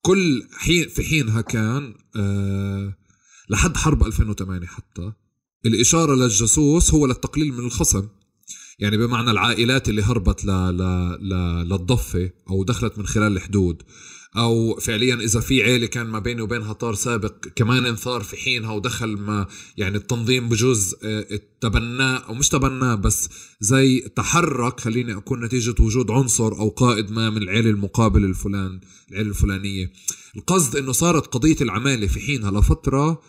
كل حين في حينها كان آه لحد حرب 2008 حتى الإشارة للجاسوس هو للتقليل من الخصم. يعني بمعنى العائلات اللي هربت ل... ل... ل... للضفة أو دخلت من خلال الحدود. أو فعليا إذا في عيلة كان ما بيني وبينها طار سابق كمان انثار في حينها ودخل ما يعني التنظيم بجوز آه، تبناه أو مش تبناه بس زي تحرك خليني أكون نتيجة وجود عنصر أو قائد ما من العيلة المقابل الفلان العيلة الفلانية. القصد إنه صارت قضية العمالة في حينها لفترة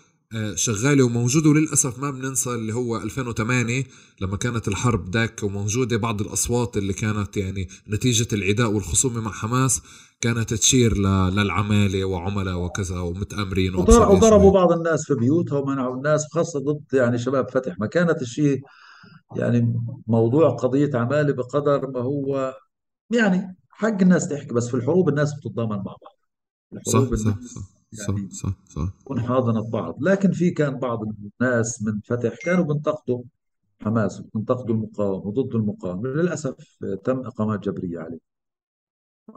شغالة وموجودة وللأسف ما بننسى اللي هو 2008 لما كانت الحرب داك وموجودة بعض الأصوات اللي كانت يعني نتيجة العداء والخصومة مع حماس كانت تشير للعمالة وعملاء وكذا ومتأمرين وضربوا بعض الناس في بيوتها ومنعوا الناس خاصة ضد يعني شباب فتح. ما كانت الشيء يعني موضوع قضية عمالة بقدر ما هو يعني حق الناس تحكي بس في الحروب الناس بتتضامن مع بعض. الحروب صح صح صح. يعني صح صح صح. تكون حاضنة بعض لكن في كان بعض الناس من فتح كانوا بينتقدوا حماس وبينتقدوا المقاومة وضد المقاومة. للأسف تم إقامات جبرية عليه.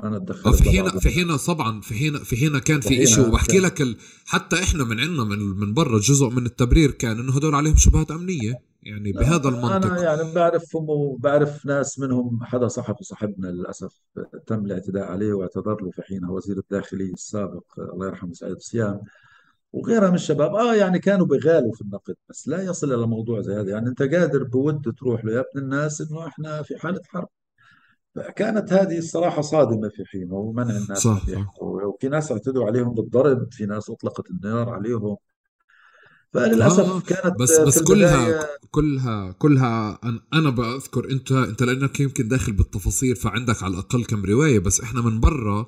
أنا اتدخلت في حين في حين طبعا في حين في حين كان في شيء وبحكي لك ال... حتى إحنا من عندنا من من برا جزء من التبرير كان إنه هدول عليهم شبهات أمنية. يعني بهذا المنطق. أنا يعني بعرفهم وبعرف ناس منهم حدا صحفي صاحبنا للأسف تم الاعتداء عليه واعتذر له في حينها وزير الداخليه السابق الله يرحمه سعيد صيام وغيرها من الشباب. آه يعني كانوا بغالوا في النقد بس لا يصل إلى موضوع زي هذا. يعني أنت قادر بود تروح له يا ابن الناس إنه إحنا في حالة حرب. فكانت هذه الصراحة صادمة في حينه ومنع الناس صح وفي ناس اعتدوا عليهم بالضرب في ناس أطلقت النار عليهم. فللأسف آه كانت بس بس كلها كلها كلها أنا بذكر أنت أنت لأنك يمكن داخل بالتفاصيل فعندك على الأقل كم رواية بس إحنا من برا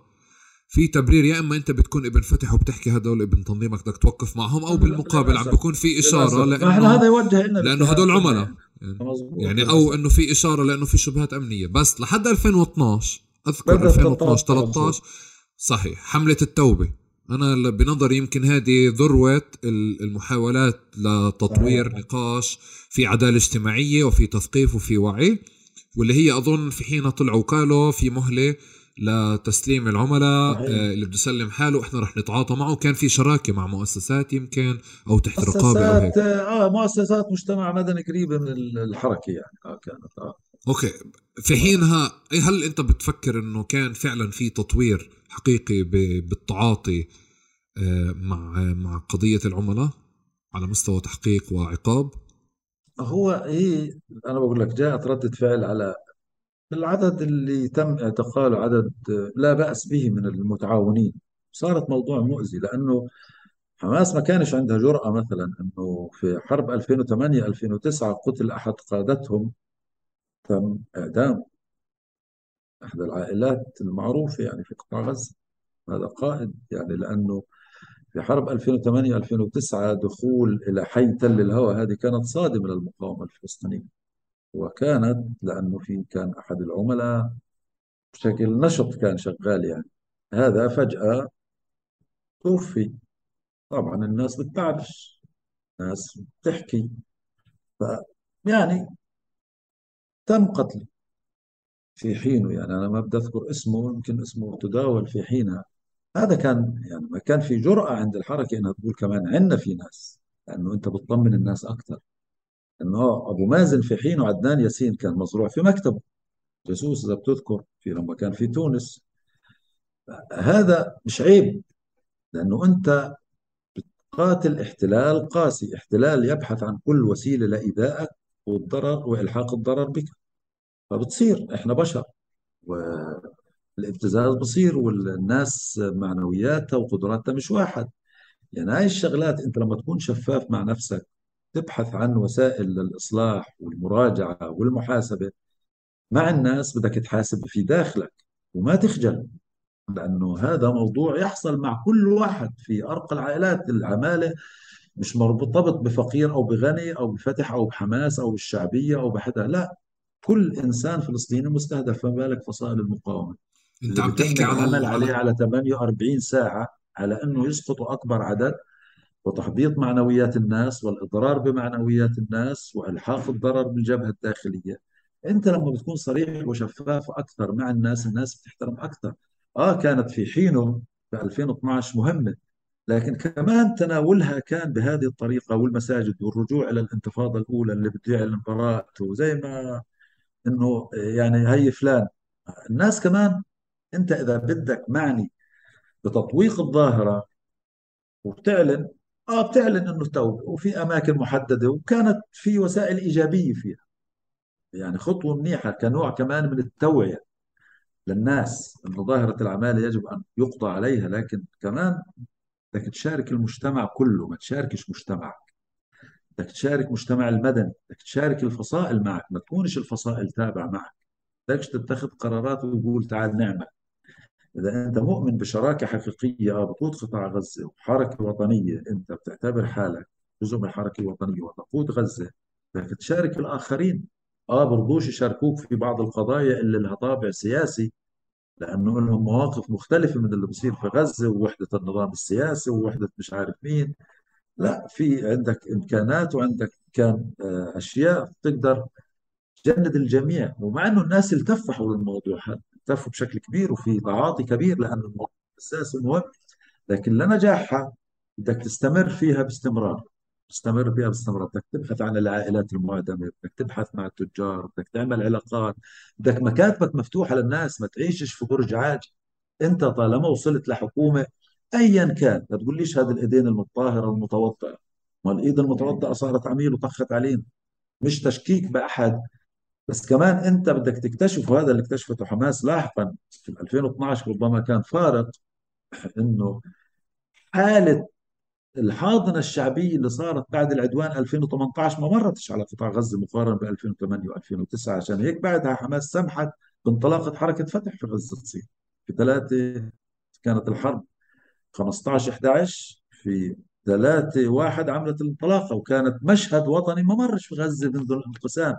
في تبرير يا إما أنت بتكون ابن فتح وبتحكي هدول ابن تنظيمك بدك توقف معهم أو بالمقابل عم بيكون في إشارة لأنه هذا يوجه لأنه هدول عملاء. يعني, يعني أو إنه في إشارة لإنه في شبهات أمنية. بس لحد 2012 أذكر 2012 13 صحيح حملة التوبة. أنا بنظري يمكن هذه ذروة المحاولات لتطوير نقاش في عدالة اجتماعية وفي تثقيف وفي وعي واللي هي أظن في حين طلعوا قالوا في مهلة لتسليم العملاء آه اللي بده يسلم حاله إحنا رح نتعاطى معه. كان في شراكة مع مؤسسات يمكن أو تحت رقابة أو هيك. آه مؤسسات مجتمع مدني قريبه من الحركة يعني. آه كانت آه. أوكي. في حينها هل أنت بتفكر إنه كان فعلا في تطوير حقيقي بالتعاطي آه مع مع قضية العملاء على مستوى تحقيق وعقاب؟ هو هي أنا بقول لك جاءت ردة فعل على العدد اللي تم اعتقاله عدد لا بأس به من المتعاونين. صارت موضوع مؤذي لأنه حماس ما كانش عندها جرأة مثلا أنه في حرب 2008 2009 قتل أحد قادتهم تم إعدام أحد العائلات المعروفة يعني في قطاع غزة. هذا قائد يعني لأنه في حرب 2008 2009 دخول إلى حي تل الهوى هذه كانت صادمة للمقاومة الفلسطينية. وكانت لأنه في كان أحد العملاء بشكل نشط كان شغال يعني. هذا فجأة توفي. طبعا الناس بتعرفش الناس بتحكي. ف يعني تم قتله. في حينه يعني أنا ما بدي أذكر اسمه يمكن اسمه تداول في حينها. هذا كان يعني ما كان في جرأة عند الحركة إنها تقول كمان عندنا في ناس لأنه أنت بتطمن الناس أكثر انه أبو مازن في حين وعدنان ياسين كان مزروع في مكتبه. جاسوس إذا بتذكر في لما كان في تونس. هذا مش عيب لأنه أنت بتقاتل احتلال قاسي. احتلال يبحث عن كل وسيلة لإيذائك والضرر وإلحاق الضرر بك. فبتصير إحنا بشر. والابتزاز بصير والناس معنوياتها وقدراتها مش واحد. يعني هاي الشغلات أنت لما تكون شفاف مع نفسك تبحث عن وسائل للإصلاح والمراجعة والمحاسبة. مع الناس بدك تحاسب في داخلك وما تخجل لأنه هذا موضوع يحصل مع كل واحد في أرقى العائلات. العمالة مش مرتبط بفقير أو بغني أو بفتح أو بحماس أو بالشعبية أو بحدا لا. كل إنسان فلسطيني مستهدف فما بالك فصائل المقاومة؟ انت عم تحكي على العمل ال... عليه على على 48 ساعة على أنه يسقطوا أكبر عدد وتحبيط معنويات الناس والإضرار بمعنويات الناس وإلحاق الضرر بالجبهة الداخلية. أنت لما بتكون صريح وشفاف أكثر مع الناس الناس بتحترم أكثر. آه كانت في حينه في 2012 مهمة لكن كمان تناولها كان بهذه الطريقة والمساجد والرجوع إلى الانتفاضة الأولى اللي بتعلن براءته زي ما إنه يعني هي فلان. الناس كمان أنت إذا بدك معني بتطويق الظاهرة وبتعلن آه بتعلن إنه توبه وفي أماكن محددة وكانت في وسائل إيجابية فيها. يعني خطوة منيحة كنوع كمان من التوعية للناس انه ظاهرة العماله يجب أن يقضى عليها لكن كمان بدك تشارك المجتمع كله ما تشاركش مجتمعك. بدك تشارك مجتمع المدني بدك تشارك الفصائل معك ما تكونش الفصائل تابعة معك. بدكش تتخذ قرارات وتقول تعال نعمل. إذا أنت مؤمن بشراكة حقيقية بقود قطاع غزة وحركة وطنية أنت بتعتبر حالك جزء من الحركة الوطنية وتقود غزة. بدك تشارك الآخرين. آه برضوش يشاركوك في بعض القضايا اللي لها طابع سياسي لأنه لهم مواقف مختلفة من اللي بصير في غزة ووحدة النظام السياسي ووحدة مش عارف مين. لا في عندك إمكانات وعندك كان آه، أشياء تقدر تجند الجميع. ومع أنه الناس التفحوا للموضوع هذا التفوا بشكل كبير وفي تعاطي كبير لأنه الموضوع حساس ومهم لكن لنجاحها بدك تستمر فيها باستمرار. تستمر فيها باستمرار. بدك تبحث عن العائلات المعدمة بدك تبحث مع التجار بدك تعمل علاقات. بدك مكاتبك مفتوحة للناس ما تعيشش في برج عاجي أنت طالما وصلت لحكومة ايا كان. لا تقوليش هذه الأيدين المطاهرة المتوضئة ما الأيد المتوضئة صارت عميل وطخت علينا. مش تشكيك بأحد. بس كمان انت بدك تكتشف وهذا اللي اكتشفته حماس لاحقا في 2012 ربما كان فارق إنه حالة الحاضنة الشعبية اللي صارت بعد العدوان 2018 ما مرتش على قطاع غزة مقارنة ب 2008 و2009 عشان هيك بعدها حماس سمحت بانطلاقة حركة فتح في غزة تصير. في ثلاثة كانت الحرب 15 11 في ثلاثة واحد عملت الانطلاقة وكانت مشهد وطني ما مرش في غزة منذ الانقسام.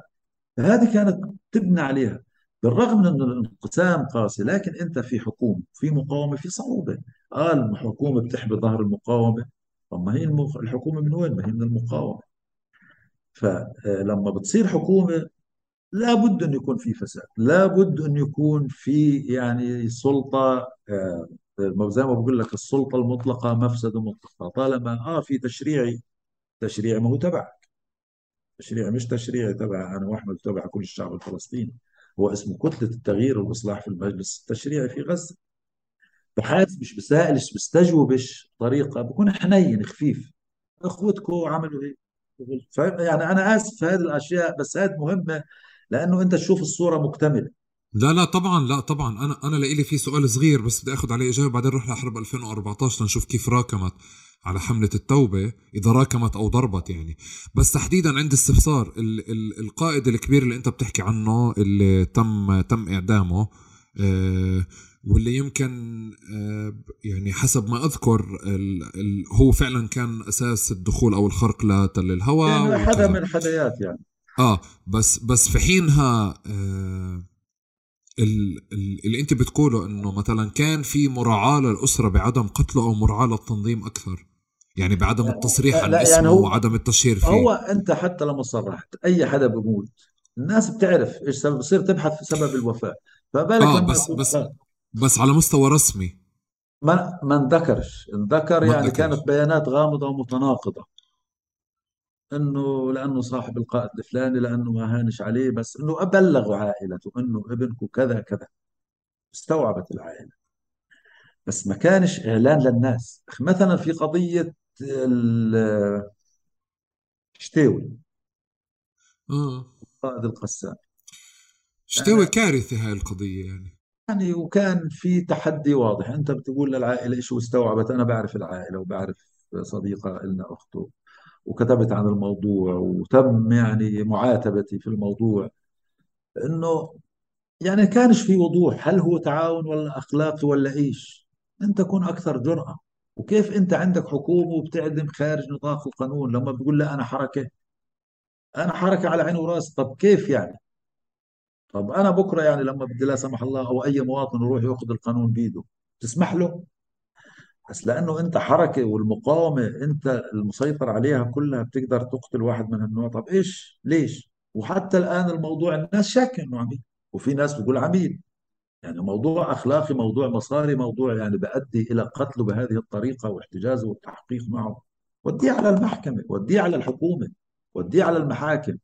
فهذه كانت تبنى عليها. بالرغم من أن الانقسام قاسي لكن أنت في حكومة في مقاومة في صعوبة. آه الحكومة بتحمي ظهر المقاومة. طب ما هي المخ... الحكومة من وين؟ ما هي من المقاومة. فلما بتصير حكومة لابد أن يكون في فساد. لابد أن يكون في يعني سلطة آه زي ما بقول لك السلطة المطلقة مفسدة مطلقة. طالما آه في تشريعي تشريع ما هو تبع تشريع مش تشريع تبع أنا وأحمد تبع كل الشعب الفلسطيني. هو اسمه كتلة التغيير والإصلاح في المجلس التشريعي في غزة. بحاس مش بسائلش بستجوبش طريقة بكون حنين خفيف. اخوتكم عملوا هيك يعني أنا آسف في هذه الأشياء بس هذه مهمة لأنه أنت تشوف الصورة مكتملة. لا لا طبعا لا طبعا. أنا أنا لإلي في سؤال صغير بس بدي اخذ عليه إجابة بعدين نروح لحرب 2014 لنشوف كيف راكمت على حملة التوبة إذا راكمت أو ضربت يعني. بس تحديدا عندي استفسار ال ال القائد الكبير اللي أنت بتحكي عنه اللي تم تم إعدامه آه واللي يمكن آه يعني حسب ما أذكر ال ال هو فعلا كان أساس الدخول أو الخرق لتل الهواء يعني حدا من الحديات يعني. آه بس بس في حينها آه اللي انت بتقوله انه مثلا كان في مراعاة للأسرة بعدم قتله أو مراعاة للتنظيم أكثر. يعني بعدم التصريح عن اسمه يعني هو وعدم التشهير فيه. هو أنت حتى لما صرحت أي حدا بموت الناس بتعرف إيش سبب بصير تبحث في سبب الوفاة. فبالك آه بس بس بس على مستوى رسمي. ما ما انذكرش. انذكر يعني ذكرش. كانت بيانات غامضة ومتناقضة. إنه لأنه صاحب القائد الفلاني لأنه ما هانش عليه بس إنه ابلغوا عائلته إنه ابنكم كذا كذا. استوعبت العائلة. بس ما كانش إعلان للناس. مثلا في قضية الشتاوي آه. قائد القسام. شتاوي كارثة هاي القضية يعني. يعني وكان في تحدي واضح. أنت بتقول للعائلة إيش واستوعبت أنا بعرف العائلة وبعرف صديقة لنا أخته. وكتبت عن الموضوع وتم يعني معاتبتي في الموضوع إنه يعني كانش في وضوح هل هو تعاون ولا اخلاقي ولا إيش؟ أنت كن أكثر جرأة. وكيف أنت عندك حكومة وبتعدم خارج نطاق القانون؟ لما بتقول لا أنا حركة. أنا حركة على عيني وراسي طب كيف يعني؟ طب أنا بكرة يعني لما بدي لا سمح الله أو أي مواطن يروح يأخذ القانون بيده تسمح له؟ بس لأنه أنت حركة والمقاومة أنت المسيطر عليها كلها بتقدر تقتل واحد من هالنوع. طب إيش؟ ليش؟ وحتى الآن الموضوع الناس شاكة إنه عميل وفي ناس بتقول عميل. يعني موضوع أخلاقي موضوع مصاري موضوع يعني بؤدي إلى قتله بهذه الطريقة واحتجازه والتحقيق معه. وديه على المحكمة وديه على الحكومة وديه على المحاكم.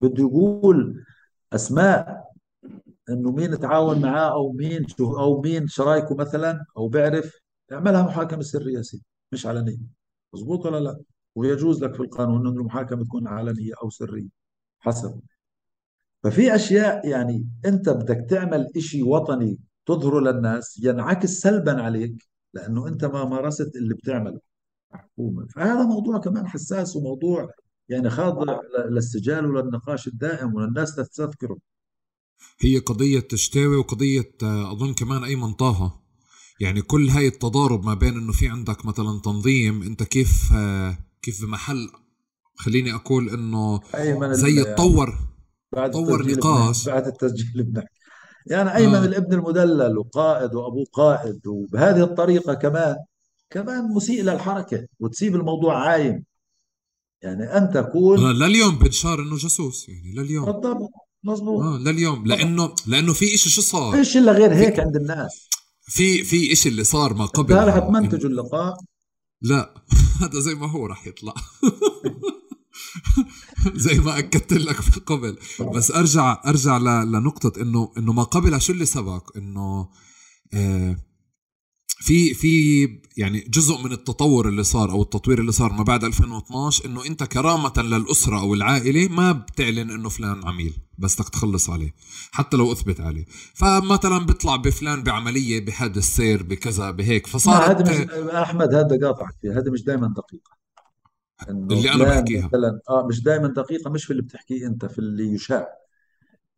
بده يقول أسماء إنه مين تعاون معاه أو مين شو أو مين شرايكه مثلا أو بيعرف اعملها محاكمة سرية سيدي مش علنية. مزبوط ولا لا؟ ويجوز لك في القانون انه المحاكمة تكون علنية أو سرية. حسب. ففي أشياء يعني أنت بدك تعمل إشي وطني تظهره للناس ينعكس سلبا عليك لأنه أنت ما مارست اللي بتعمله. حكومه فهذا موضوع كمان حساس وموضوع يعني خاضع للسجال وللنقاش الدائم وللناس تستذكره. هي قضية تشتاوي وقضية أظن كمان أيمن طه. يعني كل هاي التضارب ما بين إنه في عندك مثلا تنظيم أنت كيف آه، كيف بمحل؟ خليني أقول إنه زي تطور بعد طور نقاش. بعد التسجيل بنحكي يعني أيمن آه. الابن المدلل وقائد وأبوه قائد وبهذه الطريقة كمان كمان مسيء للحركة وتسيب الموضوع عايم. يعني أنت تكون لليوم بنشار إنه جاسوس يعني لليوم. بالضبط مظبوط. آه لليوم لأنه لأنه في شيء شو صار؟ فيش إلا غير هيك عند الناس. في في شيء اللي صار ما قبل. رح تمنتجوا اللقاء. لا هذا زي ما هو راح يطلع. زي ما أكدت لك في قبل. بس أرجع أرجع لنقطة إنه إنه ما قبل شو اللي سبق؟ إنه آه في في يعني جزء من التطور اللي صار أو التطوير اللي صار ما بعد 2012 إنه أنت كرامة للأسرة أو العائلة ما بتعلن إنه فلان عميل بس بدك تخلص عليه حتى لو أثبت عليه. فمثلا بيطلع بفلان بعملية بحادث سير بكذا بهيك فصارت هذا مش أحمد هذا قاطعك فيه هذا مش دائما دقيقة. اللي أنا بحكيها. مثلا آه مش دائما دقيقة مش في اللي بتحكيه أنت في اللي يشاع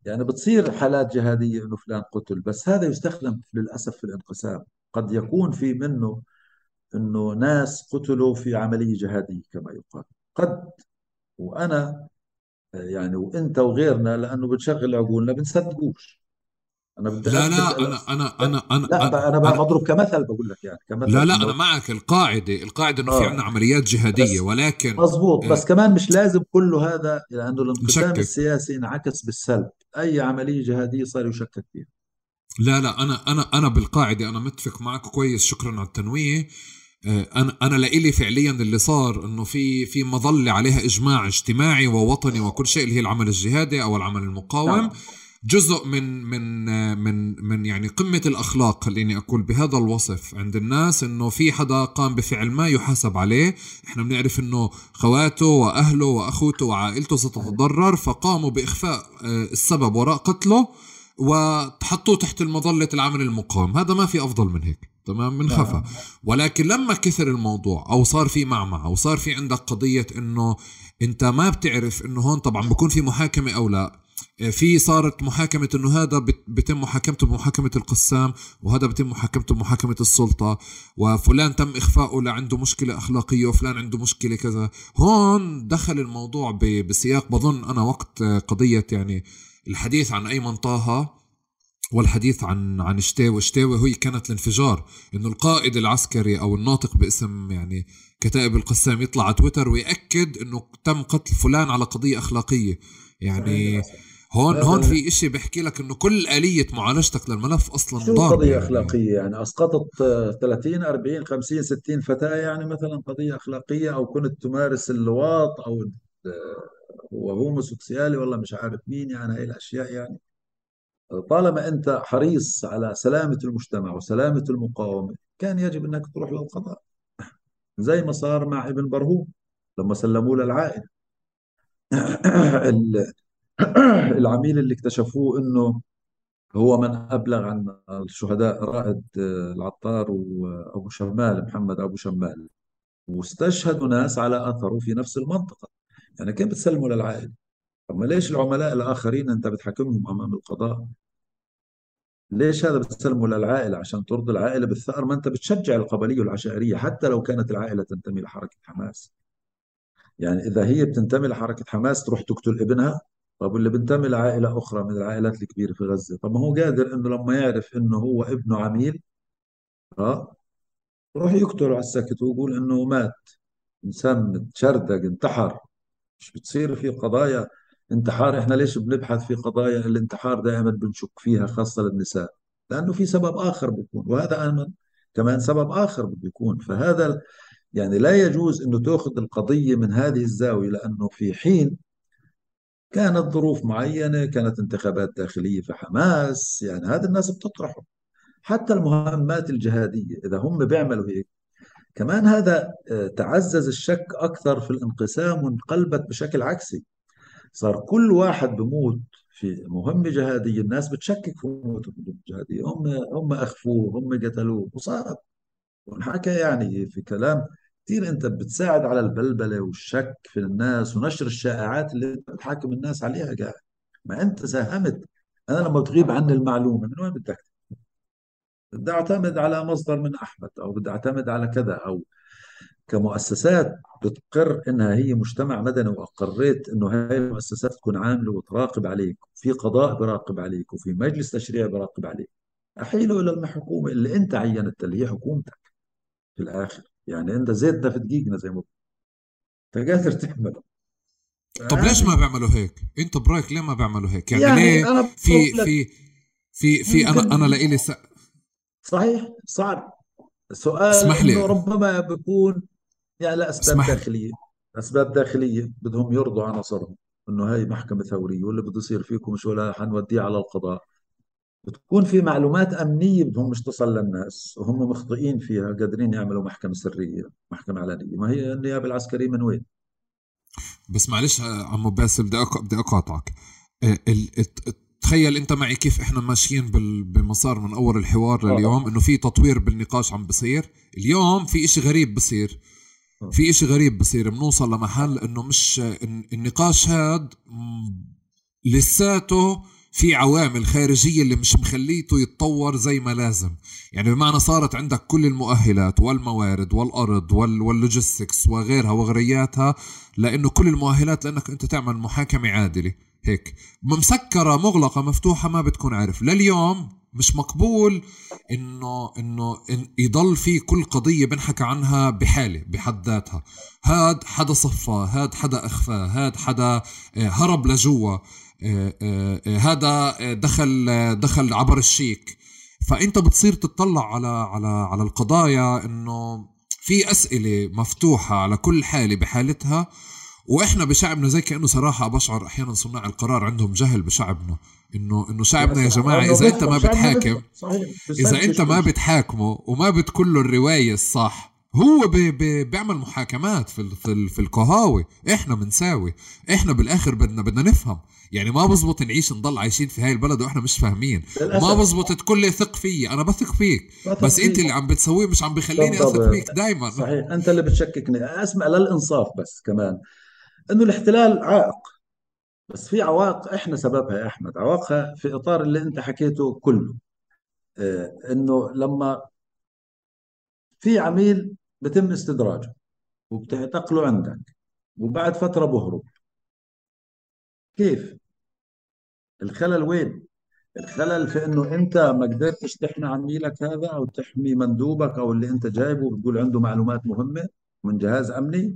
يعني بتصير حالات جهادية إنه فلان قتل بس هذا يستخدم للأسف في الانقسام. قد يكون في منه إنه ناس قتلوا في عملية جهادية كما يقال. قد وأنا يعني وأنت وغيرنا لأنه بتشغل عقولنا بنصدقوش. أنا بدي لا لا أنا أنا أنا أنا لا أنا, أنا بضرب كمثل بقول لك يعني كمثل لا لا أنا معك. القاعدة القاعدة إنه آه. في عندنا عمليات جهادية ولكن مضبوط بس كمان مش لازم كله هذا لأنه الانقسام السياسي انعكس بالسلب. أي عملية جهادية صار يشكك فيها. لا لا أنا أنا أنا بالقاعدة أنا متفق معك كويس شكرا على التنوية. آه، أنا أنا لإلي فعليا اللي صار إنه في في مظلة عليها إجماع اجتماعي ووطني وكل شيء اللي هي العمل الجهادي أو العمل المقاوم. نعم. جزء من من من من يعني قمة الأخلاق خليني أقول بهذا الوصف عند الناس إنه في حدا قام بفعل ما يحاسب عليه. إحنا بنعرف إنه خواته وأهله وأخوته وعائلته ستتضرر فقاموا بإخفاء آه، السبب وراء قتله. وتحطوه تحت المظلة العمل المقاوم. هذا ما في أفضل من هيك. تمام؟ من خفى. نعم. ولكن لما كثر الموضوع أو صار في معمعة أو صار في عندك قضية إنه أنت ما بتعرف إنه هون طبعا بكون في محاكمة أو لا في صارت محاكمة إنه هذا بتم محاكمته بمحاكمة القسام وهذا بتم محاكمته بمحاكمة السلطة وفلان تم اخفائه لعنده مشكلة أخلاقية وفلان عنده مشكلة كذا. هون دخل الموضوع بسياق بظن أنا وقت قضية يعني الحديث عن أيمن طه والحديث عن عن شتاوي شتاوي هي كانت الانفجار إنه القائد العسكري أو الناطق باسم يعني كتائب القسام يطلع على تويتر ويأكد إنه تم قتل فلان على قضية أخلاقية. يعني هون هون في إشي بحكي لك إنه كل آلية معالجتك للملف أصلا شو قضية يعني. أخلاقية يعني؟ أسقطت 30 40 50 60 فتاة يعني مثلا قضية أخلاقية أو كنت تمارس اللواط أو هو هوموسيكسيالي والله مش عارف مين يعني هاي الأشياء يعني. طالما أنت حريص على سلامة المجتمع وسلامة المقاومة كان يجب أنك تروح للقضاء. زي ما صار مع ابن برهوم لما سلموه للعائله العميل اللي اكتشفوه إنه هو من أبلغ عن الشهداء رائد العطار وأبو شمال محمد أبو شمال. واستشهدوا ناس على أثره في نفس المنطقة. يعني كيف بتسلموا للعائلة؟ طب ما ليش العملاء الآخرين أنت بتحاكمهم أمام القضاء؟ ليش هذا بتسلمه للعائلة؟ عشان ترضي العائلة بالثأر ما أنت بتشجع القبلية والعشائرية حتى لو كانت العائلة تنتمي لحركة حماس. يعني إذا هي بتنتمي لحركة حماس تروح تقتل ابنها؟ طب واللي بينتمي لعائلة أخرى من العائلات الكبيرة في غزة؟ طب ما هو قادر إنه لما يعرف إنه هو ابنه عميل آه يروح يقتله على السكت ويقول إنه مات انسان تشردق انتحر. مش بتصير في قضايا انتحار؟ إحنا ليش بنبحث في قضايا الانتحار دائما بنشك فيها خاصة للنساء لأنه في سبب آخر بيكون وهذا أيضا كمان سبب آخر بده يكون فهذا يعني لا يجوز أنه تأخذ القضية من هذه الزاوية لأنه في حين كانت ظروف معينة كانت انتخابات داخلية في حماس يعني هذه الناس بتطرحه. حتى المهمات الجهادية إذا هم بيعملوا هيك كمان هذا آه، تعزز الشك أكثر في الانقسام وانقلبت بشكل عكسي. صار كل واحد بموت في مهمة جهادية الناس بتشكك في موته في المهمة الجهادية هم هم أخفوه هم قتلوه وصارت. ونحكى يعني في كلام كثير أنت بتساعد على البلبلة والشك في الناس ونشر الشائعات اللي بتحاكم الناس عليها قاعد. ما أنت ساهمت. أنا لما بتغيب عني المعلومة من وين بدك؟ بدي أعتمد على مصدر من أحمد أو بدي أعتمد على كذا أو كمؤسسات بتقر إنها هي مجتمع مدني واقريت إنه هاي المؤسسات تكون عاملة وتراقب عليك وفي قضاء براقب عليك وفي مجلس تشريع براقب عليك احيله إلى الحكومة اللي أنت عينت اللي هي حكومتك في الآخر يعني أنت زيتنا في دقيقنا زي ما أنت قادر تعمله طب ليش ما بيعملوا هيك؟ انت برأيك ليه ما بيعملوا هيك؟ يعني, يعني ليه في في في في أنا أنا لإلي. صحيح صعب. سؤال اسمح لي. ربما بيكون يعني لأسباب داخلية. أسباب داخلية. بدهم يرضوا عناصرهم. إنه هاي محكمة ثورية واللي بده يصير فيكم مش ولا حنوديه على القضاء. بتكون في معلومات أمنية بدهم مش تصل للناس. وهم مخطئين فيها قادرين يعملوا محكمة سرية محكمة علنية. ما هي النيابة العسكرية من وين؟ بس معلش عمو باسل بدي بدي أقاطعك. آه، تخيل انت معي كيف إحنا ماشيين بمسار من أول الحوار آه. لليوم إنه في تطوير بالنقاش عم بصير. اليوم في إشي غريب بصير. في إشي غريب بصير. بنوصل لمحل إنه مش النقاش هاد لساته في عوامل خارجية اللي مش مخليته يتطور زي ما لازم. يعني بمعنى صارت عندك كل المؤهلات والموارد والأرض واللوجيستكس وغيرها وغرياتها لأنه كل المؤهلات لأنك أنت تعمل محاكمة عادلة. هيك. مسكرة مغلقة مفتوحة ما بتكون عارف. لليوم مش مقبول إنه إنه إن يضل في كل قضية بنحكى عنها بحالة بحد ذاتها. هاد حدا صفى هاد حدا أخفى هاد حدا آه، هرب لجوا. هذا دخل دخل عبر الشيك. فأنت بتصير تطلع على على على القضايا إنه في أسئلة مفتوحة على كل حالة بحالتها وإحنا بشعبنا زي كأنه صراحة بشعر أحيانا صناع القرار عندهم جهل بشعبنا. إنه إنه شعبنا يا جماعة إذا أنت ما بتحاكم إذا أنت ما بتحاكمه وما بتقول له الرواية الصح هو بي بي بيعمل محاكمات في في, في القهاوي. إحنا بنساوي إحنا بالآخر بدنا بدنا نفهم. يعني ما بزبط نعيش نضل عايشين في هاي البلد وإحنا مش فاهمين. ما بزبط لي ثق فيي أنا بثق فيك بس أنت اللي عم بتسويه مش عم بخليني أثق فيك دائما صحيح. أنت اللي بتشككني. أسمع للإنصاف بس كمان. إنه الاحتلال عائق. بس في عوائق إحنا سببها يا أحمد. عوائقها في إطار اللي أنت حكيته كله. آه إنه لما في عميل بتم استدراجه وبتعتقله عندك وبعد فترة بهرب. كيف؟ الخلل وين؟ الخلل في إنه أنت ما قدرتش تحمي عميلك هذا أو تحمي مندوبك أو اللي أنت جايبه بتقول عنده معلومات مهمة من جهاز أمني.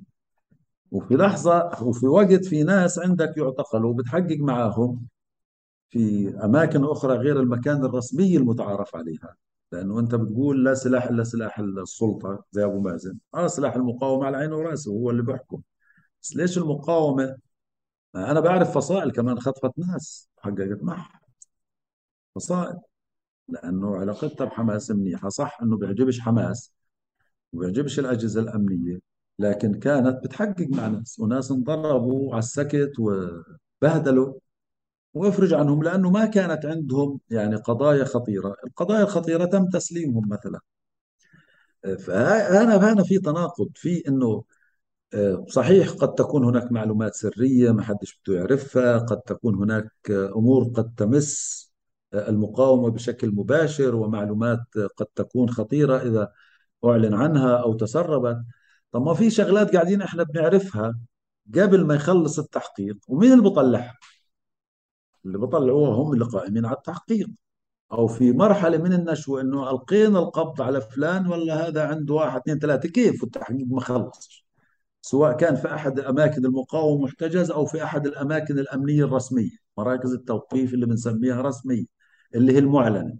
وفي لحظة وفي وقت في ناس عندك يعتقلوا وبتحقق معاهم في أماكن أخرى غير المكان الرسمي المتعارف عليها. لأنه أنت بتقول لا سلاح إلا سلاح السلطة زي أبو مازن. آه سلاح المقاومة على عينه وراسه هو اللي بيحكم. بس ليش المقاومة أنا بعرف فصائل كمان خطفت ناس حققت معها فصائل. لأنه علاقتها بحماس منيحة صح أنه بيعجبش حماس وبيعجبش الأجهزة الأمنية. لكن كانت بتحقق مع ناس. وناس انضربوا على السكت وبهدلوا وافرج عنهم لأنه ما كانت عندهم يعني قضايا خطيرة. القضايا الخطيرة تم تسليمهم مثلا. فأنا هنا في تناقض في آه، صحيح قد تكون هناك معلومات سرية ما حدش بده يعرفها قد تكون هناك آه، أمور قد تمس آه، المقاومة بشكل مباشر ومعلومات قد تكون خطيرة إذا أعلن عنها أو تسربت. طب ما في شغلات قاعدين إحنا بنعرفها قبل ما يخلص التحقيق ومين اللي بطلعها اللي بطلعوها هم اللي قائمين على التحقيق. أو في مرحلة من النشوه إنه ألقينا القبض على فلان ولا هذا عنده واحد اثنين ثلاثة كيف؟ والتحقيق ما خلصش. سواء كان في أحد اماكن المقاومة محتجز أو في أحد الأماكن الأمنية الرسمية. مراكز التوقيف اللي بنسميها رسمية اللي هي المعلنة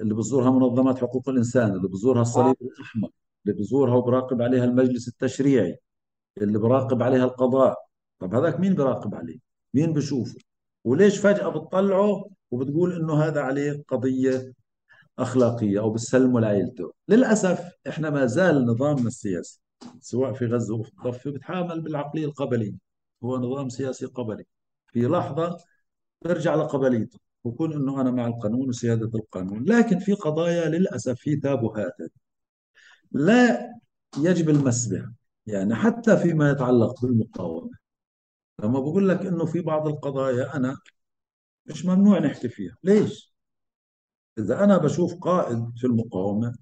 اللي بزورها منظمات حقوق الإنسان اللي بزورها الصليب الأحمر اللي بزورها وبراقب عليها المجلس التشريعي اللي براقب عليها القضاء. طب هذاك مين براقب عليه؟ مين بشوفه؟ وليش فجأة بتطلعه وبتقول إنه هذا عليه قضية أخلاقية أو بتسلمه لعائلته للأسف إحنا ما زال نظامنا السياسي سواء في غزة أو في الضفة بتعامل بالعقلية القبلية. هو نظام سياسي قبلي. في لحظة برجع لقبليته وكون إنه أنا مع القانون وسيادة القانون. لكن في قضايا للأسف في تابوهات. لا يجب المس بها يعني حتى فيما يتعلق بالمقاومة. لما بقول لك إنه في بعض القضايا أنا مش ممنوع نحكي فيها. ليش؟ إذا أنا بشوف قائد في المقاومة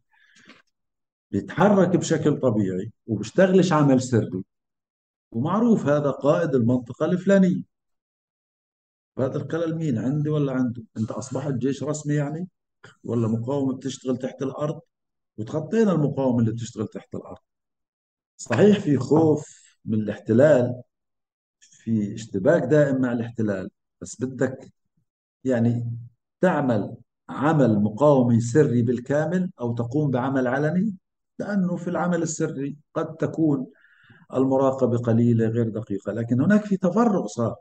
بيتحرك بشكل طبيعي وبيشتغلش عمل سري. ومعروف هذا قائد المنطقة الفلانية. هذا الخلل مين؟ عندي ولا عنده؟ أنت أصبحت جيش رسمي يعني؟ ولا مقاومة بتشتغل تحت الأرض؟ وتخطينا المقاومة اللي بتشتغل تحت الأرض. صحيح في خوف من الاحتلال في اشتباك دائم مع الاحتلال بس بدك يعني تعمل عمل مقاومي سري بالكامل أو تقوم بعمل علني؟ لأنه في العمل السري قد تكون المراقبة قليلة غير دقيقة لكن هناك في تفرغ صار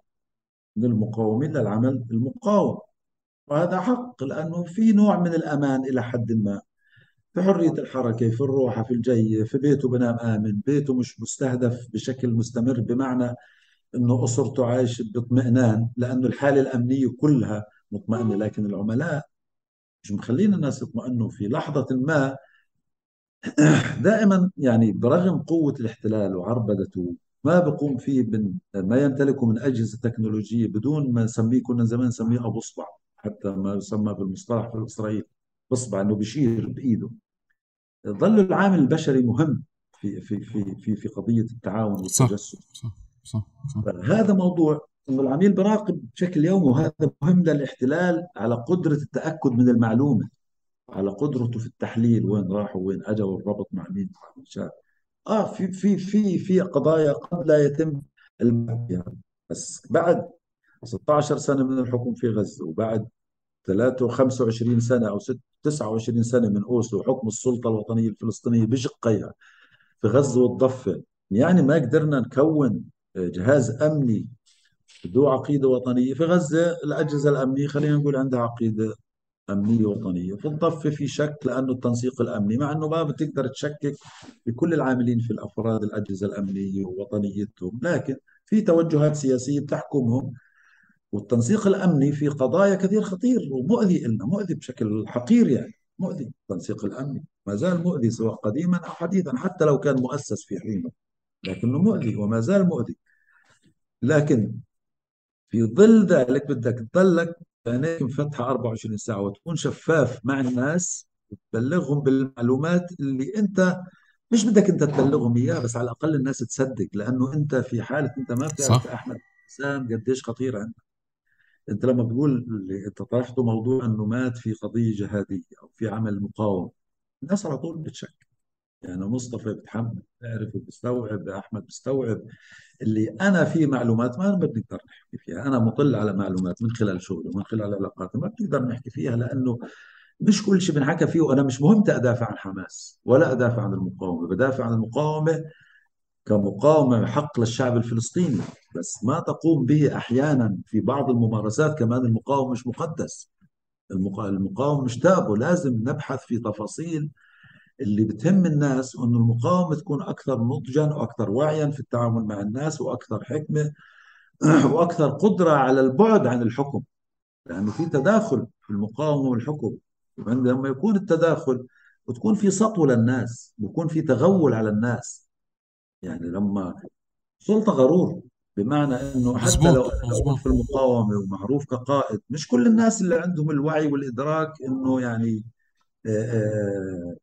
من المقاومين للعمل المقاوم. وهذا حق لأنه في نوع من الأمان إلى حد ما. في حرية الحركة في الروحة في الجية في بيته بنام آمن بيته مش مستهدف بشكل مستمر بمعنى إنه أسرته عايشة باطمئنان لأنه الحالة الأمنية كلها مطمئنة لكن العملاء مش مخلين الناس يطمئنوا. في لحظة ما دائما يعني برغم قوة الاحتلال وعربدته ما بقوم فيه من ما يمتلكه من أجهزة تكنولوجية بدون ما نسميه كنا زمان نسميه أبو اصبع حتى ما يسمى بالمصطلح في اسرائيل بصبع إنه بيشير بإيده. ظل العامل البشري مهم في في في في في قضية التعاون والتجسس صح صح صح, صح. هذا موضوع إنه العميل براقب بشكل يومي وهذا مهم للاحتلال على قدرة التأكد من المعلومة. على قدرته في التحليل وين راح وين اجى والربط مع مين؟ مع آه في في في في قضايا قد لا يتم البحث بس بعد 16 سنة من الحكم في غزة وبعد 25 سنة أو 29 سنة من أوسلو وحكم السلطة الوطنية الفلسطينية بشقيها في غزة والضفة يعني ما قدرنا نكون جهاز أمني ذو عقيدة وطنية. في غزة الأجهزة الأمنية خلينا نقول عندها عقيدة أمنية وطنيه في الضفه في شك لأنه التنسيق الأمني مع إنه ما بتقدر تشكك بكل العاملين في الأفراد الأجهزة الأمنية ووطنيتهم لكن في توجهات سياسية بتحكمهم والتنسيق الأمني في قضايا كثير خطير ومؤذي لنا مؤذي بشكل حقير يعني مؤذي التنسيق الأمني ما زال مؤذي سواء قديما أو حديثا حتى لو كان مؤسس في حينه لكنه مؤذي وما زال مؤذي. لكن في ظل ذلك بدك تضلك عينيك مفتحة 24 ساعة وتكون شفاف مع الناس وتبلغهم بالمعلومات اللي أنت مش بدك أنت تبلغهم إياها بس على الأقل الناس تصدق لأنه أنت في حالة أنت ما بتعرف أحمد حسام قديش خطير عندك أنت لما بتقول أنت طرحته موضوع إنه مات في قضية جهادية أو في عمل مقاوم الناس على طول بتشك. يعني مصطفى بتحمل بيعرف وبيستوعب أحمد بيستوعب اللي أنا في معلومات ما بنقدر نحكي فيها. أنا مطل على معلومات من خلال شغلي ومن خلال علاقاتي ما بنقدر نحكي فيها لأنه مش كل شيء بنحكى فيه وأنا مش مهم ادافع عن حماس ولا أدافع عن المقاومة. بدافع عن المقاومة كمقاومة حق للشعب الفلسطيني بس ما تقوم به أحيانا في بعض الممارسات كمان المقاومة مش مقدس. المقاومة مش تابو لازم نبحث في تفاصيل اللي بتهم الناس إنه المقاومة تكون أكثر نضجا وأكثر وعيا في التعامل مع الناس وأكثر حكمة وأكثر قدرة على البعد عن الحكم. لأنه في تداخل في المقاومة والحكم. عندما يكون التداخل وتكون في سطو للناس بكون في تغول على الناس. يعني لما سلطة غرور بمعنى إنه حتى لو مزبوط موجود مزبوط في المقاومة ومعروف كقائد مش كل الناس اللي عندهم الوعي والإدراك إنه يعني آه، آه،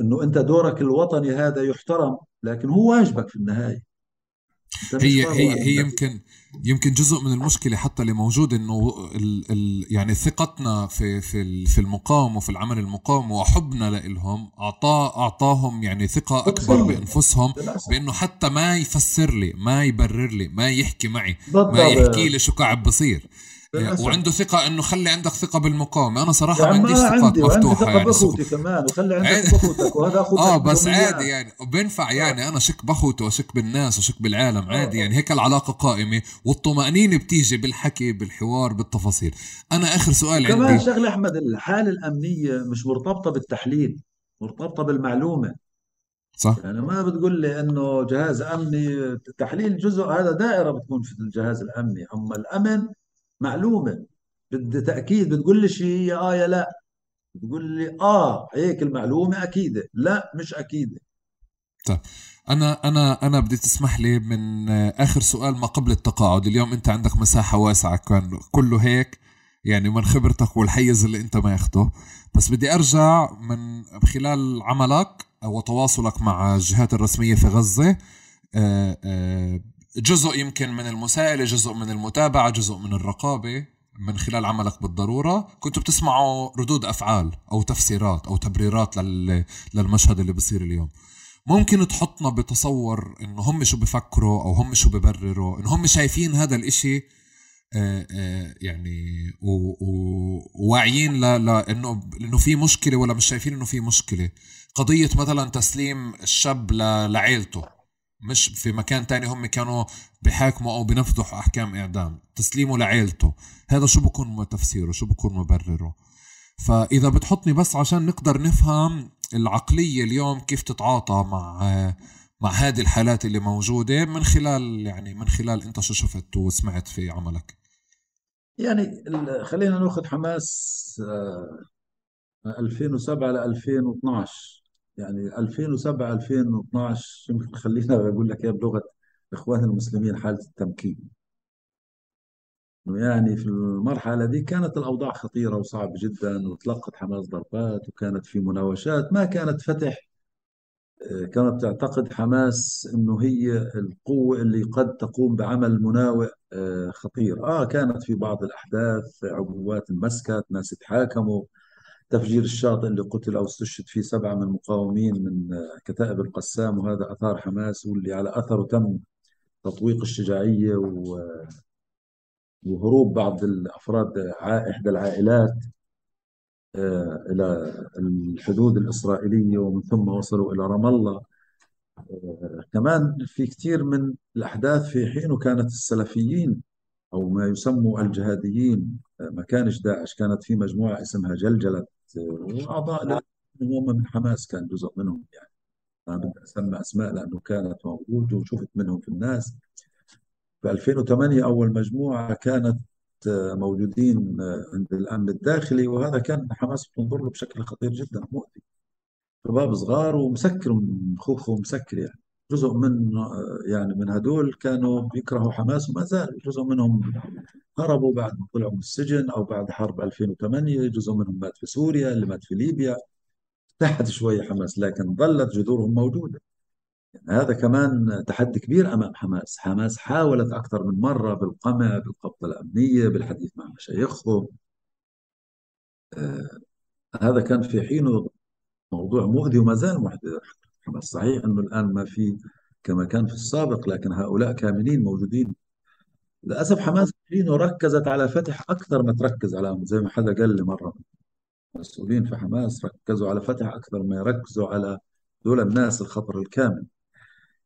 إنه أنت دورك الوطني هذا يحترم لكن هو واجبك في مش هي هي هي يمكن يمكن جزء من المشكلة حتى اللي موجود إنه ال ال يعني ثقتنا في في في المقاومة وفي العمل المقاومه وحبنا لهم اعطاه أعطاهم يعني ثقة أكبر بأنفسهم بإنه حتى ما يفسر لي ما يبرر لي ما يحكي معي ما يحكي لي شو قاعد بصير. للأسف. وعنده ثقة إنه خلي عندك ثقة بالمقاومة. أنا يا صراحة ما عنديش أنا ثقات مفتوحة ثقة يعني سخ... بأخوتي كمان. وخلي عندك عاد- بأخوتك وهذا أخوك آه بس عادي يعني. بينفع آه. يعني. أنا شك باخوته وشك بالناس وشك بالعالم. آه. عادي يعني. هيك العلاقة قائمة. والطمأنينة بتيجي بالحكي بالحوار بالتفاصيل. أنا آخر سؤال عندي. شغلة أحمد الحالة الأمنية مش مرتبطة بالتحليل مرتبطة بالمعلومة. صح. يعني ما بتقول لي إنه جهاز أمني تحليل جزء هذا دائرة بتكون في الجهاز الأمني. أما الأمن معلومة. بدي تأكيد بتقول لي شيء يا آه يا لا. بتقول لي آه هيك المعلومة أكيدة. لا مش أكيدة. طيب أنا أنا أنا بدي تسمح لي من آخر سؤال ما قبل التقاعد. اليوم أنت عندك مساحة واسعة كان كله هيك يعني من خبرتك والحيز اللي أنت ماخده. بس بدي أرجع من خلال عملك وتواصلك مع الجهات الرسمية في غزة. آه، آه، جزء يمكن من المساءلة جزء من المتابعة جزء من الرقابة من خلال عملك بالضرورة. كنتوا بتسمعوا ردود أفعال أو تفسيرات أو تبريرات لل... للمشهد اللي بصير اليوم. ممكن تحطنا بتصور إنه هم شو بفكروا أو هم شو ببرروا إنه هم شايفين هذا الإشي آه، آه، يعني وواعيين لأنه إنه في مشكلة ولا مش شايفين إنه في مشكلة. قضية مثلا تسليم الشاب لعيلته. مش في مكان تاني هم كانوا بحاكموا أو بنفذوا أحكام إعدام. تسليمه لعيلته. هذا شو بكون تفسيره؟ شو بكون مبرره؟ فإذا بتحطني بس عشان نقدر نفهم العقلية اليوم كيف تتعاطى مع مع هذه الحالات اللي موجودة من خلال يعني من خلال أنت شو شفت وسمعت في عملك؟ يعني خلينا نأخذ حماس آه، 2007 ل 2012 يعني 2007 2012 يمكن خلينا أقول لك اياها بلغة اخواننا المسلمين حالة التمكين. يعني في المرحلة دي كانت الأوضاع خطيرة وصعبه جدا وتلقت حماس ضربات وكانت في مناوشات ما كانت فتح آه، كانت تعتقد حماس إنه هي القوة اللي قد تقوم بعمل مناوئ آه، خطير. آه كانت في بعض الأحداث عبوات انمسكت ناس اتحاكموا. تفجير الشاطئ اللي قتل أو استشهد فيه سبعة من المقاومين من آه، كتائب القسام وهذا أثار حماس واللي على أثره تم تطويق الشجاعية و- وهروب بعض الأفراد ع- إحدى العائلات آه، إلى الحدود الإسرائيلية ومن ثم وصلوا إلى رام الله. آه، كمان في كثير من الأحداث في حينه كانت السلفيين أو ما يسموا الجهاديين آه، ما كانش داعش كانت في مجموعة اسمها جلجلة وأعضاء لهم هم من حماس كان جزء منهم يعني. ما بدي أسمي أسماء لأنه كانت موجودة وشفت منهم في الناس. في 2008 أول مجموعة كانت آه، موجودين آه، عند الأمن الداخلي وهذا كان حماس بتنظر له بشكل خطير جدا مؤذي. شباب صغار ومسكر مخوخه مسكر يعني. جزء من يعني من هدول كانوا بيكرهوا حماس وما زال جزء منهم هربوا بعد ما طلعوا من السجن أو بعد حرب 2008 جزء منهم مات في سوريا اللي مات في ليبيا. تحت شوية حماس لكن ظلت جذورهم موجودة. هذا كمان تحدي كبير أمام حماس. حماس حاولت أكثر من مرة بالقمع بالقبضة الأمنية بالحديث مع مشايخهم آه هذا كان في حينه موضوع مؤذي وما زال حماس صحيح أنه الآن ما في كما كان في السابق لكن هؤلاء كامنين موجودين. للأسف حماس في حينه ركزت على فتح أكثر ما تركز على زي ما حدا قال لي مرة المسؤولين في حماس ركزوا على فتح أكثر ما يركزوا على دول الناس الخطر الكامل.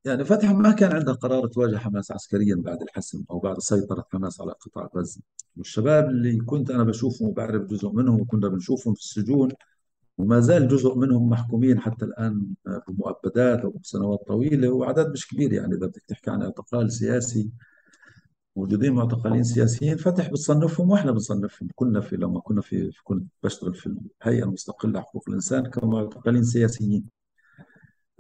يعني فتح ما كان عنده قرار تواجه حماس عسكريا بعد الحسم أو بعد سيطرة حماس على قطاع غزة. والشباب اللي كنت أنا بشوفهم وبعرف جزء منهم وكنا بنشوفهم في السجون وما زال جزء منهم محكومين حتى الآن بمؤبدات أو سنوات طويلة وعدد مش كبير يعني إذا بدك تحكي عن اعتقال سياسي موجودين معتقلين سياسيين فتح بتصنفهم وإحنا بنصنفهم كنا في لما كنا في كنت بشتغل في الهيئة المستقلة حقوق الإنسان كمعتقلين سياسيين.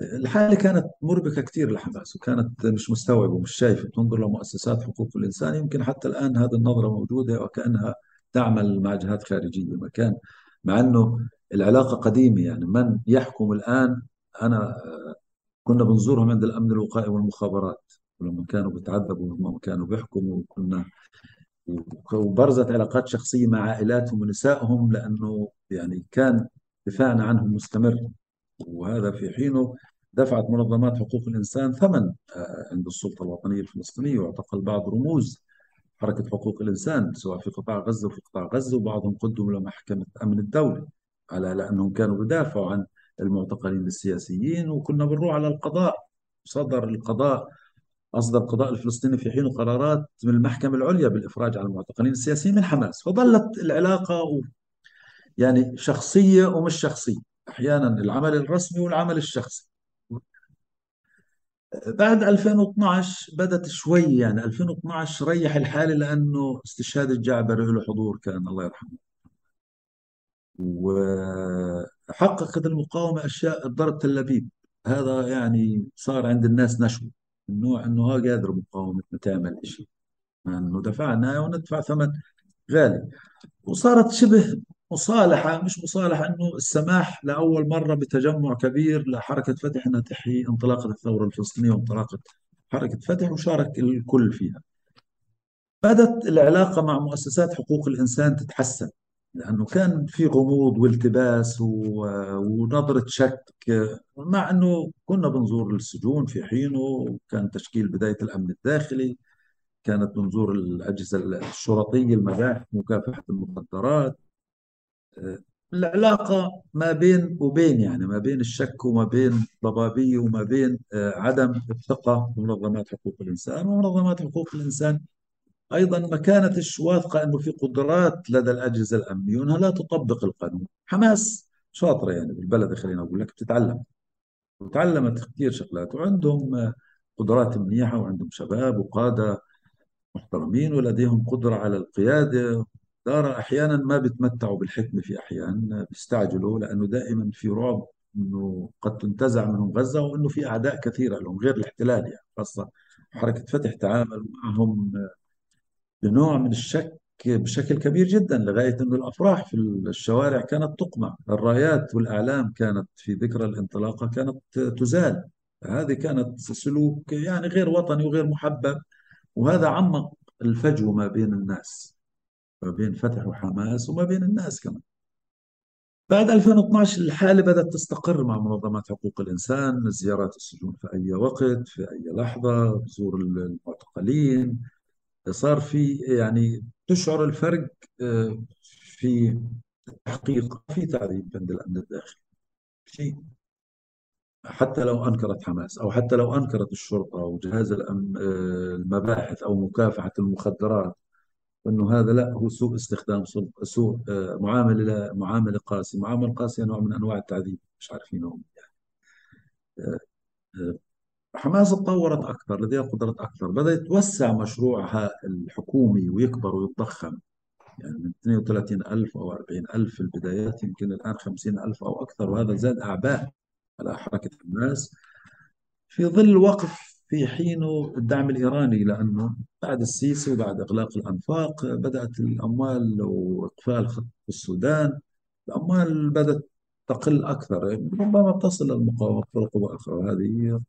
الحالة كانت مربكة كثير لحماس وكانت مش مستوعبة ومش شايفة تنظر لمؤسسات حقوق الإنسان يمكن حتى الآن هذه النظرة موجودة وكأنها تعمل مع جهات خارجية مكان مع أنه العلاقة قديمة. يعني من يحكم الآن؟ أنا كنا بنزورهم عند الأمن الوقائي والمخابرات. لما كانوا بيتعذبوا لما كانوا بيحكموا وكنا وبرزت علاقات شخصية مع عائلاتهم ونسائهم لأنه يعني كان دفاعنا عنهم مستمر. وهذا في حينه دفعت منظمات حقوق الإنسان ثمن آه، عند السلطة الوطنية الفلسطينية واعتقل بعض رموز حركة حقوق الإنسان سواء في قطاع غزة وفي قطاع غزة وبعضهم قدموا لمحكمة أمن الدولة على لأنهم كانوا بدافعوا عن المعتقلين السياسيين وكنا بنروح على القضاء. صدر القضاء أصدر القضاء الفلسطيني في حينه قرارات من المحكمة العليا بالإفراج عن المعتقلين السياسيين من حماس فظلت العلاقة يعني شخصية ومش شخصية. أحيانا العمل الرسمي والعمل الشخصي. بعد 2012 بدت شوي يعني. 2012 ريح الحالة لأنه استشهاد الجعبري له حضور كان الله يرحمه. وحققت المقاومة أشياء ضرب تل أبيب. هذا يعني صار عند الناس نشوة النوع أنه ها قادر مقاومة تعمل شيء أنه دفعنا وندفع ثمن غالي. وصارت شبه مصالحة مش مصالحة أنه السماح لأول مرة بتجمع كبير لحركة فتح أنها تحيي انطلاقة الثورة الفلسطينية وانطلاقة حركة فتح وشارك الكل فيها. بدت العلاقة مع مؤسسات حقوق الإنسان تتحسن لأنه كان في غموض والتباس ونظرة شك مع أنه كنا بنزور السجون في حينه وكان تشكيل بداية الأمن الداخلي كانت بنزور الأجهزة الشرطية المباحث مكافحة المخدرات العلاقة ما بين وبين يعني ما بين الشك وما بين ضبابية وما بين آه، عدم الثقة بمنظمات حقوق الإنسان. ومنظمات حقوق الإنسان أيضا ما كانتش واثقة أنه في قدرات لدى الأجهزة الأمنية وأنها لا تطبق القانون. حماس شاطرة يعني بالبلد خلينا أقول لك بتتعلم وتعلمت كثير شغلات وعندهم آه، قدرات منيحة وعندهم شباب وقادة محترمين ولديهم قدرة على القيادة دارة أحيانا ما بيتمتعوا بالحكمة في أحيان بيستعجلوا لأنه دائما في رعب أنه قد تنتزع منهم غزة وأنه في أعداء كثيرة لهم غير الاحتلال يعني خاصة حركة فتح تعامل معهم بنوع من الشك بشكل كبير جدا لغاية أنه الأفراح في الشوارع كانت تقمع الرايات والأعلام كانت في ذكرى الانطلاقة كانت تزال هذه كانت سلوك يعني غير وطني وغير محبب وهذا عمق الفجوة ما بين الناس. ما بين فتح وحماس وما بين الناس كمان. بعد 2012 الحالة بدأت تستقر مع منظمات حقوق الإنسان زيارات السجون في أي وقت في أي لحظة زور المعتقلين. صار في يعني تشعر الفرق آه، في التحقيق في تعذيب عند الأمن الداخلي. شيء حتى لو أنكرت حماس أو حتى لو أنكرت الشرطة أو جهاز آه، المباحث أو مكافحة المخدرات إنه هذا لا هو سوء استخدام سوء آه، معاملة معاملة قاسية، معاملة قاسية نوع من أنواع التعذيب مش عارفينه يعني. آه، آه، حماس تطورت أكثر لديها قدرات أكثر، بدأ يتوسع مشروعها الحكومي ويكبر ويتضخم. يعني من 32 ألف أو 40 ألف في البدايات يمكن الآن 50 ألف أو أكثر وهذا زاد أعباء على حركة حماس. في ظل وقف في حينه الدعم الإيراني لأنه بعد السيسي وبعد إغلاق الأنفاق بدأت الأموال وإقفال خط السودان الأموال بدأت تقل أكثر ربما تصل المقاومة بطرق أخرى وهذه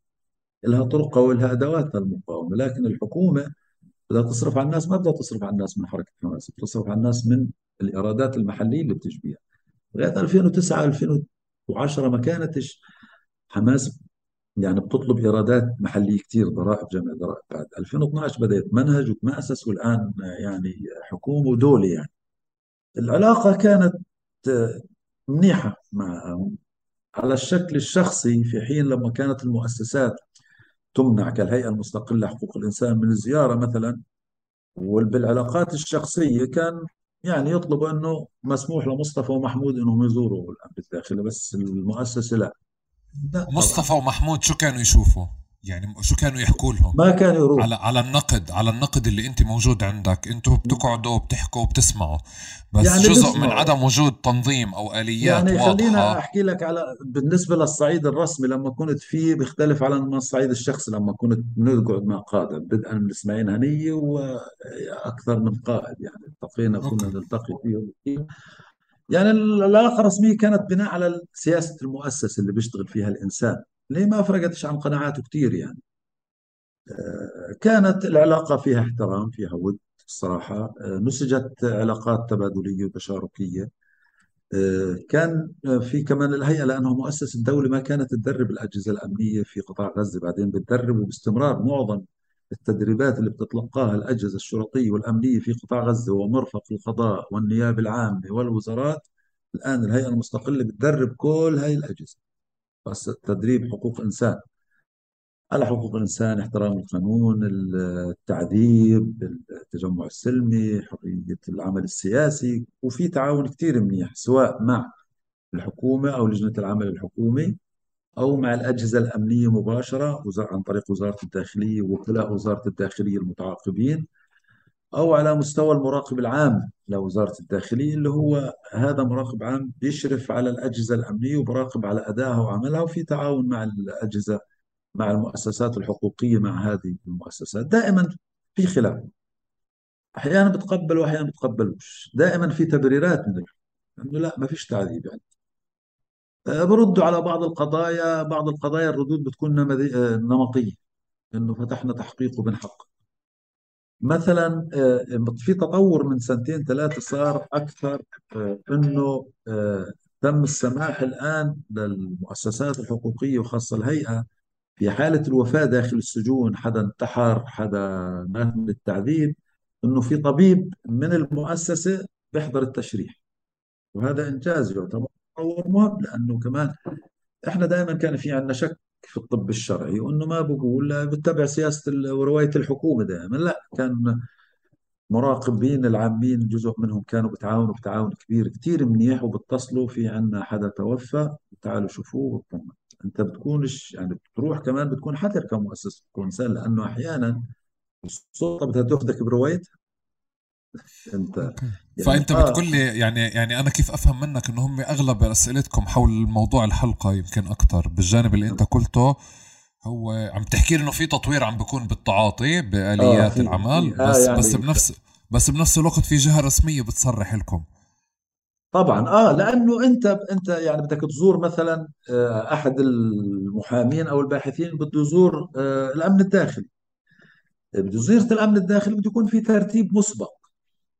لها طرقها ولها أدوات المقاومة لكن الحكومة بدها تصرف على الناس ما بدها تصرف على الناس من حركة حماس بتصرف على الناس من الإيرادات المحلية اللي بتجي لغاية 2009 2010 ما كانتش حماس يعني بتطلب إيرادات محلية كثير ضرائب جمع ضرائب بعد. 2012 بدأت منهج وتمأسس والآن يعني حكومة ودولة يعني. العلاقة كانت منيحة معهم على الشكل الشخصي في حين لما كانت المؤسسات تمنع كالهيئة المستقلة لحقوق الإنسان من الزيارة مثلا وبالعلاقات الشخصية كان يعني يطلبوا أنه مسموح لمصطفى ومحمود إنهم يزوروا الامن الداخلي بس المؤسسة لا. مصطفى ومحمود شو كانوا يشوفوا؟ يعني شو كانوا يحكوا لهم؟ ما كان يروح على على النقد على النقد اللي انت موجود عندك. أنتوا بتقعدوا وبتحكوا وبتسمعوا. بس يعني جزء من عدم وجود تنظيم أو آليات يعني واضحة. خلينا أحكي لك على بالنسبة للصعيد الرسمي لما كنت فيه بيختلف على الصعيد الشخصي. لما كنت نقعد مع قاده بدءا من إسماعيل هنية وأكثر من قائد. يعني التقينا كنا نلتقي فيه. يعني العلاقه الرسميه كانت بناء على سياسة المؤسسه اللي بيشتغل فيها الإنسان اللي ما فرقتش عن قناعاته كثير يعني. كانت العلاقة فيها احترام فيها ود الصراحة. نسجت علاقات تبادلية وتشاركية. كان في كمان الهيئة لأنه مؤسسة دولة ما كانت تدرب الأجهزة الأمنية في قطاع غزة بعدين بتدرب وباستمرار معظم التدريبات اللي بتتلقاها الأجهزة الشرطية والأمنية في قطاع غزة ومرفق القضاء والنيابة العامة والوزارات الآن الهيئة المستقلة بتدرب كل هاي الأجهزة. بس تدريب حقوق إنسان. على حقوق الإنسان احترام القانون التعذيب التجمع السلمي حرية العمل السياسي وفي تعاون كثير منيح سواء مع الحكومة أو لجنة العمل الحكومي. أو مع الأجهزة الأمنية مباشرة عن طريق وزارة الداخلية ووكلاء وزارة الداخلية المتعاقبين أو على مستوى المراقب العام لوزارة الداخلية اللي هو هذا مراقب عام بيشرف على الأجهزة الأمنية وبراقب على أدائها وعملها وفي تعاون مع الأجهزة مع المؤسسات الحقوقية مع هذه المؤسسات. دائما في خلاف. أحيانا بتقبل وأحيانا بتقبلوش. دائما في تبريرات من إنه لا ما فيش تعذيب يعني. بردوا على بعض القضايا بعض القضايا الردود بتكون أه، نمطية إنه فتحنا تحقيق وبنحقق. مثلا أه، في تطور من سنتين ثلاثة صار أكثر أنه تم السماح الآن للمؤسسات الحقوقية وخاصة الهيئة في حالة الوفاة داخل السجون حدا انتحر حدا مات من التعذيب إنه في طبيب من المؤسسة بيحضر التشريح. وهذا إنجاز يعتبر. تطور مهم لأنه كمان إحنا دائما كان في عندنا شك في الطب الشرعي وإنه ما بقول بتبع سياسة ورواية الحكومة دائما لا كان مراقبين العامين جزء منهم كانوا بتعاونوا بتعاون كبير كثير منيح وبتصلوا في عندنا حدا توفى تعالوا شوفوه واطمنوا أنت بتكونش يعني بتروح كمان بتكون حذر كمؤسس كونسان لأنه أحيانا السلطة بدها تأخذك بروايتها. انت يعني فأنت آه. بتقول لي يعني يعني أنا كيف أفهم منك إنه هم أغلب أسئلتكم حول موضوع الحلقة يمكن أكثر بالجانب اللي أنت قلته هو عم تحكي لي إنه في تطوير عم بيكون بالتعاطي بآليات آه العمل آه بس يعني بس بنفس بس بنفس الوقت في جهة رسمية بتصرح لكم. طبعا آه لأنه أنت أنت يعني بدك تزور مثلا آه، أحد المحامين أو الباحثين بده يزور آه، الأمن الداخلي. بده زياره الأمن الداخلي بده يكون في ترتيب مسبق.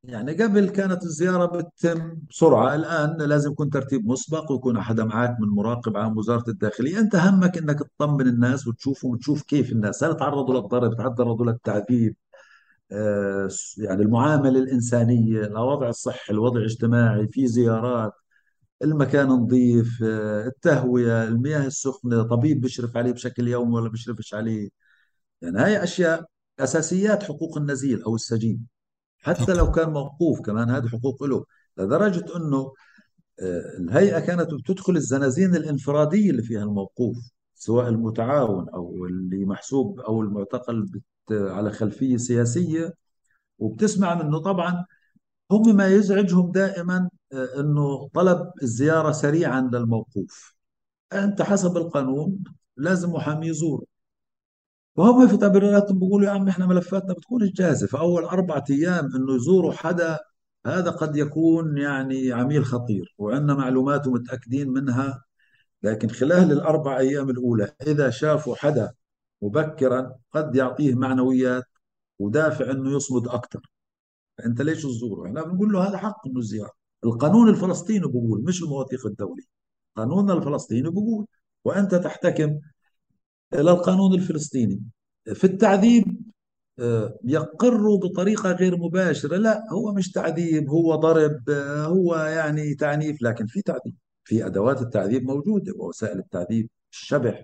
يعني قبل كانت الزيارة بتتم بسرعة. الآن لازم يكون ترتيب مسبق ويكون حدا معك من مراقب عام وزارة الداخلية. أنت همك إنك تطمن الناس وتشوفهم وتشوف كيف الناس. هل تعرضوا للضرب؟ تعرضوا للتعذيب؟ آه، يعني المعاملة الإنسانية الوضع الصحي الوضع الاجتماعي في زيارات المكان نظيف آه، التهوية المياه السخنة طبيب بيشرف عليه بشكل يومي ولا بيشرفش عليه. يعني هاي أشياء أساسيات حقوق النزيل أو السجين. حتى لو كان موقوف كمان هذه حقوق له لدرجة أنه آه، الهيئة كانت بتدخل الزنازين الإنفرادية اللي فيها الموقوف سواء المتعاون أو اللي محسوب أو المعتقل على خلفية سياسية. وبتسمع منه طبعا هم ما يزعجهم دائما آه، إنه طلب الزيارة سريعا للموقوف. أنت حسب القانون لازم محامي يزوره وهم في تبريراتهم بيقولوا يا عم إحنا ملفاتنا بتكون جاهزة. فاول أربعة أيام إنه يزوروا حدا هذا قد يكون يعني عميل خطير وعندنا معلومات ومتأكدين منها. لكن خلال الاربع أيام الأولى إذا شافوا حدا مبكرا قد يعطيه معنويات ودافع إنه يصمد أكثر فانت ليش تزوره؟ إحنا بنقول له هذا حق إنه الزياره القانون الفلسطيني بقول مش المواثيق الدولي قانوننا الفلسطيني بقول وأنت تحتكم إلى القانون الفلسطيني. في التعذيب آه، يقر بطريقة غير مباشرة. لا هو مش تعذيب هو ضرب آه، هو يعني تعنيف. لكن في تعذيب في أدوات التعذيب موجودة ووسائل التعذيب الشبح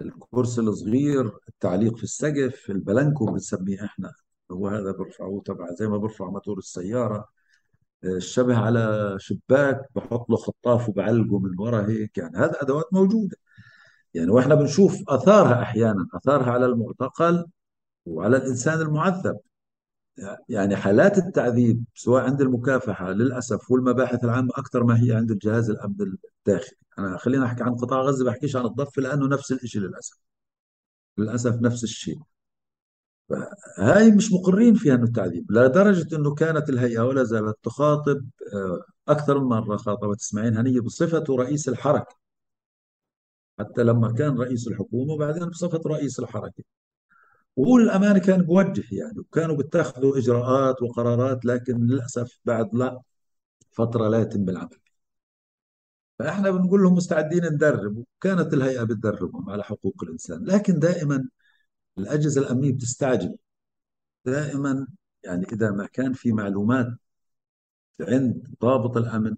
الكرسي الصغير التعليق في السقف البلنكو بنسميه إحنا. هو هذا برفعوه تبع زي ما برفع موتور السيارة. الشبه على شباك بحط له خطاف وبعلقه من ورا هيك. يعني هذا أدوات موجودة. يعني وإحنا بنشوف آثارها أحيانا آثارها على المعتقل وعلى الإنسان المعذب. يعني حالات التعذيب سواء عند المكافحة للأسف والمباحث العامة أكثر ما هي عند الجهاز الأمن الداخلي. أنا خلينا أحكي عن قطاع غزة بحكيش عن الضفة لأنه نفس الشيء للأسف. للأسف نفس الشيء. هاي مش مقرين فيها إنه التعذيب لدرجة إنه كانت الهيئة ولا زالت تخاطب آه، أكثر من مرة خاطبت إسماعيل هنية بصفته رئيس الحركة. حتى لما كان رئيس الحكومة وبعدين بصفته رئيس الحركة. وهو للامانه كان بوجه يعني وكانوا بيتخذوا إجراءات وقرارات لكن للأسف بعد لا فترة لا يتم العمل. فإحنا بنقول لهم مستعدين ندرب وكانت الهيئة بتدربهم على حقوق الإنسان. لكن دائما الأجهزة الأمنية بتستعجل. دائما يعني إذا ما كان في معلومات عند ضابط الأمن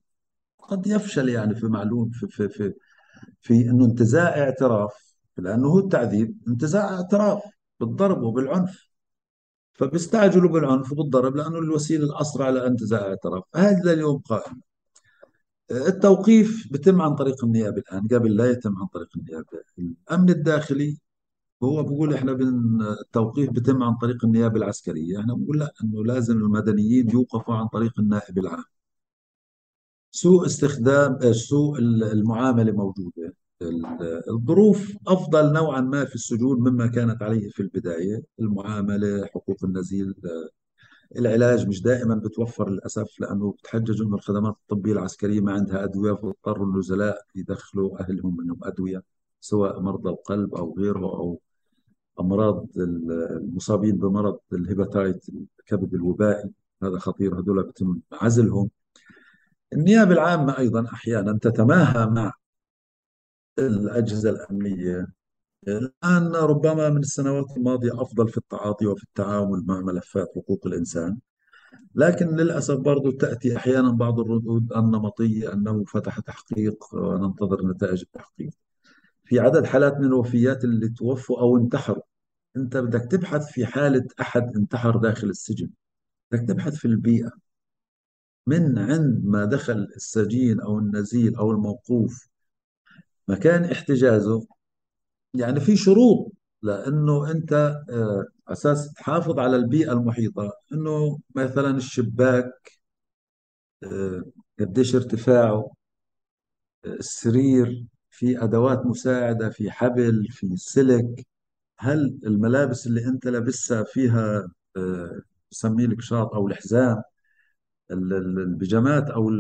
قد يفشل يعني في معلوم في في في, في انه انتزاع اعتراف لأنه هو التعذيب انتزاع اعتراف بالضرب وبالعنف. فبيستعجلوا بالعنف وبالضرب لأنه الوسيلة الأسرع لانتزاع اعتراف هذا اليوم قائم. التوقيف بتم عن طريق النيابة الآن قبل لا يتم عن طريق النيابة. الأمن الداخلي هو بقول إحنا بن التوقيف بتم عن طريق النيابة العسكرية. إحنا بنقول لا إنه لازم المدنيين يوقفوا عن طريق النائب العام. سوء استخدام آه، سوء المعاملة موجودة. الظروف أفضل نوعا ما في السجون مما كانت عليه في البداية. المعاملة حقوق النزيل العلاج مش دائما بتوفر للأسف لأنه بتحجج إنه الخدمات الطبية العسكرية ما عندها أدوية فاضطروا النزلاء يدخلوا أهلهم منهم أدوية سواء مرضى القلب أو غيره أو أمراض المصابين بمرض الهيباتايت الكبد الوبائي. هذا خطير هذول بتم عزلهم. النيابة العامة أيضا أحيانا تتماهى مع الأجهزة الأمنية. الآن ربما من السنوات الماضية أفضل في التعاطي وفي التعامل مع ملفات حقوق الإنسان. لكن للأسف برضو تأتي أحيانا بعض الردود النمطية أنه فتح تحقيق وننتظر نتائج التحقيق. في عدد حالات من الوفيات اللي توفوا أو انتحروا. أنت بدك تبحث في حالة أحد انتحر داخل السجن. بدك تبحث في البيئة. من عند ما دخل السجين أو النزيل أو الموقوف. مكان احتجازه. يعني في شروط لأنه أنت آه، أساس تحافظ على البيئة المحيطة. إنه مثلا الشباك آه، قديش ارتفاعه آه، السرير في أدوات مساعدة في حبل في سلك. هل الملابس اللي أنت لابسها فيها بسميه لك شاط أو الحزام؟ البيجامات أو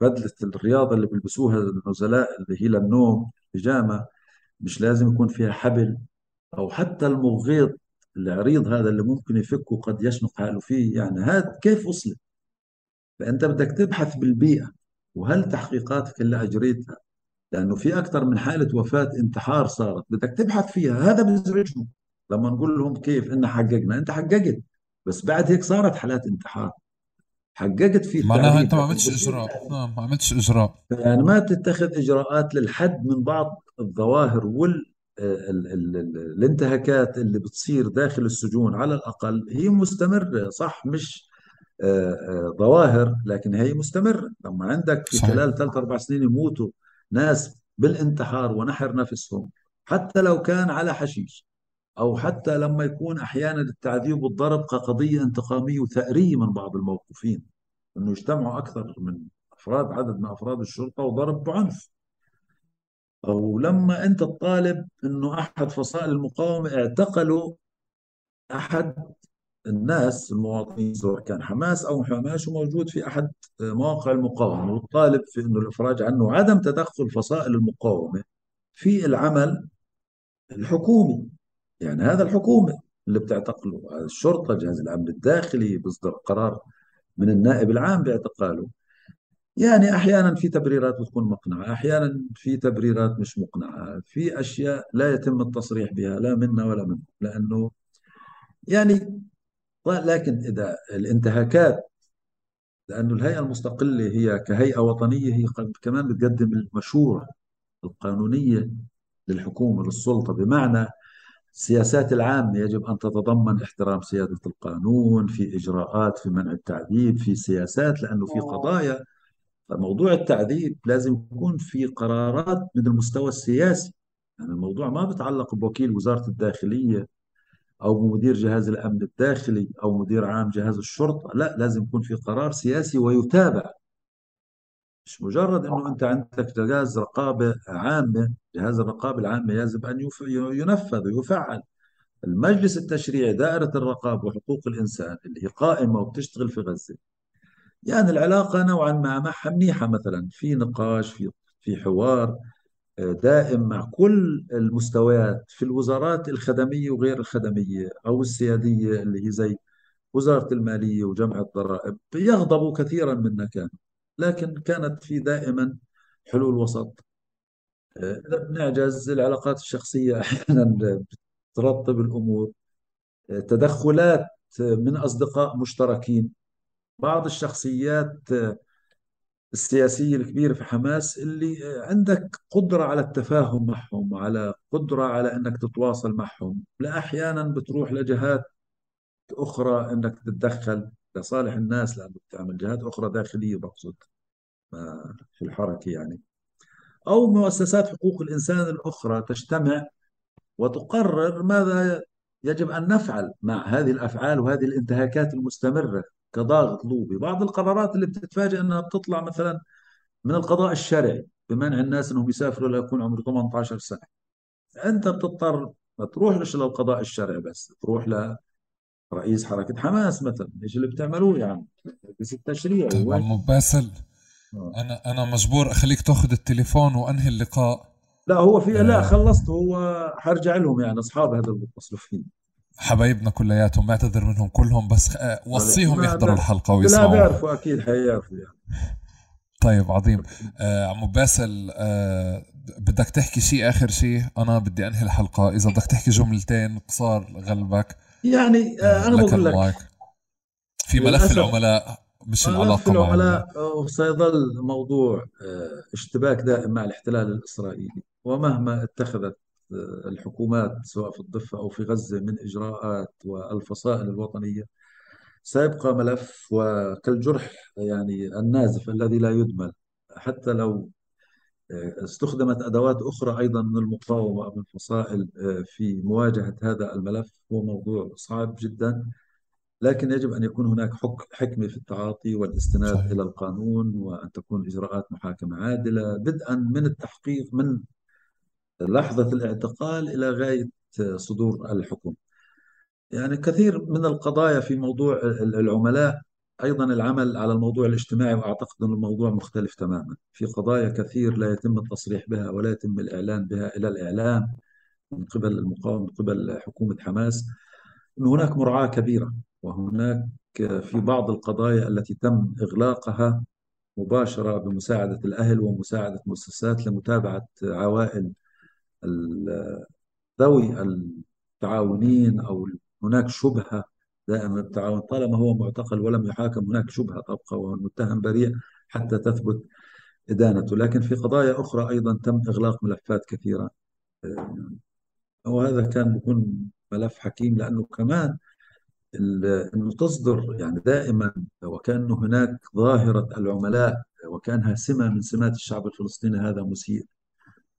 بدلة الرياضة اللي بيلبسوها النزلاء اللي هي للنوم بيجامه مش لازم يكون فيها حبل أو حتى المغيط العريض هذا اللي ممكن يفك وقد يشنق حاله فيه. يعني هذا كيف وصلت فأنت بدك تبحث بالبيئة وهل تحقيقاتك اللي أجريتها؟ لأنه في أكثر من حالة وفاة انتحار صارت. بدك تبحث فيها. هذا بيزعجهم لما نقول لهم كيف إن حققنا. أنت حققت بس بعد هيك صارت حالات انتحار. حققت في معناها أنت ما عملتش إجراء. نعم ما عملتش إجراء. يعني ما تتخذ إجراءات للحد من بعض الظواهر وال الانتهاكات اللي بتصير داخل السجون على الأقل. هي مستمرة صح مش آه، آه، ظواهر لكن هي مستمرة. لما عندك في. خلال ثلاث أربع سنين يموتوا ناس بالانتحار ونحر نفسهم حتى لو كان على حشيش. أو حتى لما يكون أحيانا التعذيب والضرب كقضية انتقامية وثأرية من بعض الموقوفين إنه يجتمعوا أكثر من أفراد عدد من أفراد الشرطة وضرب بعنف. أو لما أنت تطالب إنه أحد فصائل المقاومة اعتقلوا أحد الناس المواطنين سواء كان حماس أو حماس وموجود في أحد مواقع المقاومة وتطالب في إنه الإفراج عنه وعدم تدخل فصائل المقاومة في العمل الحكومي. يعني هذا الحكومة اللي بتعتقله الشرطة جهاز الأمن الداخلي بيصدر قرار من النائب العام باعتقاله. يعني أحيانا في تبريرات بتكون مقنعة أحيانا في تبريرات مش مقنعة في أشياء لا يتم التصريح بها لا منا ولا منهم لأنه يعني لكن إذا الانتهاكات لأنه الهيئة المستقلة هي كهيئة وطنية هي كمان بتقدم المشوره القانونية للحكومة للسلطة بمعنى السياسات العامة يجب أن تتضمن احترام سيادة القانون في إجراءات في منع التعذيب في سياسات لأنه في قضايا. فموضوع التعذيب لازم يكون في قرارات من المستوى السياسي. يعني الموضوع ما بتعلق بوكيل وزارة الداخلية أو مدير جهاز الأمن الداخلي أو مدير عام جهاز الشرطة. لا لازم يكون في قرار سياسي ويتابع. مش مجرد أنه أنت عندك جهاز رقابة عامة جهاز الرقابة العامة يجب أن ينفذ ويفعل المجلس التشريعي دائرة الرقابة وحقوق الإنسان اللي هي قائمة وبتشتغل في غزة. يعني العلاقة نوعا ما معها منيحة مثلا. في نقاش في في حوار آه، دائم مع كل المستويات في الوزارات الخدمية وغير الخدمية أو السيادية اللي هي زي وزارة المالية وجمع الضرائب. يغضبوا كثيرا منا كانوا لكن كانت في دائما حلول وسط. إذا بنعجز العلاقات الشخصية أحيانا بترطب الأمور. تدخلات من أصدقاء مشتركين. بعض الشخصيات السياسية الكبيرة في حماس اللي عندك قدرة على التفاهم معهم على قدرة على أنك تتواصل معهم. لا أحيانا بتروح لجهات أخرى أنك تتدخل. لصالح الناس لأنه بتعمل جهات أخرى داخلية بقصد. في الحركة يعني. أو مؤسسات حقوق الإنسان الأخرى تجتمع وتقرر ماذا يجب أن نفعل مع هذه الأفعال وهذه الانتهاكات المستمرة كضاغط لوبي. بعض القرارات اللي بتتفاجئ أنها بتطلع مثلا من القضاء الشرعي بمنع الناس أنهم يسافروا ليكون عمره 18 سنة. أنت بتضطر ما تروحش للقضاء الشرعي بس تروح لرئيس حركة حماس مثلا إيش اللي بتعملوه يعني؟ بس التشريع طيب عمو باسل. أنا أنا مجبور أخليك تأخذ التليفون وأنهي اللقاء. لا هو في آه. لا خلصت هو حرجع لهم يعني أصحاب هذا فيه حبايبنا كلياتهم بعتذر منهم كلهم بس آه، وصيهم يحضروا الحلقة ويسمعوا. لا بيعرفوا أكيد حيعرفوا يعني. طيب عظيم. آه عمو باسل آه بدك تحكي شيء آخر شيء أنا بدي أنهي الحلقة. إذا بدك تحكي جملتين قصار غلبك يعني آه, آه، أنا بقول لك في ملف العملاء. مش العلاقه مع العملاء سيظل موضوع آه، اشتباك دائم مع الاحتلال الإسرائيلي. ومهما اتخذت آه، الحكومات سواء في الضفة أو في غزة من إجراءات والفصائل الوطنية سيبقى ملف وكالجرح يعني النازف الذي لا يدمل حتى لو آه، استخدمت أدوات أخرى أيضا من المقاومة أو من الفصائل في مواجهة هذا الملف هو موضوع صعب جدا. لكن يجب أن يكون هناك حكمة في التعاطي والاستناد صحيح. إلى القانون وأن تكون إجراءات محاكمة عادلة بدءا من التحقيق من لحظة الاعتقال إلى غاية صدور الحكم. يعني كثير من القضايا في موضوع العملاء أيضا العمل على الموضوع الاجتماعي وأعتقد أن الموضوع مختلف تماما. في قضايا كثير لا يتم التصريح بها ولا يتم الإعلان بها إلى الإعلام من قبل المقاومة من قبل حكومة حماس. أن هناك مراعاة كبيرة. وهناك في بعض القضايا التي تم إغلاقها مباشرة بمساعدة الأهل ومساعدة مؤسسات لمتابعة عوائل ذوي التعاونين أو هناك شبهة دائما التعاون. طالما هو معتقل ولم يحاكم هناك شبهة تبقى والمتهم بريء حتى تثبت إدانته. لكن في قضايا أخرى أيضا تم إغلاق ملفات كثيرة. وهذا كان بيكون ملف حكيم لأنه كمان أنه تصدر يعني دائما وكأن هناك ظاهرة العملاء وكأنها سمة من سمات الشعب الفلسطيني هذا مسيء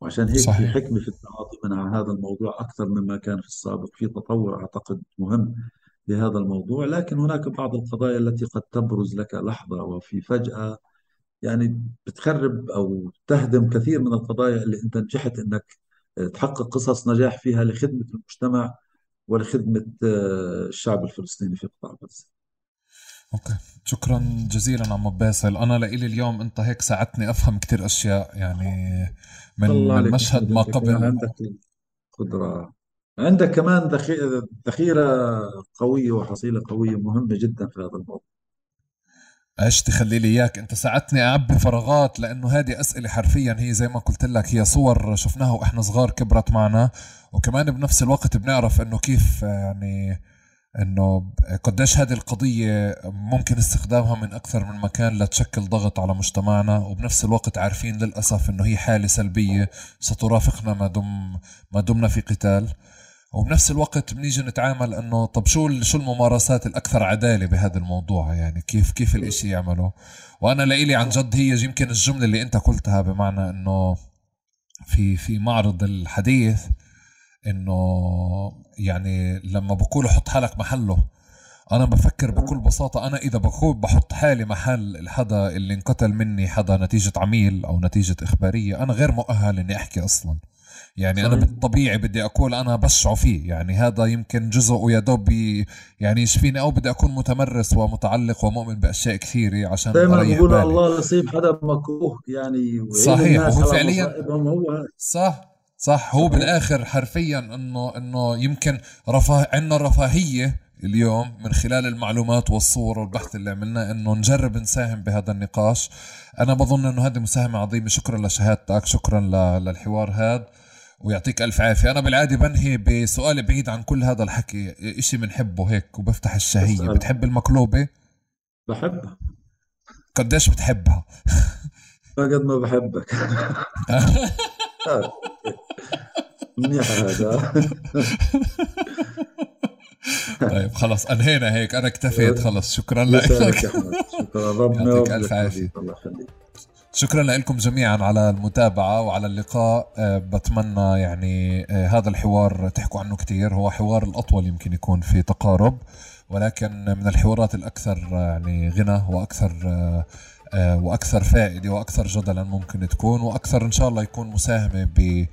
وعشان هيك صحيح. في حكمة في التعاطي مع هذا الموضوع أكثر مما كان في السابق في تطور أعتقد مهم لهذا الموضوع لكن هناك بعض القضايا التي قد تبرز لك لحظة وفي فجأة يعني بتخرب أو تهدم كثير من القضايا اللي أنت نجحت أنك تحقق قصص نجاح فيها لخدمة المجتمع ولخدمة آه، الشعب الفلسطيني في قطاع غزة. أوكي. شكرا جزيلا عم باسل. أنا لإلي اليوم أنت هيك ساعدتني أفهم كثير أشياء يعني من من مشهد ما قبل. عندك قدرة. عندك كمان ذخيرة قوية وحصيلة قوية مهمة جدا في هذا الموضوع. عشت خلي لي إياك؟ انت ساعدتني اعبي فراغات لأنه هذه أسئلة حرفيا هي زي ما قلت لك هي صور شفناها وإحنا صغار كبرت معنا. وكمان بنفس الوقت بنعرف إنه كيف يعني إنه قديش هذه القضية ممكن استخدامها من أكثر من مكان لتشكل ضغط على مجتمعنا. وبنفس الوقت عارفين للأسف إنه هي حالة سلبية سترافقنا ما دم ما دمنا في قتال. وبنفس الوقت بنيجي نتعامل إنه طب شو شو الممارسات الأكثر عدالة بهذا الموضوع؟ يعني كيف كيف الإشي يعمله وأنا لإلي عن جد هي يمكن الجملة اللي أنت قلتها بمعنى إنه في في معرض الحديث إنه يعني لما بقول حط حالك محله أنا بفكر بكل بساطة أنا إذا بكون بحط حالي محل الحدا اللي انقتل مني حدا نتيجة عميل أو نتيجة إخبارية أنا غير مؤهل إني أحكي أصلا. يعني صحيح. أنا بالطبيعي بدي أقول أنا بشعه فيه يعني هذا يمكن جزء يا دوب يعني يشفيني أو بدي أكون متمرس ومتعلق ومؤمن بأشياء كثيرة عشان دائما بقول الله يصيب حدا مكروه يعني صحيح وهو فعليا هو. صح صح هو بالآخر حرفيا إنه إنه يمكن رفاه عندنا رفاهية اليوم من خلال المعلومات والصور والبحث اللي عملناه إنه نجرب نساهم بهذا النقاش. أنا بظن إنه هذه مساهمة عظيمة. شكرا لشهادتك شكرا للحوار هذا. ويعطيك ألف عافية. أنا بالعادة بنهي بسؤال بعيد عن كل هذا الحكي. إشي بنحبه هيك وبفتح الشهية. بتحب المقلوبة؟ بحبها. قديش بتحبها؟ قد ما بحبك. منيح هذا. طيب خلص. أنهينا هيك. أنا اكتفيت. خلص. شكرا لك. شكرا. ربنا يعطيك ألف عافية. شكرا لكم جميعا على المتابعة وعلى اللقاء. أه بتمنى يعني أه هذا الحوار تحكوا عنه كتير. هو حوار الأطول يمكن يكون في تقارب ولكن من الحوارات الأكثر يعني غنى وأكثر وأكثر فائدة وأكثر جدلا ممكن تكون وأكثر إن شاء الله يكون مساهمة ب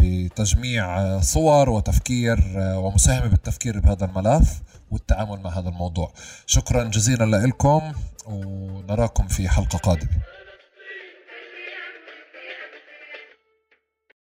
بتجميع صور وتفكير ومساهمة بالتفكير بهذا الملف والتعامل مع هذا الموضوع. شكرا جزيلا لكم ونراكم في حلقة قادمة.